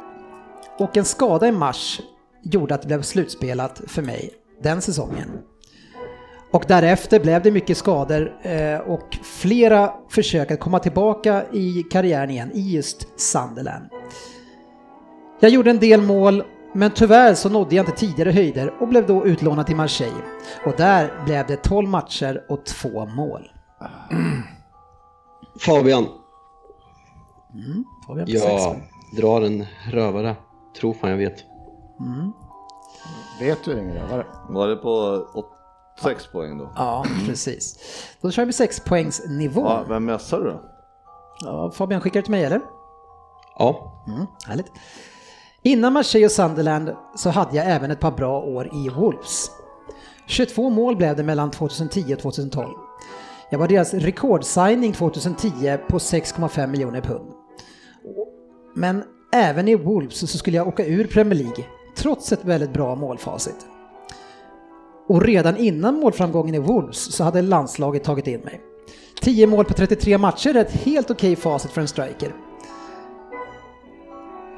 Speaker 1: och en skada i mars gjorde att det blev slutspelat för mig den säsongen. Och därefter blev det mycket skador eh, och flera försök att komma tillbaka i karriären igen i just Sunderland. Jag gjorde en del mål, men tyvärr så nådde jag inte tidigare höjder och blev då utlånad till Marseille. Och där blev det 12 matcher och två mål.
Speaker 6: Fabian,
Speaker 1: Fabian på sex
Speaker 6: jag drar en rövare. Tror fan jag vet.
Speaker 4: Vet du ingen rövare?
Speaker 3: Var det på 6 poäng då?
Speaker 1: Ja, precis. Då kör vi sexpoängsnivå.
Speaker 3: Ja, vem mässar du då?
Speaker 1: Ja, Fabian skickar det till mig eller?
Speaker 6: Ja,
Speaker 1: Mm, härligt. Innan Marseille och Sunderland så hade jag även ett par bra år i Wolves. 22 mål blev det mellan 2010 och 2012. Jag var deras rekordsigning 2010 på 6,5 miljoner pund. Men även i Wolves så skulle jag åka ur Premier League, trots ett väldigt bra målfacit. Och redan innan målframgången i Wolves så hade landslaget tagit in mig. 10 mål på 33 matcher är ett helt okej facit för en striker.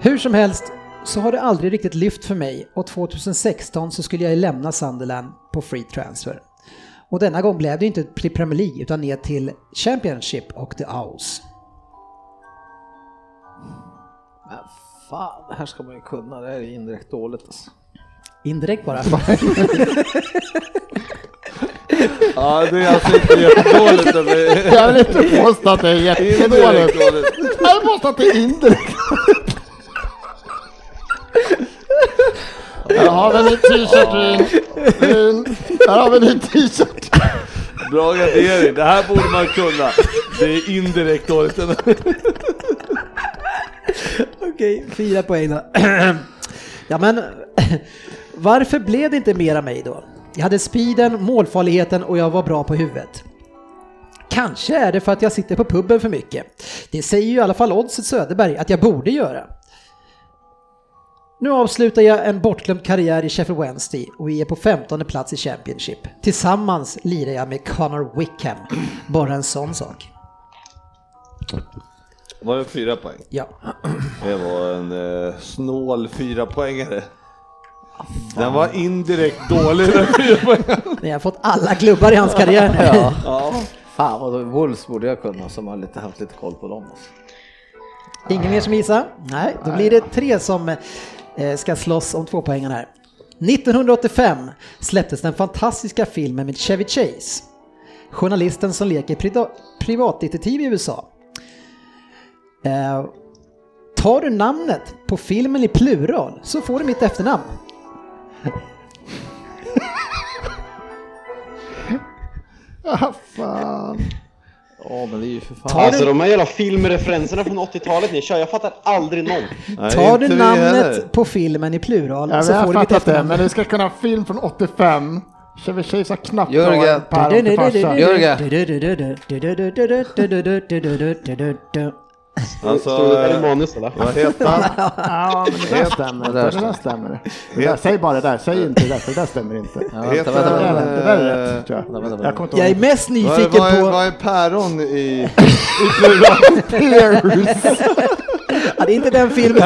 Speaker 1: Hur som helst så har det aldrig riktigt lyft för mig och 2016 så skulle jag lämna Sunderland på free transfer. Och denna gång blev det inte till Premier League utan ner till Championship och The Owls.
Speaker 2: Fan, det här ska man ju kunna. Det här är indirekt dåligt alltså.
Speaker 1: Indirekt bara.
Speaker 2: Ja,
Speaker 3: det är alltså inte jättedåligt. men det är-
Speaker 4: Jag vill inte påstå att det är jättedåligt. Jag vill påstå att det är indirekt. Här har vi en ny t-shirt Rin. Rin. Här har vi en ny t-shirt.
Speaker 3: Bra gardering, det här borde man kunna. Det är indirekt dåligt.
Speaker 1: Okej, fyra poäng då. ja men, varför blev det inte mera mig då? Jag hade speeden, målfarligheten och jag var bra på huvudet. Kanske är det för att jag sitter på puben för mycket. Det säger ju i alla fall Oddset Söderberg att jag borde göra. Nu avslutar jag en bortglömd karriär i Sheffield Wednesday och vi är på 15 plats i Championship. Tillsammans lirar jag med Connor Wickham. Bara en sån sak.
Speaker 3: Var det fyra poäng?
Speaker 1: Ja.
Speaker 3: Det var en eh, snål fyra poängare. Den var indirekt dålig den fyra.
Speaker 1: Ni har fått alla klubbar i hans karriär nu.
Speaker 2: Ja.
Speaker 3: Ja.
Speaker 2: Fan vad Wolves borde jag kunna som har lite, haft lite koll på dem. Alltså.
Speaker 1: Ingen mer som gissar? Nej, då blir det tre som eh, ska slåss om två poängen här. 1985 släpptes den fantastiska filmen med Chevy Chase. Journalisten som leker privatdetektiv i USA. Eh, tar du namnet på filmen i plural så får du mitt efternamn.
Speaker 4: Ah, fan.
Speaker 2: Ja men det är ju för fan.
Speaker 1: Tar
Speaker 6: Alltså
Speaker 1: du,
Speaker 6: de här jävla filmreferenserna från 80-talet ni kör, jag fattar aldrig någon.
Speaker 3: Nej,
Speaker 1: tar du
Speaker 3: vi
Speaker 1: namnet
Speaker 3: heller.
Speaker 1: på filmen i plural
Speaker 4: Ja,
Speaker 1: så
Speaker 4: vi
Speaker 1: får du mitt
Speaker 4: fattat det,
Speaker 1: efternamn.
Speaker 4: men du ska kunna ha film från 85. Chevy Chase har knappt
Speaker 2: Jörgen. Jörgen.
Speaker 3: Alltså,
Speaker 6: Står det där i
Speaker 3: eh,
Speaker 6: manus eller?
Speaker 3: vad heter han?
Speaker 4: Ja, men det där stämmer inte. Det där stämmer. Det där, säg bara det där, säg inte det där, för det där stämmer inte.
Speaker 2: Ja, vänta,
Speaker 3: Heter
Speaker 2: vänta,
Speaker 4: Det
Speaker 2: vänta.
Speaker 4: där, det där är rätt, tror
Speaker 2: Vänta,
Speaker 4: jag.
Speaker 2: vänta,
Speaker 4: Jag kommer inte
Speaker 1: Jag är mest
Speaker 3: Vad är,
Speaker 1: nyfiken
Speaker 3: vad, är,
Speaker 1: på...
Speaker 3: vad är päron i...
Speaker 4: Pierce.
Speaker 1: Ja, det är inte den filmen.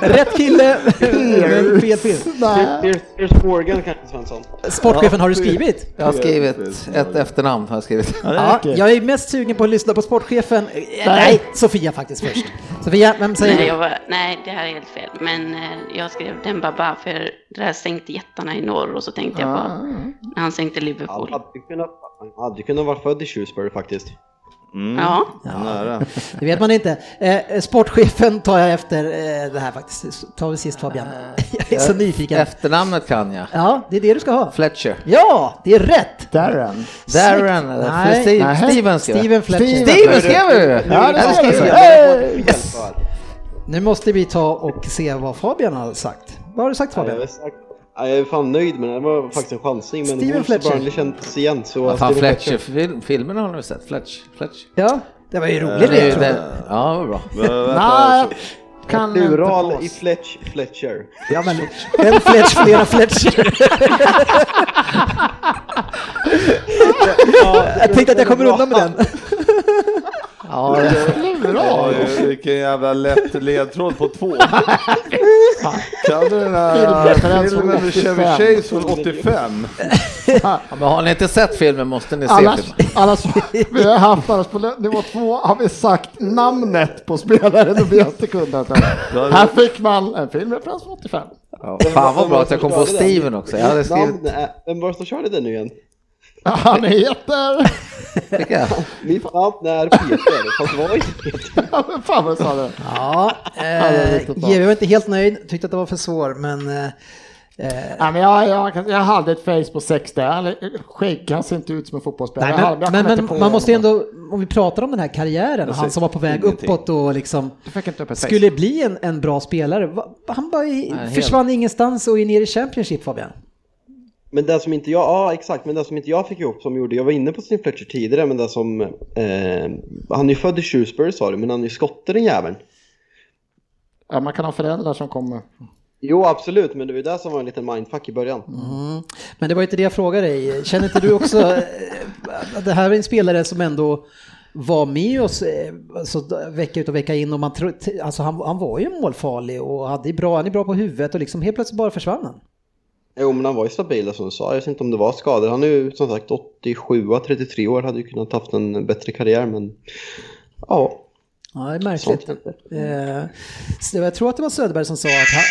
Speaker 1: Rätt kille, men fel film.
Speaker 4: Nej.
Speaker 6: Piers, Morgan kanske Svensson?
Speaker 1: Sportchefen, har du skrivit?
Speaker 2: Jag har skrivit ett efternamn. Har jag skrivit.
Speaker 4: Ja,
Speaker 1: jag är mest sugen på att lyssna på sportchefen. Eh, Nej, Sofia faktiskt först. Sofia, vem säger
Speaker 5: Nej,
Speaker 1: du?
Speaker 5: jag var, nej, det här är helt fel. Men eh, jag skrev den Baba för det här sänkte jättarna i norr och så tänkte jag på när han sänkte
Speaker 6: Han
Speaker 5: Liverpool.
Speaker 6: hade kunnat, han hade kunnat vara född i Shrewsbury faktiskt.
Speaker 3: Mm,
Speaker 5: Ja,
Speaker 3: Nära.
Speaker 1: Det vet man inte. Eh, sportchefen tar jag efter eh, det här faktiskt. Tar vi sist Fabian. Jag är så nyfiken.
Speaker 2: Efternamnet kan jag.
Speaker 1: Ja, det är det du ska ha.
Speaker 2: Fletcher.
Speaker 1: Ja, det är rätt.
Speaker 4: Darren.
Speaker 2: Darren
Speaker 1: Nej.
Speaker 2: Steve,
Speaker 4: Nej.
Speaker 2: Steven skrev.
Speaker 1: Steven Fletcher.
Speaker 4: Steven.
Speaker 2: Skrev du!
Speaker 4: Ja, det
Speaker 2: Ja,
Speaker 4: ska jag
Speaker 2: skrev jag.
Speaker 4: Hey!
Speaker 1: Nu måste vi ta och se vad Fabian har sagt. Vad har du sagt
Speaker 6: Ja,
Speaker 1: Fabian?
Speaker 6: jag, är sagt, ja, jag är fan nöjd med det, det var faktiskt en chansning. Men
Speaker 1: Steven
Speaker 6: Wolves Burnley känns igen så...
Speaker 2: Vad fan
Speaker 6: Steven
Speaker 2: Fletcher, film, filmerna har ni väl sett? Fletcher? Fletcher.
Speaker 1: Ja, det var ju
Speaker 3: Eh,
Speaker 1: roligt
Speaker 2: Det
Speaker 1: det.
Speaker 2: det. Ja, det var bra.
Speaker 3: Men,
Speaker 4: kan
Speaker 6: Plural i Fletch, Fletcher.
Speaker 1: Ja, men en Fletch, flera Fletcher. Jag tänkte att jag kommer undan med den.
Speaker 2: Ja, det-
Speaker 3: Ja, vilken jävla lätt ledtråd på två. Kan du den här filmen med Chevy
Speaker 4: 85?
Speaker 3: Chase från 85?
Speaker 2: ja, men har ni inte sett filmen måste ni se
Speaker 4: Annars,
Speaker 2: filmen.
Speaker 4: annars, vi har haft annars på nivå två har vi sagt namnet på spelaren och vi har inte kunnat. Här fick man en filmreferens från 85.
Speaker 2: Ja, fan vad bra att jag kom på Steven också. Jag hade skrivit...
Speaker 6: är, vem var det som körde den nu igen?
Speaker 4: Han heter...
Speaker 6: Mitt namn är Peter, fast vad är Peter?
Speaker 4: Ja, men fan vad sa du?
Speaker 1: Ja, eh, GW var inte helt nöjd, tyckte att det var för svår, men eh,
Speaker 4: Ja, men jag, jag, jag hade ett face på 60. Han- Skägg, han ser inte ut som en fotbollsspelare.
Speaker 1: Nej,
Speaker 4: Jag
Speaker 1: men,
Speaker 4: jag
Speaker 1: men,
Speaker 4: kommer
Speaker 1: men
Speaker 4: inte på
Speaker 1: man måste
Speaker 4: honom.
Speaker 1: ändå, om vi pratar om den här karriären, han som var på väg
Speaker 3: ingenting.
Speaker 1: uppåt och liksom
Speaker 4: inte upp
Speaker 1: skulle bli en, en bra spelare. Han bara i,
Speaker 2: Nej, helt-
Speaker 1: försvann ingenstans och är ner i Championship Fabian.
Speaker 6: Men det som inte jag, ja exakt, men det som inte jag fick ihop som gjorde, jag var inne på sin Fletcher tidigare, men det som, eh, han är ju född i Shrewsbury sa du, men han är ju skotte den jäveln.
Speaker 4: Ja, man kan ha föräldrar som kommer.
Speaker 6: Jo absolut, men det var ju det som var en liten mindfuck i början.
Speaker 1: Men det var inte det jag frågade dig. Känner inte du också, eh, det här är en spelare som ändå var med oss eh, alltså, vecka ut och vecka in och man tro, alltså han, han var ju målfarlig och hade bra, han är bra på huvudet och liksom helt plötsligt bara försvann han.
Speaker 6: Jo men han var ju stabil som du sa, jag vet inte om det var skador. Han är ju som sagt 87, 33 år, hade ju kunnat haft en bättre karriär men ja.
Speaker 1: Ja, det är märkligt. Eh, jag tror att det var Söderberg som sa att, han,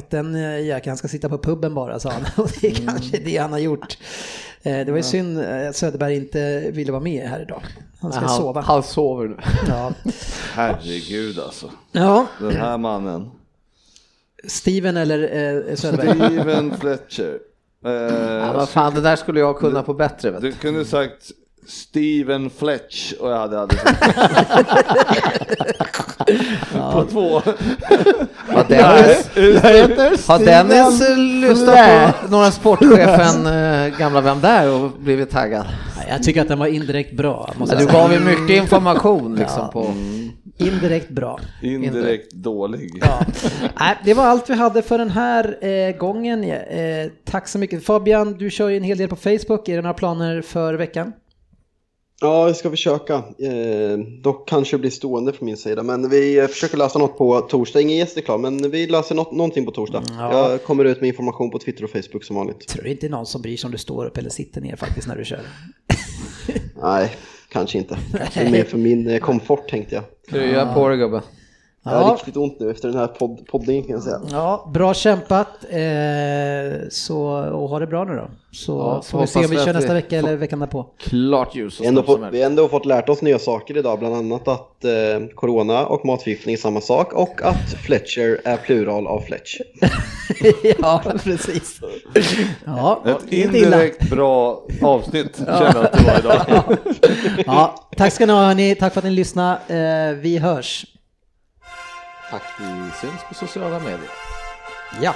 Speaker 1: att den eh, jäkeln ska sitta på puben bara, sa han. Och det är kanske det han har gjort. Eh, det var ju synd eh, att Söderberg inte ville vara med här idag. Han ska
Speaker 2: han,
Speaker 1: sova.
Speaker 2: han sover nu.
Speaker 1: Ja.
Speaker 3: Herregud alltså.
Speaker 1: ja,
Speaker 3: Den här mannen.
Speaker 1: Steven eller eh, Söderberg?
Speaker 3: Steven Fletcher.
Speaker 2: Ja,
Speaker 3: Eh,
Speaker 2: vad fan, det där skulle jag kunna på bättre. Vet du.
Speaker 3: du kunde sagt Steven Fletch och jag hade aldrig På två.
Speaker 2: Har Dennis, har Dennis eh, lyssnat på några sportchefen, eh, gamla Vem där och blivit taggad?
Speaker 1: Nej, Jag tycker att den var indirekt bra.
Speaker 2: Ja, du gav ju mycket information liksom
Speaker 1: Ja.
Speaker 2: på...
Speaker 1: Indirekt bra.
Speaker 3: Indirekt dålig.
Speaker 1: Ja. Nej, det var allt vi hade för den här eh, gången. Eh, tack så mycket. Fabian, du kör ju en hel del på Facebook. Är det några planer för veckan?
Speaker 6: Ja, jag ska försöka. Eh, dock kanske det blir stående från min sida. Men vi eh, försöker lösa något på torsdag. Ingen gäst är klar, men vi löser något, någonting på torsdag.
Speaker 1: ja.
Speaker 6: Jag kommer ut med information på Twitter och Facebook som vanligt.
Speaker 1: Tror inte det är någon som bryr sig om du står upp eller sitter ner faktiskt när du kör.
Speaker 6: Nej, kanske inte. Kanske mer för min eh, komfort tänkte jag.
Speaker 2: Krya på dig gubbe.
Speaker 6: Jag har
Speaker 1: Ja.
Speaker 6: riktigt ont nu efter den här podd, poddingen kan jag säga.
Speaker 1: Ja, bra kämpat. Eh, så, och ha det bra nu då. Så
Speaker 2: Ja,
Speaker 1: får vi se om vi kör nästa
Speaker 2: vi
Speaker 1: vecka eller veckan därpå.
Speaker 2: Klart ljus och
Speaker 6: ändå fått, vi har ändå fått lärt oss nya saker idag, bland annat att eh, corona och matförgiftning är samma sak och att Fletcher är plural av Fletch.
Speaker 1: ja, precis. Ja,
Speaker 3: Ett indirekt bra avsnitt känner jag att det var idag.
Speaker 1: Ja, tack ska ni ha hörni. Tack för att ni lyssnade. Eh, vi hörs.
Speaker 2: Tack, vi syns på sociala medier.
Speaker 1: Ja.